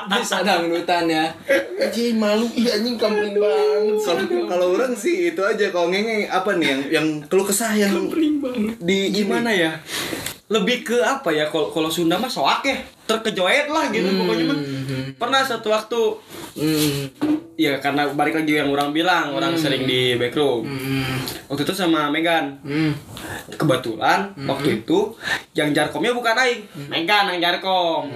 Bisa dangdutan ya. Anjing malu. Iya anjing kampung banget. Kalau kalau orang sih itu aja. Kalau ngenge apa nih yang yang keluh kesah yang di gimana ya lebih ke apa ya kalau kalau Sunda mah soak ya. Terkejoet lah gitu pokoknya mah. pernah satu waktu hmm. Ya karena balik lagi yang orang bilang orang sering di backroom waktu itu sama Megan Hmm. kebetulan waktu itu yang jarkomnya bukan Aing Megan yang jarkom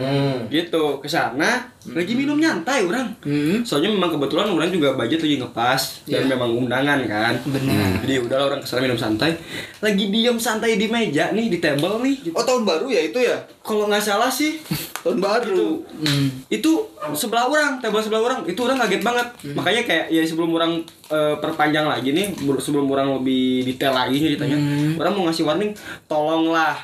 gitu ke sana lagi minum nyantai orang Hmm. soalnya memang kebetulan orang juga budget lagi ngepas dan Iya. memang undangan kan Benar. jadi udahlah orang ke sana minum santai lagi diem santai di meja nih di table nih gitu. Oh tahun baru ya itu ya? kalau nggak salah sih Tahun baru. Hmm. itu sebelah orang table sebelah orang itu orang kaget banget makanya kayak ya sebelum orang eh, perpanjang lagi nih sebelum orang lebih detail lagi ceritanya orang mau ngasih warning tolonglah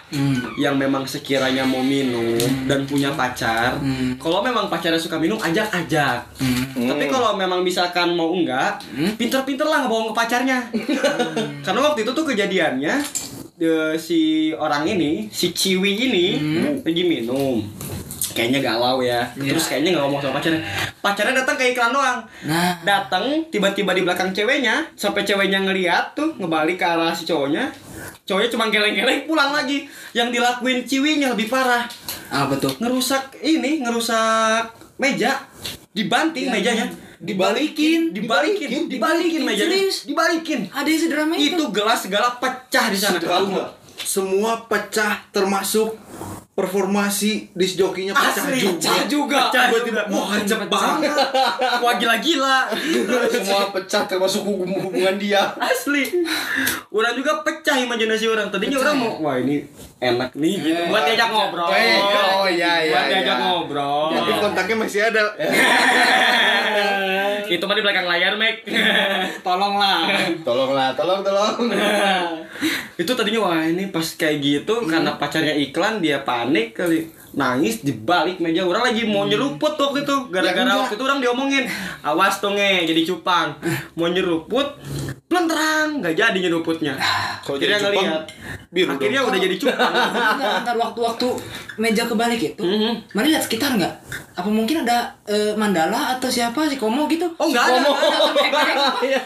yang memang sekiranya mau minum dan punya pacar kalau memang pacarnya suka minum ajak ajak tapi kalau memang misalkan mau enggak pinter-pinter lah ngebawa ke pacarnya. Karena waktu itu tuh kejadiannya eh, si orang ini si Ciwi ini lagi minum kayaknya galau ya. Terus kayaknya nggak ngomong sama pacarnya. Pacarnya datang ke iklan doang. Nah. datang tiba-tiba di belakang ceweknya sampai ceweknya ngeliat tuh ngebalik ke arah si cowoknya. Cowoknya cuma geleng-geleng pulang lagi. Yang dilakuin ciwinya lebih parah. Apa tuh ngerusak ini ngerusak meja. Dibanting mejanya. Dibalikin dibalikin dibalikin mejanya. Serius? dibalikin. Ada yang sederhana itu? Itu gelas segala pecah di sana? Semua pecah termasuk performasi disc jokinya pecah Asli, juga. pecah juga. Tiba-tiba wah cepet banget. Wah gila-gila. semua pecah termasuk hubung- hubungan dia Asli. Orang juga pecah imajinasi orang. Tadinya orang mau wah ini enak nih gitu. Buat diajak ngobrol. Eh, oh, iya, iya, Buat diajak iya. ngobrol. Tapi kontaknya masih ada. Itu mah di belakang layar, Mek. tolonglah tolonglah tolong tolong itu tadinya wah ini pas kayak gitu karena pacarnya iklan dia panik kali nangis di balik meja orang lagi mau nyeruput waktu itu gara-gara waktu itu orang diomongin awas tuh nge jadi cupang mau nyeruput pleng terang nggak jadi nyeruputnya Kalau akhirnya jadi cupang, ngeliat biru akhirnya udah jadi cupang Enggak, ntar waktu-waktu meja kebalik itu, Mhm. mari lihat sekitar nggak? Apa mungkin ada eh, Mandala atau siapa si Komo gitu? Oh, Si nggak nggak ada.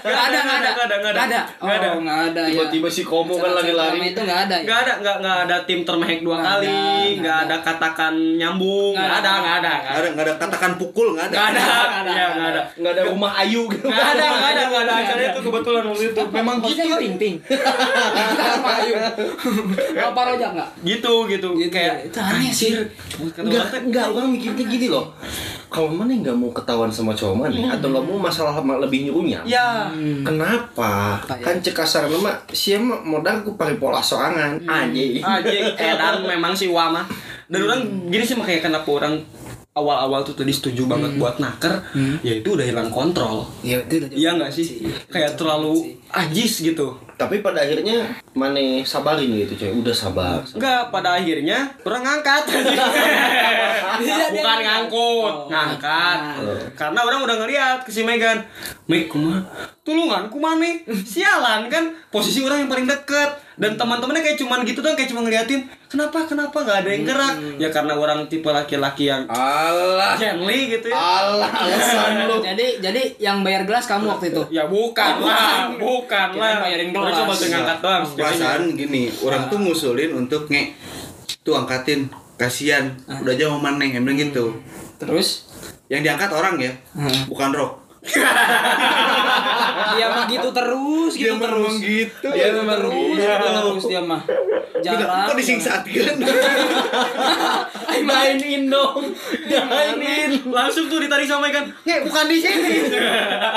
Nggak ada, nggak ada, nggak ada, Nggak ada, nggak ada. nggak ada, Nggak ada. Oh, nggak ada. ya. Tiba-tiba si Komo kan lari-lari. Selama itu nggak ada. ya? nggak ada nggak nggak ada tim termehek dua Nggak kali ada, nggak ada katakan nyambung Nggak nggak ada ada. nggak ada Nggak ada nggak ada katakan pukul nggak ada nggak ada Nggak ada, Iya, nggak ada Nggak ada rumah Ayu gitu. nggak ada nggak ada nggak ada acara itu kebetulan waktu itu memang gitu ting ting. Sama Ayu. Kalau Paroja nggak? gitu gitu Gitu kayak ya. Itu aneh sih. kata Enggak, orang mikirnya gini loh. Kalau mana nggak mau ketahuan sama cowok mana atau nggak mau masalah lebih nyuruhnya? ya Kenapa? Apa ya? Kan cek kasar nama siapa modal ku pari pola sorangan. Anjing. aja edan memang sih wama dan orang gini sih makanya kenapa orang awal-awal tuh tadi setuju banget buat naker ya itu udah hilang kontrol Ya itu udah iya nggak sih kayak terlalu ajis gitu Tapi pada akhirnya mana sabarin gitu coy. Udah sabar. Enggak, pada akhirnya orang ngangkat. Bukan ngangkut, Oh, ngangkat. Karena orang udah ngeliat ke si Megan. Meg, kumah, tulungan kumah nih. Sialan kan, posisi orang yang paling deket. Dan teman-temannya kayak cuman gitu dong, kayak cuma ngeliatin. Kenapa, kenapa nggak ada yang gerak? Ya karena orang tipe laki-laki yang Allah. gently gitu ya. Allah alasan lu. Jadi jadi yang bayar gelas kamu waktu itu. Ya bukan lah, bukan lah. bayarin Orang gelas. cuma tuh ngangkat doang. perasaan gini orang tuh ngusulin untuk nge tuh angkatin kasihan udah jauh maneng emang gitu Terus yang diangkat orang ya Hmm. bukan rock dia mah gitu terus gitu Dia mah terus. emang gitu. Dia Dia memang terus. terus, gitu terus dia mah. Jarang. kok disingsaatkan Mainin dong. Mainin. Langsung tuh ditarik sama ikan. Nge, bukan di sini.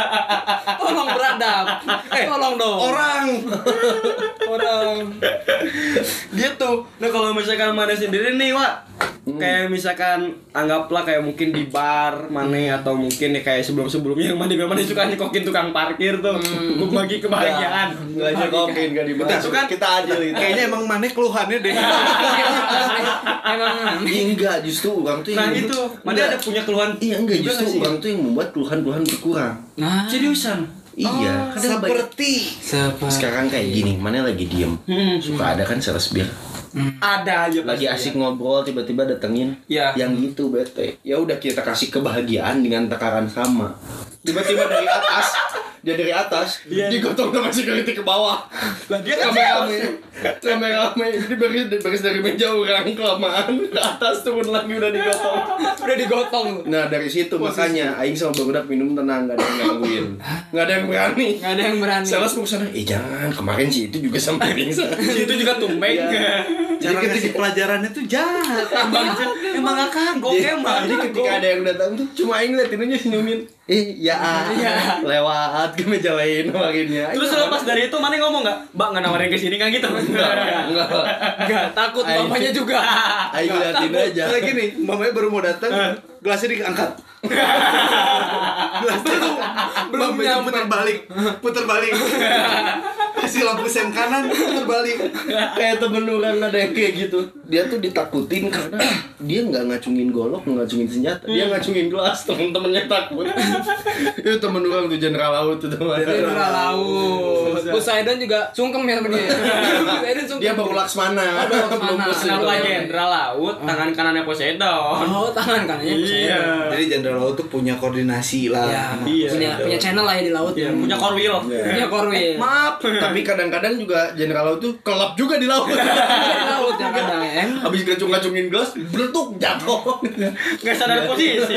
Tolong beradab. Tolong dong. orang Orang. gitu nah kalau misalkan mana sendiri nih Wak kayak misalkan anggaplah kayak mungkin di bar mana atau mungkin ya kayak sebelum mana mana suka nyekokin tukang parkir tuh. Untuk bagi kebahagiaan. Enggak nyekokin enggak dibahas. Itu kan kita adil itu. kayaknya emang maneh keluhannya deh. Emang Iya, enggak justru orang tuh nah itu mana ada punya keluhan? Iya enggak justru nggak orang tuh yang membuat keluhan-keluhan berkurang. Nah, seriusan? Iya, baik- seperti. Sepa. sekarang kayak gini, mana lagi diem. Hmm. Suka ada kan sales bir. Ada aja Lagi asik ngobrol tiba-tiba datengin Iya. yang gitu bete. Ya udah kita kasih kebahagiaan dengan takaran sama. Tiba-tiba dari atas, dia dari atas, Iya. digotong sama security ke bawah. lah dia kan Rame-rame, rame-rame. Jadi baris, baris dari meja orang kelamaan ke atas turun lagi udah digotong. Udah digotong. Nah dari situ makanya Aing sama Bang Udak minum tenang gak ada yang gangguin Gak ada yang berani Nggak ada yang berani. Sales mau ke sana, eh jangan kemarin sih itu juga sampai pingsan itu juga tumbeng cara ngasih pelajarannya tuh jahat. Emang emang gak kagok Jadi, emang jadi ketika ada yang datang tuh cuma liatin aja senyumin Eh ya Iya. lewat ke meja lain warinnya terus lepas dari itu mana ngomong nggak? Mbak nggak nawarin ke sini kan gitu? Enggak Enggak, takut Ayo. bapaknya juga. Aing liatin aja. Kayak gini, mamanya baru mau datang, gelasnya diangkat. Gelas belum nyampe. putar balik, putar balik. Kasih lampu sen kanan, putar balik. Kayak temen orang ada yang kayak gitu Dia tuh ditakutin karena Dia nggak ngacungin golok, nggak ngacungin senjata Dia ngacungin gelas, temen-temennya takut Itu temen orang tuh General Laut itu Jenderal laut. Poseidon juga sungkem ya sama dia. Poseidon sungkem. Dia baru Laksmana Belum Laksmana. Poseidon. Jenderal laut tangan kanannya Poseidon Oh, tangan kanannya Poseidon. iya Jadi jenderal laut tuh punya koordinasi lah. Ya, sama Iya. punya punya channel lah ya di laut. Iya, punya korwil Punya korwil. maaf Tapi kadang-kadang juga General Laut tuh kelap juga di laut. Di laut ya kadang ya. Em, Habis ngacung-ngacungin gelas, beletuk jatuh. Nggak sadar posisi.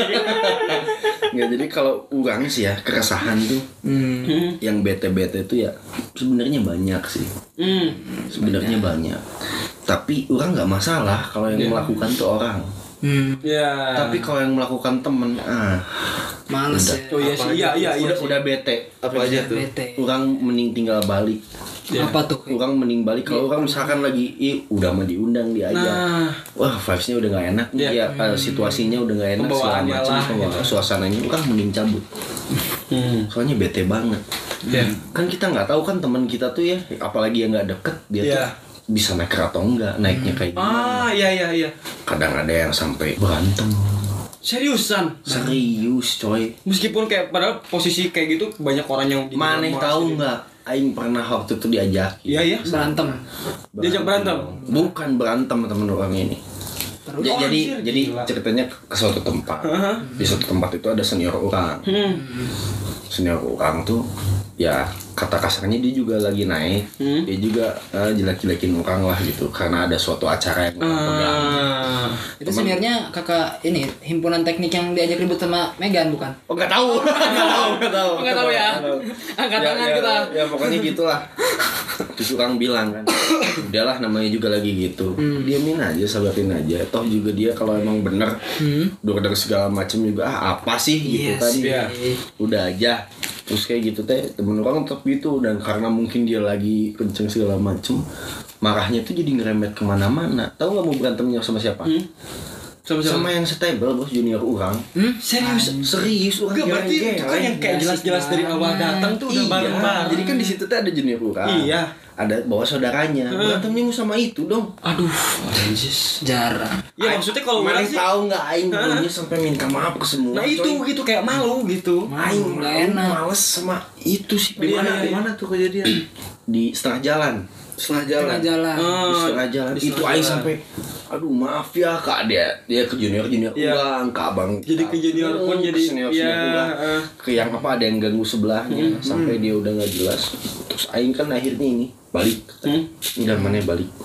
Nggak, jadi kalau orang sih ya, keresahan tuh Hmm. Yang bete-bete tuh ya Sebenarnya banyak sih. Hmm. Sebenarnya banyak. Tapi orang nggak masalah kalau yang melakukan tuh orang Hmm. ya Tapi kalau yang melakukan temen, ah Males Udah. ya. oh iya sih iya iya iya udah sih. udah bete. Apa aja tuh? Bete. Orang mending tinggal balik. Apa tuh? Orang mending balik kalau orang misalkan lagi, ih udah mau diundang diajak. nah Wah vibesnya udah gak enak Iya. ya eh, situasinya udah gak enak segala macam suasananya orang mending cabut hmm. soalnya bete banget Iya. kan kita nggak tahu kan teman kita tuh ya apalagi yang nggak deket dia Iya. tuh bisa naik atau enggak naiknya kayak gimana ah iya iya iya kadang ada yang sampai berantem seriusan serius coy meskipun kayak padahal posisi kayak gitu banyak orang yang maneh mas tahu nggak aing pernah waktu itu diajak. Iya iya. berantem Diajak berantem. Bukan berantem temen orang ini. Terus? Ja- Oh, jadi anjir, jadi gila. ceritanya ke suatu tempat. Di suatu tempat itu ada senior orang. Hmm. Senior orang tuh ya kata kasarnya dia juga lagi naik. Hmm. Dia juga eh, jelek-jelekin orang lah gitu karena ada suatu acara yang orang pegang. Ah. itu seniornya kakak ini himpunan teknik yang diajak ribut sama Megan bukan Oh nggak tahu, nggak tahu, nggak tahu, Nggak tahu ya? Angkat tangan kita. Ya pokoknya gitulah. Terus orang bilang kan, udahlah namanya juga lagi gitu. Hmm. Diamin aja, sabarin aja. Toh juga dia kalau emang bener, hmm. dari segala macem juga ah apa sih gitu Yes, tadi. iya. Udah aja. Terus kayak gitu teh temen orang tetap gitu. Dan karena mungkin dia lagi kenceng segala macem marahnya tuh jadi ngeremet ke mana-mana. Tahu nggak mau berantemnya sama siapa? Hmm. Sama siapa? sama yang stable bos junior orang hmm? Serius. serius orang Enggak berarti itu kan yang kayak jelas-jelas dari awal datang tuh udah Iya, bareng-bareng. Jadi kan di situ tuh ada junior orang. Iya. Ada bawa saudaranya. Berantemnya mau sama itu dong. Aduh. jarang Ya maksudnya kalau Mana orang sih tahu nggak aing dulunya sampai minta maaf ke semua. Nah itu coy. gitu kayak malu gitu. aing Nggak malu, enak. males sama itu sih. Di mana? Iya, Di iya. mana tuh kejadian? Di setengah jalan. Setengah tengah jalan. jalan. Oh, di setengah jalan. di itu setengah aing jalan. sampai aduh maaf ya kak dia dia ke junior junior Iya. ulang ke abang. Jadi ke junior pun Hmm, jadi- ke senior iya, senior ulang eh. ke yang apa ada yang ganggu sebelahnya sampai dia udah nggak jelas. Terus aing kan akhirnya ini balik. Hmm. enggak mana balik?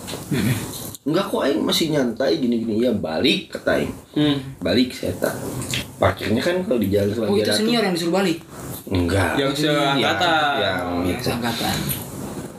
Enggak kok aing masih nyantai gini gini ya balik kata aing. Hmm. balik saya tak. Parkirnya kan kalau di jalan oh itu senior yang disuruh balik? Enggak. Yang seangkatan. yang ya itu angkatan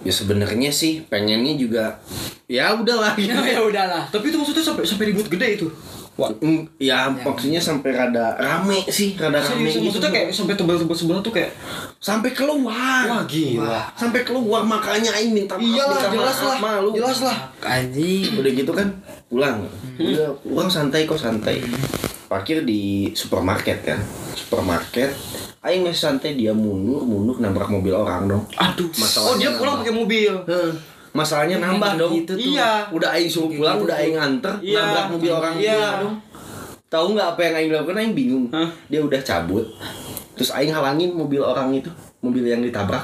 ya sebenarnya sih pengennya juga ya udahlah gitu. ya udahlah Tapi itu maksudnya sampai sampai ribut gede itu. Wah. Mm, ya maksudnya sampai rada rame sih rada rame Serius, gitu. maksudnya kayak sampai tebel-tebel sebelah tuh kayak sampai keluar wah gila. sampai keluar makanya aing minta maaf Iyalah, minta jelas maaf, lah. malu Jelas lah. anjing udah gitu kan pulang. Udah pulang santai kok santai. Parkir di supermarket kan. Supermarket. Aing masih santai dia mundur mundur nabrak mobil orang dong. Aduh. Masalahnya oh dia pulang pakai mobil. Heh, masalahnya nambah dong. gitu tuh. Iya. udah aing suruh pulang udah aing anter Iya. nabrak mobil orang Iya. dong. Tahu nggak apa yang aing lakukan? Aing bingung. Hah? dia udah cabut. Terus aing halangin mobil orang itu mobil yang ditabrak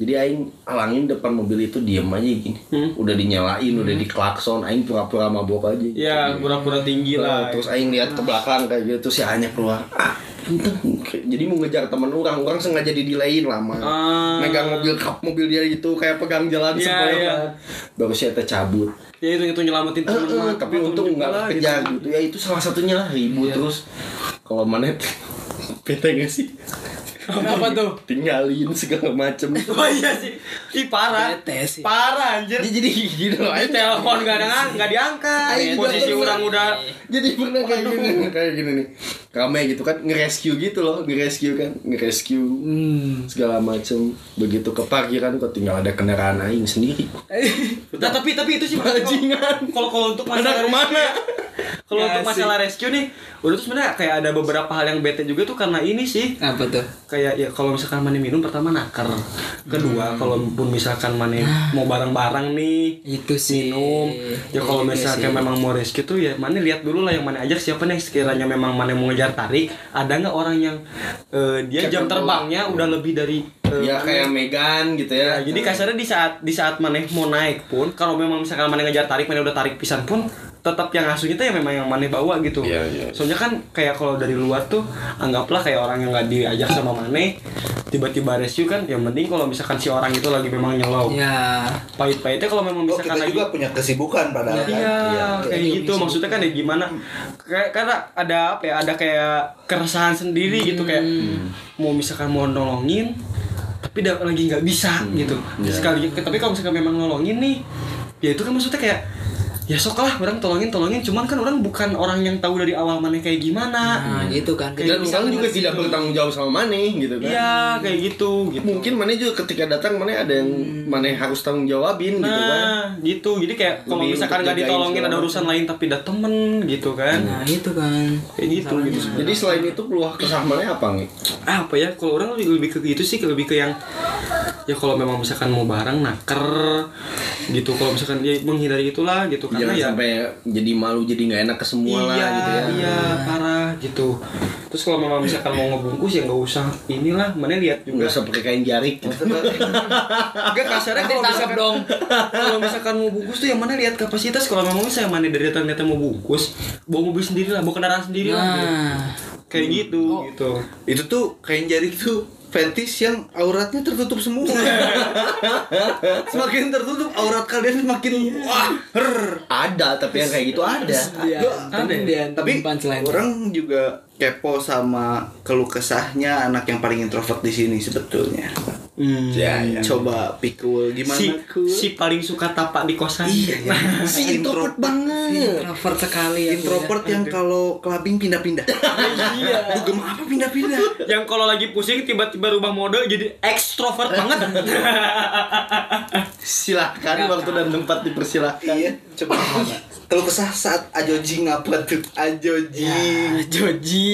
jadi aing halangin depan mobil itu diem aja gini Hmm. udah dinyalain udah diklakson aing pura-pura mabok aja Iya, pura-pura tinggi lah. terus aing lihat ke belakang kayak gitu terus si hanya keluar ah enteng. jadi mau ngejar teman orang orang sengaja didilayin lama Ah. megang mobil kap mobil dia gitu kayak pegang jalan Iya, sepoi iya. baru saya tercabut Ya itu itu nyelamatin Eh, temen eh, mah. tapi Temen untung nggak kejar gitu. gitu. ya itu salah satunya lah ribut terus kalau manet bete gak sih Kenapa tuh? tinggalin segala macem Oh iya sih. Ih parah. Bete sih. Parah anjir. jadi jadi gini loh Ini telepon gak ada nggak diangkat. Posisi orang udah jadi pernah kayak gini kayak gini nih rame gitu kan nge-rescue gitu loh nge-rescue kan nge-rescue hmm. segala macem begitu ke parkiran kok tinggal ada kendaraan aing sendiri Nah, tapi tapi itu sih Bajingan. kalau kalau untuk masalah ke mana? rescue- Kalau Ya untuk sih. masalah rescue nih, udah tuh sebenarnya kayak ada beberapa hal yang bete juga tuh karena ini sih. apa tuh Kayak ya kalau misalkan mana minum pertama nakar. Kedua, kalau pun misalkan mana mau bareng-bareng nih itu sih minum ya kalau Iya misalkan sih. memang mau rescue tuh ya mana lihat dulu lah yang mana ajak siapa nih sekiranya memang mana mau ngejar tarik ada nggak orang yang eh, dia jam terbangnya udah lebih dari eh, ya kayak Megan gitu ya. Ya, jadi kasarnya di saat di saat maneh mau naik pun kalau memang misalkan maneh ngejar tarik maneh udah tarik pisan pun tetap yang asuhnya tuh ya memang yang maneh bawa gitu. Iya, iya. Soalnya kan kayak kalau dari luar tuh anggaplah kayak orang yang nggak diajak sama maneh tiba-tiba rescue kan yang penting kalau misalkan si orang itu lagi memang nyelow. ya Pahit-pahitnya kalau memang Oh, misalkan kita lagi juga punya kesibukan padahal kan. Iya, kayak Iya, gitu. bisa Maksudnya kan ya gimana? Kayak karena ada apa ya? Ada kayak keresahan sendiri gitu kayak mau misalkan mau nolongin tapi da- lagi nggak bisa gitu. Sekali tapi kalau misalkan memang nolongin nih, ya itu kan maksudnya kayak ya sok lah orang tolongin tolongin. Cuman kan orang bukan orang yang tahu dari awal mana kayak gimana. Nah gitu kan. Dan bisa orang juga tidak bertanggung jawab sama Maneh gitu kan. Iya kayak gitu gitu. Mungkin Maneh juga ketika datang Maneh ada yang Maneh harus tanggung jawabin gitu kan. nah gitu. Jadi kayak kalau misalkan nggak ditolongin ada urusan lain tapi ada temen gitu kan. Nah itu kan. Kayak gitu gitu. Jadi selain itu keluar kesah Maneh apa nih Ah, apa ya? Kalau orang lebih, lebih ke gitu sih lebih ke yang ya kalau memang misalkan mau bareng naker gitu. Kalau misalkan ya menghindari itulah gitu karena jangan ya sampai jadi malu jadi nggak enak ke semua lah iya gitu ya. iya parah gitu. Terus kalau memang misalkan mau ngebungkus ya nggak usah. Inilah mana lihat juga. Nggak usah pakai kain jarik. Enggak kasarnya Nanti kalau misalkan dong. kalau misalkan mau bungkus tuh yang mana lihat kapasitas. Kalau memang saya mana dari ternyata mau bungkus bawa mobil sendiri lah bawa kendaraan sendiri lah gitu. Nah, kayak gitu gitu. Itu tuh kain jarik tuh fetish yang auratnya tertutup semua. semakin tertutup aurat kalian semakin wah her. Ada, tapi yang kayak gitu ada. dia ada ya? dia Tapi selain orang juga kepo sama keluh kesahnya anak yang paling introvert di sini sebetulnya. Ya, ya. Coba pikul gimana si si paling suka tapak di kosan Iya, Si introvert banget. introvert sekali ya introvert yang kalau kelabing pindah-pindah. Iya. Dugem apa pindah-pindah? yang kalau lagi pusing tiba-tiba rubah mode jadi ekstrovert banget Silahkan waktu dan tempat dipersilahkan. Iya, coba gimana? Keluh kesah saat ajojing apa tuh? Ajojing. Ya, Joji.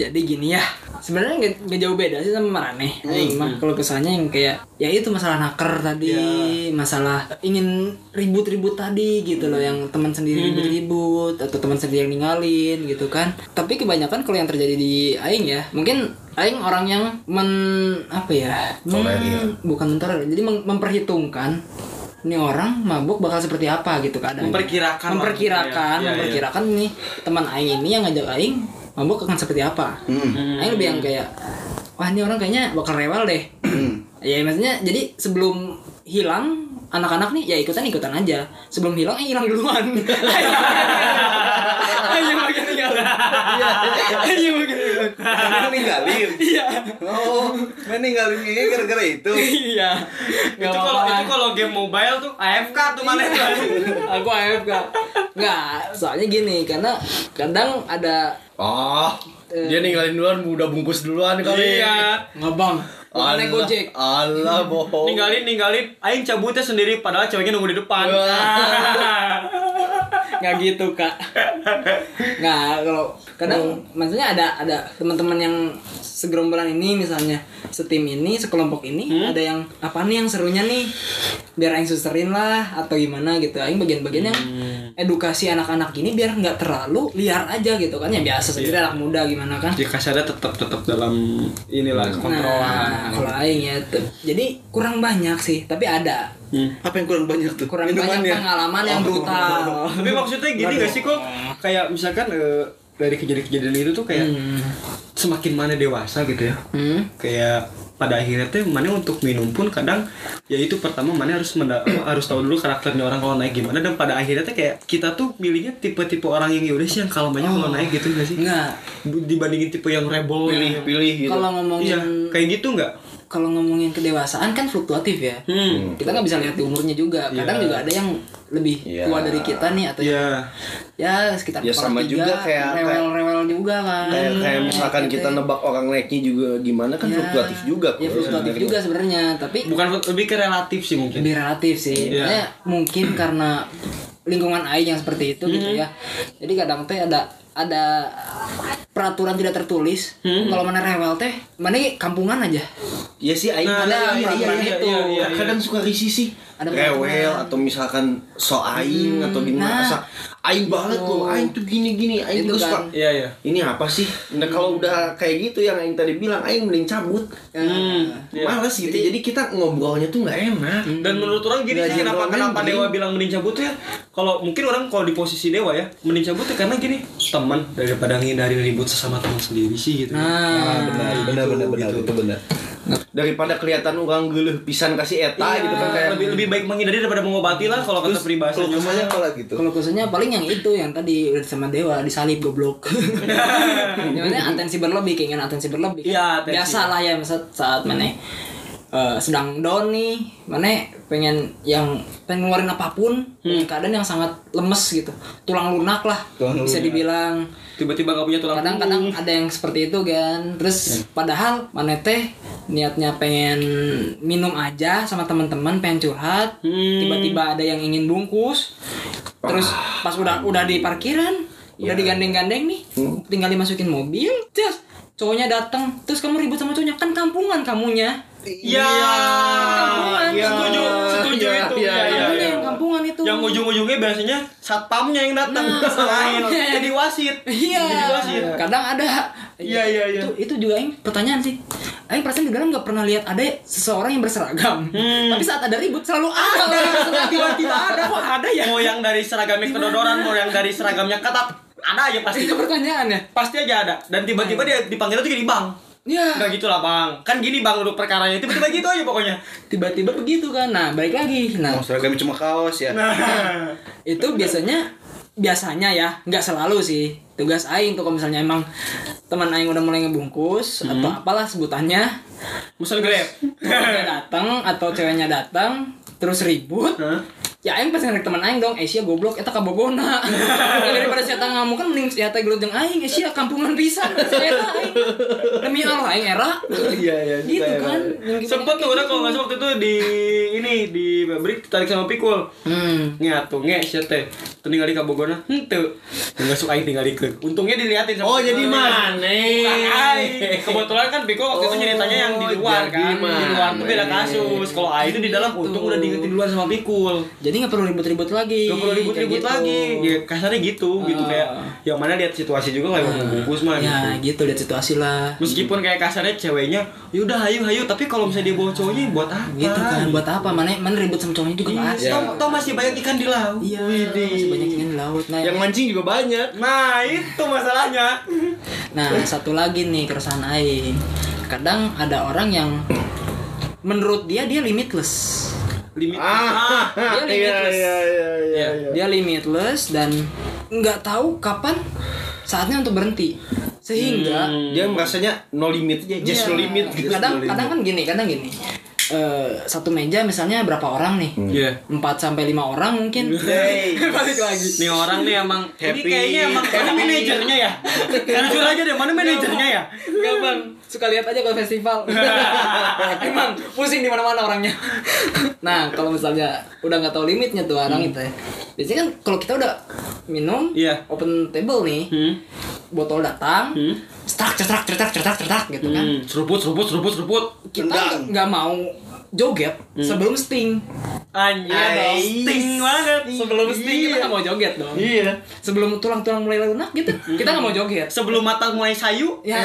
Jadi gini ya. Sebenarnya nggak jauh beda sih sama Marane. Aing mah kalau kesannya yang kayak ya itu masalah naker tadi, masalah ingin ribut-ribut tadi gitu loh yang teman sendiri ribut-ribut atau teman sendiri yang ninggalin gitu kan. Tapi kebanyakan kalau yang terjadi di aing ya, mungkin aing orang yang men apa ya? men- bukan mentolerir. Jadi mem- memperhitungkan ini orang mabuk bakal seperti apa gitu kadang. Memperkirakan memperkirakan Iya, iya, memperkirakan nih teman aing ini yang ngajak aing mabuk akan seperti apa. Hmm. aing lebih yang kayak wah ini orang kayaknya bakal rewel deh. Hmm. ya maksudnya jadi sebelum hilang anak-anak nih ya ikutan ikutan aja. Sebelum hilang eh hilang duluan. Ayo makin ninggalin ayo makin ninggalin Kamu ninggalin. iya. Oh, main ninggalin ini gara-gara itu. iya. Itu Nggak kalau itu kalau game mobile tuh AFK tuh mana tuh aku AFK nggak soalnya gini karena kadang ada Oh, dia ninggalin duluan, udah bungkus duluan kali. iya. Ngabang Allah, naik gojek. Allah bohong. ninggalin ninggalin. Aing cabutnya sendiri padahal ceweknya nunggu di depan nggak gitu kak. Nggak kalau kadang maksudnya ada ada teman-teman yang segerombolan ini misalnya setim ini sekelompok ini ada yang apa nih yang serunya nih? Biar aing susterin lah atau gimana gitu. Aing bagian-bagian yang edukasi anak-anak ini biar nggak terlalu liar aja gitu kan. Ya biasa sendiri anak muda gimana kan. Jadi kasarnya tetap tetap dalam inilah kontrolan. Nah, kalau aing ya jadi kurang banyak sih tapi ada Hmm. Apa yang kurang banyak tuh? kurang banyak Minumannya. pengalaman yang brutal Tapi maksudnya gini gak sih kok kayak misalkan eh, dari kejadian-kejadian itu tuh kayak semakin mana dewasa gitu ya. Hmm. Kayak pada akhirnya tuh mana untuk minum pun kadang ya itu pertama mana harus menda- harus tahu dulu karakternya orang kalau naik gimana dan pada akhirnya tuh kayak kita tuh milihnya tipe-tipe orang yang ya udah sih yang kalem aja kalau naik gitu gak sih Enggak. dibandingin tipe yang rebel yang- Pilih gitu. Kalau ngomongin iya kayak gitu nggak kalau ngomongin kedewasaan kan fluktuatif ya. hmm. Kita nggak bisa lihat di umurnya juga. Kadang Iya. juga ada yang lebih Iya. tua dari kita nih atau ya ya sekitar Ya, sama sepertiga, juga kayak- rewel-rewel juga kan. Kayak, kayak misalkan Gitu. kita nebak orang naiknya juga gimana kan Ya, fluktuatif juga. Ya fluktuatif sebenarnya. juga sebenarnya, tapi bukan lebih ke relatif sih mungkin lebih relatif sih. Iya. Makanya mungkin karena lingkungan air yang seperti itu gitu ya. Jadi kadang teh ada ada peraturan tidak tertulis. Kalau mana rewel teh, mana kampungan aja. Iya sih, Aing Nah, ada iya, peraturan iya, itu. iya, iya, iya. Kadang suka risih sih. Ada Rewel peraturan. atau misalkan so aing atau gimana. nah. Aing banget tuh, aing tuh gini-gini. Aing Itu juga suka. kan. iya iya Ini apa sih? Nah kalau udah kayak gitu yang aing tadi bilang, aing mending cabut. Hmm, iya. Males gitu. Jadi, kita ngobrolnya tuh nggak enak. Dan menurut orang gini sih kenapa kenapa mending. Dewa bilang mending cabut tuh ya? Kalau mungkin orang kalau di posisi Dewa ya, mending cabut tuh karena gini, teman daripada ngindari ribut sesama teman sendiri sih gitu. Nah, benar, benar, benar, benar, itu benar. Daripada kelihatan orang geuleuh pisan kasih eta Iya, gitu kan kayak lebih lebih baik menghindari daripada mengobati lah kalau kata Kalau peribahasanya. kesannya apa gitu? Kalau khususnya paling yang itu yang tadi udah sama Dewa disalib goblok. Gimana atensi berlebih keinginan atensi berlebih. Iya, atensi. Biasa lah ya saat saat mana eh, sedang down nih, mana pengen yang pengen ngeluarin apa pun, Hmm. keadaan yang sangat lemes gitu, tulang lunak lah Tulang bisa dibilang. Tiba-tiba gak punya tulang Kadang-kadang ada yang seperti itu kan, terus padahal mana teh niatnya pengen minum aja sama teman-teman, pengen curhat, Hmm. tiba-tiba ada yang ingin bungkus. Terus pas udah udah di parkiran udah digandeng-gandeng nih tinggal dimasukin mobil terus cowoknya datang terus kamu ribut sama cowoknya. Kan kampungan kamunya Iya. Kampungan, Iya. Setuju, setuju Iya, itu. iya, Iya, iya, iya. yang kampungan itu Yang ujung-ujungnya biasanya satpamnya yang datang selain jadi wasit Iya. jadi wasit Kadang ada. Iya, iya, iya. Itu itu juga yang pertanyaan sih. Aing perasaan di dalam nggak pernah lihat ada seseorang yang berseragam. Hmm. Tapi saat ada ribut selalu ada orang yang berseragam. Tiba-tiba ada. Kok ada ya? mau yang dari seragamnya kedodoran mau yang dari seragamnya ketat ada aja pasti Itu pertanyaannya. pasti aja ada dan tiba-tiba dia dipanggil tuh jadi bang Ya. Udah gitu lah bang. Kan gini bang duduk perkaranya. Tiba-tiba gitu aja pokoknya. Tiba-tiba begitu kan. Nah, balik lagi. Nah, Oh, seragamnya cuma kaos ya. Nah. Itu biasanya biasanya ya nggak selalu sih. Tugas aing tuh kalau misalnya emang teman aing udah mulai ngebungkus atau apalah sebutannya. Musul grab. Datang atau ceweknya datang terus ribut. Hah? ya aing pasti ngerek teman aing dong. Asia goblok eta kabogona. Daripada saya ngamuk kan mending saya teh gelut jeung aing. Asia kampungan pisan. Saya aing Allah aing era Iya, iya. gitu kan Yang Sempet tuh kayak udah kalau nggak waktu itu di ini di break tarik sama pikul. hmm Nge tuh nge sia teh. Tuh ningali ka Bogona. Henteu. Enggak suka aing tinggal ke. Untungnya diliatin sama Oh, jadi mana? Kebetulan kan Pikul waktu itu Oh, ceritanya yang di luar kan. Di luar tuh beda kasus. Kalau aing itu di dalam untung udah diingetin duluan sama Pikul. jadi nggak perlu ribut-ribut lagi Gak perlu ribut-ribut Kayak gitu. lagi. Ya kasarnya gitu, gitu Ah. kayak yang mana lihat situasi juga kayak mau bungkus mah ya gitu. gitu lihat situasi lah Meskipun kayak kasarnya ceweknya, yaudah hayu hayu, tapi kalau misalnya dia bawa cowoknya buat apa? gitu kan buat apa mana mana ribut sama cowoknya juga nggak asik Iya. Toh masih banyak ikan di laut. iya masih banyak ikan di laut nah Yang mancing juga banyak. Nah itu masalahnya. nah satu lagi nih keresahan aing kadang ada orang yang menurut dia dia limitless Limit. Ah, Dia limitless. iya, iya, iya. Iya. dia limitless dan nggak tahu kapan saatnya untuk berhenti sehingga Hmm. Dia merasanya no limit aja, just Iya. no limit. gitu. kadang kadang kan gini kadang gini Eh, satu meja misalnya berapa orang nih Iya. 4 sampai lima orang mungkin Hey. balik lagi Nih orang nih emang ini Happy. kayaknya emang mana manajernya ya? Jujur aja deh, mana manajernya ya? Enggak bang, suka lihat aja kalau festival. Emang pusing di mana-mana orangnya. nah kalau misalnya udah nggak tahu limitnya tuh orang itu ya. Biasanya kan kalau kita udah minum, Iya. open table nih, Hmm. botol datang, Hmm. strak cetak cetak cetak cetak gitu kan. Hmm. Seruput, seruput, seruput, seruput. Kita nggak mau joget sebelum sting. Anjir sting banget. Sebelum sting kita nggak mau joget dong. Iya. Sebelum tulang-tulang mulai lunak gitu, kita nggak mau joget. Sebelum mata mulai sayu, Ya.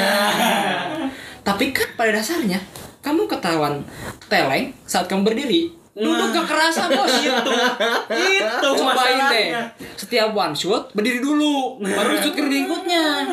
Tapi kan pada dasarnya kamu ketahuan teleng saat kamu berdiri. Duduk gak kerasa bos itu, itu Cobain deh. Setiap one shot berdiri dulu Baru shoot ke berikutnya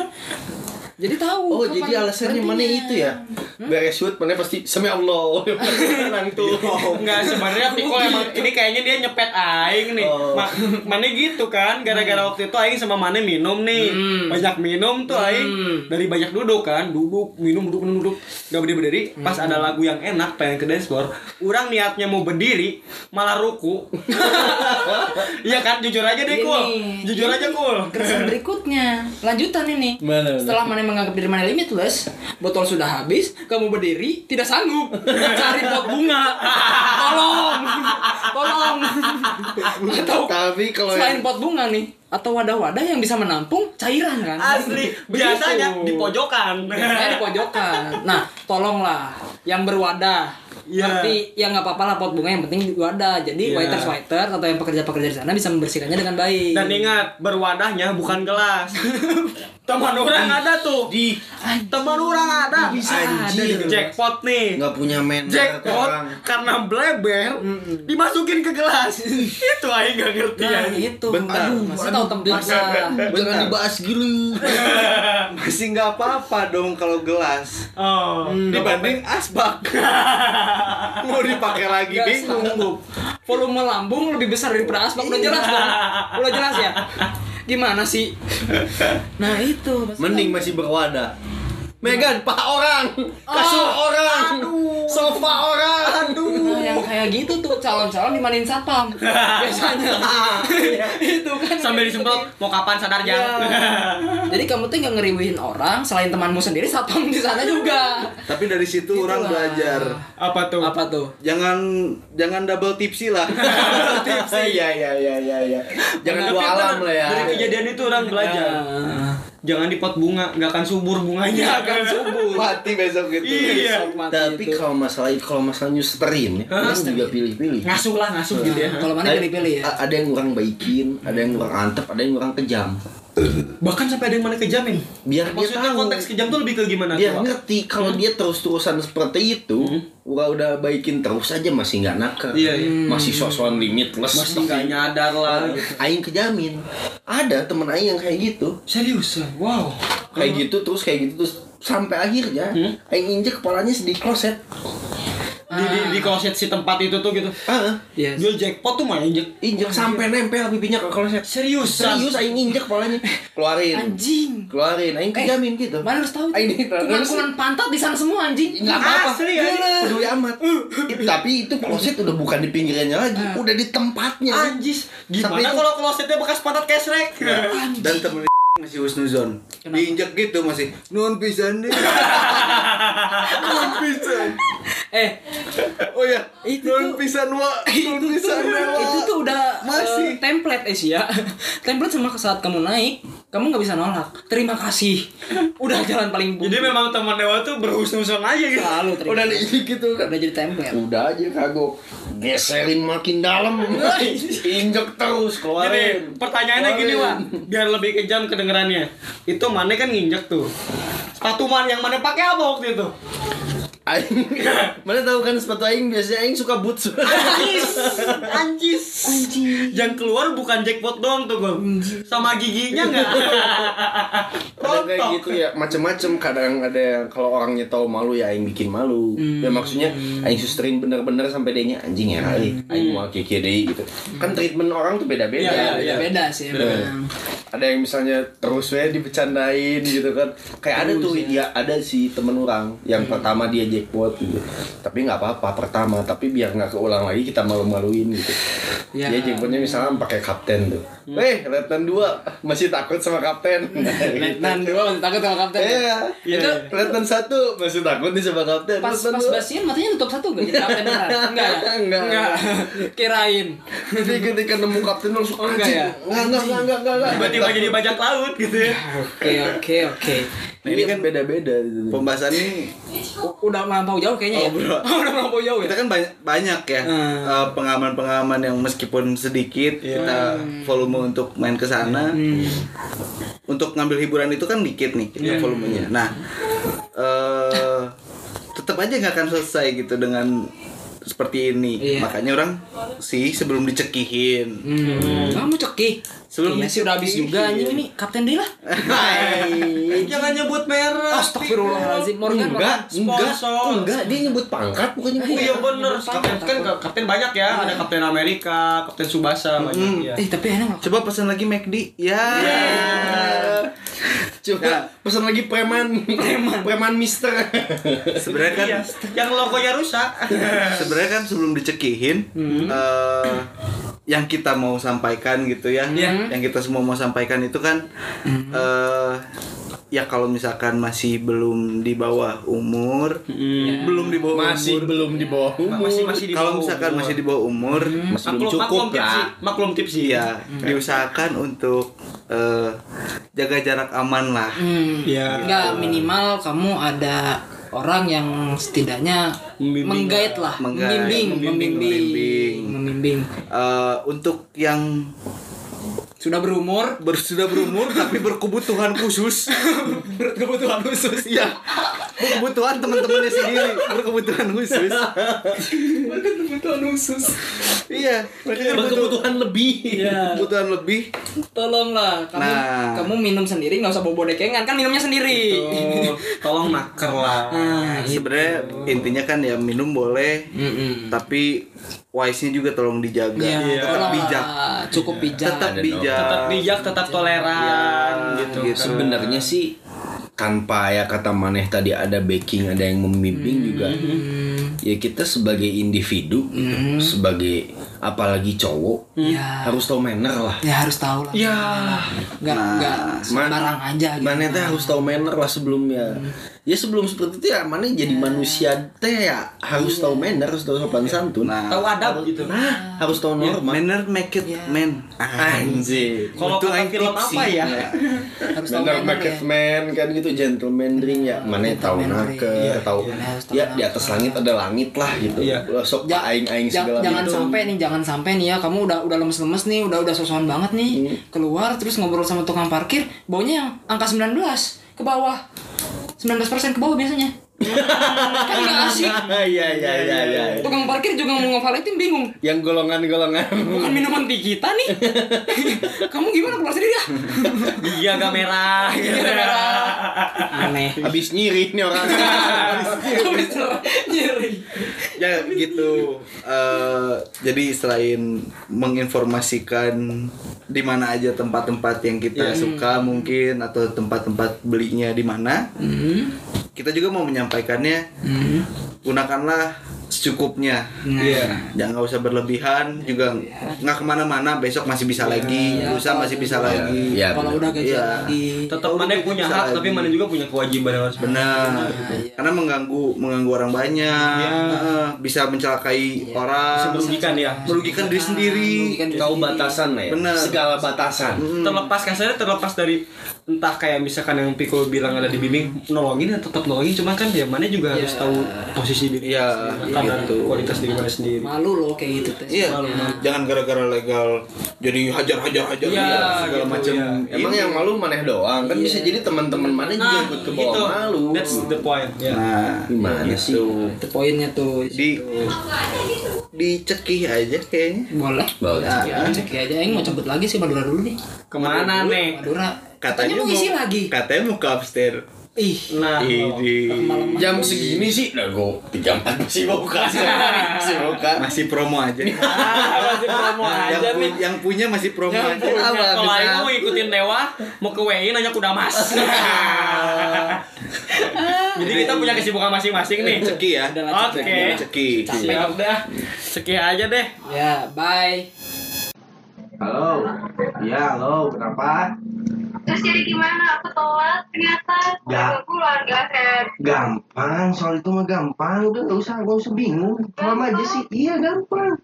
Jadi tahu Oh, jadi alasannya mana itu ya? Beres shoot, mana pasti semi Allah. Tenang tuh. Enggak sebenarnya Piko emang ini kayaknya dia nyepet aing nih. Oh. Ma Mane gitu kan gara-gara waktu itu aing sama Mane minum nih. Hmm. Banyak minum tuh aing Hmm. dari banyak duduk kan, duduk, minum, duduk, minum, duduk. Gak berdiri-berdiri, pas ada lagu yang enak pengen ke dance floor, orang niatnya mau berdiri malah ruku. Iya kan, jujur aja deh, Kul. Jujur ini aja, Kul. Keresahan berikutnya Lanjutan ini Mana, mana? Setelah mana menganggap diri mana limitless Botol sudah habis Kamu berdiri Tidak sanggup. Cari pot bunga. Tolong. Tolong. Atau Tapi kalau Selain yang pot bunga nih Atau wadah-wadah yang bisa menampung cairan kan? Asli, biasanya di pojokan. Biasanya di pojokan. Nah tolonglah Yang berwadah Iya. Tapi ya nggak apa-apa lah pot bunga yang penting di wadah Jadi Iya. waiters waiter atau yang pekerja-pekerja di sana bisa membersihkannya dengan baik Dan ingat, berwadahnya bukan gelas. Teman orang ada tuh. di Teman orang ada. Bisa Anjir. ada Jackpot nih. nggak punya manner Jackpot orang. karena bleber dimasukin ke gelas. Itu aing gak ngerti Nah ya. itu Bentar. Aduh, Masih tahu tempatnya Jangan dibahas gini. Masih nggak apa-apa dong kalau gelas. Oh, Dibanding asbak. Mau dipakai lagi Gak bingung. sanggup. Volume lambung lebih besar daripada asbak Udah jelas dong Udah jelas ya? Gimana sih? Nah itu. Mending masih berwadah. Megan, paha orang, kasur orang, sofa orang. Nah, yang kayak gitu tuh calon-calon dimanin satpam biasanya itu kan sambil disemprot mau kapan sadar Ya. jadi kamu tuh nggak ngeriwihin orang selain temanmu sendiri satpam di sana juga Tapi dari situ orang Itulah. belajar. Apa tuh? apa tuh Jangan jangan double tipsy lah. Iya iya iya iya iya. Jangan dua alam lah ya. Dari kejadian itu orang belajar. Ya. Jangan di pot bunga nggak akan subur bunganya akan subur Mati besok gitu. iya Mati Tapi itu. kalau masalah kalau masalah nyusterin ya, orang juga pilih-pilih. ngasuh lah ngasuh gitu ya Kalau mana pilih-pilih ya. Ada yang kurang baikin, ada yang kurang antep, ada yang kurang kejam. Bahkan sampai ada yang mana kejamin Biar dia maksudnya tahu. konteks kejam tuh lebih ke gimana Dia tuh ngerti kalau dia terus-terusan seperti itu, udah udah baikin terus aja masih nggak nakal. Iya, iya. Masih sosokan limitless. masih nggak nyadar lah gitu. Aing kejamin. Ada temen Aing yang kayak gitu. seriusan wow Kayak gitu terus kayak gitu terus sampai akhirnya Aing injek kepalanya di kloset. Di, di, di kloset si tempat itu tuh gitu Ah, Yes. dia jackpot tuh mah injek injek sampai nempel pipinya ke kloset. seriusan Serius Aing injek kepalanya. Keluarin. Anjing. Keluarin. Aing kejamin gitu. Mana harus tahu. Ini terus- Kuman pantat di sana semua anjing. Nggak apa-apa. Asli, ya. Peduli amat. It- tapi itu kloset udah bukan di pinggirannya lagi, udah di tempatnya. anjis gimana kalau klosetnya bekas pantat kesrek Dan temen masih husnuzon. Diinjek gitu masih. Nuhun pisan deh. Nuhun pisan. Eh, Oh ya, Itu tuh- pisan wa. Itu pisan wa. itu tuh udah Masih. eh, template eh sih ya. template sama saat kamu naik, kamu nggak bisa nolak. Terima kasih. Udah jalan paling jadi memang teman dewa tuh berhusnuzon aja gitu selalu terima Udah gitu kan. udah jadi template. Udah aja kagok. Geserin makin dalam. Injek terus Jadi keluarin. pertanyaannya gini Wak Biar lebih kejam kedengerannya Itu mana kan nginjek tuh Sepatu man yang mana pakai apa waktu itu? Aing, mana tahu kan sepatu aing biasanya aing suka boots. Anjis Anjis Yang keluar bukan jackpot doang tuh gue Sama giginya enggak Ada kayak gitu ya, macem-macem kadang ada yang kalau orangnya tahu malu ya aing bikin malu. Ya maksudnya aing susterin bener-bener sampai dia anjing ya kali. Aing mau kiki deh gitu. Kan treatment orang tuh beda-beda. Iya, iya, Beda sih Bener. emang. Ada yang misalnya terus we dibecandain gitu kan. Kayak ada tuh ya ada sih temen orang yang pertama dia jackpot gitu. Tapi nggak apa-apa pertama, tapi biar nggak keulang lagi kita malu-maluin gitu. Ya. Dia jackpotnya misalnya pakai kapten tuh. Eh, letnan dua masih takut sama kapten. Letnan dua masih takut sama kapten. Iya. Iya, Itu iya. letnan satu masih takut nih sama kapten. Pas Letnan pas basian matanya nutup satu gak jadi kapten beneran? Enggak ya? Enggak. Kirain. Jadi ketika nemu kapten langsung Oh, enggak ya? Enggak, enggak, enggak, enggak, enggak, enggak. Tiba-tiba jadi bajak laut gitu ya Oke oke oke. Nah, ini kan beda-beda gitu. Pembahasan ini U- Udah melampau jauh kayaknya ya. Oh, bro. Udah melampau jauh ya. kita kan banyak banyak ya Hmm. eh, pengalaman-pengalaman yang meskipun sedikit kita volume untuk main ke sana untuk ngambil hiburan itu kan dikit nih kita volumenya nah eh tetap aja nggak akan selesai gitu dengan seperti ini. Iya. makanya orang sih sebelum dicekihin. Hmm. Kamu cekih. Sebelum Iya sih udah habis juga anjing ini. Kapten Dila. Jangan nyebut merek. Astagfirullahaladzim Morgan Enggak, Morgan. enggak, enggak, dia nyebut pangkat bukan nyebut. Iya bener, kapten kan kapten banyak ya, ada kapten Amerika, kapten Subasa banyak ya. Eh tapi enak coba pesan lagi McD ya Coba pesan lagi preman, preman, preman Mister. sebenarnya kan Iya, yang logonya rusak. sebenarnya kan sebelum dicekihin eh, yang kita mau sampaikan gitu ya Iya. yang kita semua mau sampaikan itu kan eh, ya kalau misalkan masih belum di bawah umur belum di bawah Masih umur belum di bawah umur. Masih masih di kalau bawah misalkan umur. masih di bawah umur Masih belum maklum, cukup maklum tips lah. sih, maklum tips sih. ya diusahakan untuk eh, jaga jarak aman lah Hmm. Iya. Enggak minimal kamu ada orang yang setidaknya Membimbing menggait lah. Menggait, membimbing, membimbing, membimbing, membimbing. Eh, untuk yang Sudah berumur, ber- sudah berumur tapi berkebutuhan khusus berkebutuhan khusus. Iya. Berkebutuhan teman-temannya sendiri, berkebutuhan khusus. berkebutuhan khusus. Iya, butuh Berkebutuhan lebih. Iya. kebutuhan lebih. Tolonglah kamu Nah. kamu minum sendiri nggak usah bobo dekengan kan minumnya sendiri. Tuh, tolong naker lah. Nah, Sebenarnya intinya kan ya minum boleh, Mm-mm. tapi wise-nya juga tolong dijaga. Iya, Tetap tolong bijak. cukup bijak. Tetap bijak. Tetap bijak, tetap toleran gitu. gitu. Sebenarnya sih tanpa ya kata maneh tadi ada backing, ada yang membimbing juga. Ya kita sebagai individu, sebagai apalagi cowok, Ya. harus tahu manner lah. Ya harus tahu lah. Ya. Nggak nggak sembarang aja gitu. Mana teh harus tahu manner lah sebelumnya. Ya sebelum seperti itu ya mana jadi manusia teh ya harus tahu manner harus tahu sopan santun. Nah. tahu adab gitu. Nah harus tahu norma. Manner make it Iya. man. anjir. Kalau Itu kata film apa ya? Harus tahu Manner manner make ya. it man kan gitu gentleman ring ya. Mana tahu nake tahu Iya, harus ya di atas langit ada langit lah gitu. Iya. sok Ja- aing aing segala jangan gitu. sampai nih jangan sampai nih ya kamu udah udah lemes-lemes nih udah udah sosokan banget nih. Hmm. keluar terus ngobrol sama tukang parkir baunya yang angka 19 ke bawah 19% ke bawah biasanya kan nggak asik. Iya iya iya iya tukang parkir juga mau ngevaletin bingung. Yang golongan-golongan. Bukan minuman di kita nih. Kamu gimana keluar sendiri ya iya agak merah. Gitu aneh. Habis nyiri nih orang. Nyeri ya gitu. Eh, jadi selain menginformasikan di mana aja tempat-tempat yang kita suka mungkin atau tempat-tempat belinya di mana kita juga mau menyampaikannya gunakanlah secukupnya. Iya. jangan nggak usah berlebihan juga nggak ke mana-mana besok masih bisa lagi lusa masih bisa lagi. Iya, kalau udah gajian Iya. lagi tetap mana punya Bisa hak lagi. tapi mana juga punya kewajiban yang harus benar. Karena mengganggu mengganggu orang banyak Heeh, bisa mencelakai bisa orang. Merugikan ya. Merugikan diri sendiri. Merugikan diri tahu batasan ya. Bener. segala batasan. Terlepas kasarnya terlepas dari entah kayak misalkan yang Piko bilang ada di bimbing nolongin ya tetap nolongin. Cuman kan ya mana juga harus tahu posisi diri Iya, sendiri, kadar gitu. kualitas diri mana sendiri. Malu loh kayak gitu teh Iya, Malu. jangan gara-gara legal jadi hajar-hajar-hajar Iya, segala gitu, macam. iya. Emang yang malu maneh doang. Kan bisa jadi teman-teman mana juga nah ikut ke bawah gitu. malu. That's the point ya. Nah, gimana sih. itu poinnya tuh di dicekih aja kayaknya. boleh. Boleh. ya, aja. Aing mau cabut lagi sih Madura dulu nih. Ke mana nih? Madura Katanya mau isi lagi Katanya mau ke upstairs. ih nah Ini jam segini sih nah gue tiga empat masih buka masih buka masih promo aja. masih promo yang, aja pu- nih yang punya masih promo Yang aja. punya, Apa, kalau bisa? Aing mau ngikutin Dewa mau ke WI nanya kuda mas jadi kita punya kesibukan masing-masing nih Ceki ya. Oke. Ceki. siap dah sekian aja deh ya bye Halo. Iya, halo. Kenapa? Terus jadi gimana? Aku telat ternyata? Ya. Aku pulang gak Fer. Gampang soal itu mah gampang. Udah nggak usah nggak usah bingung. Sama aja sih. Iya gampang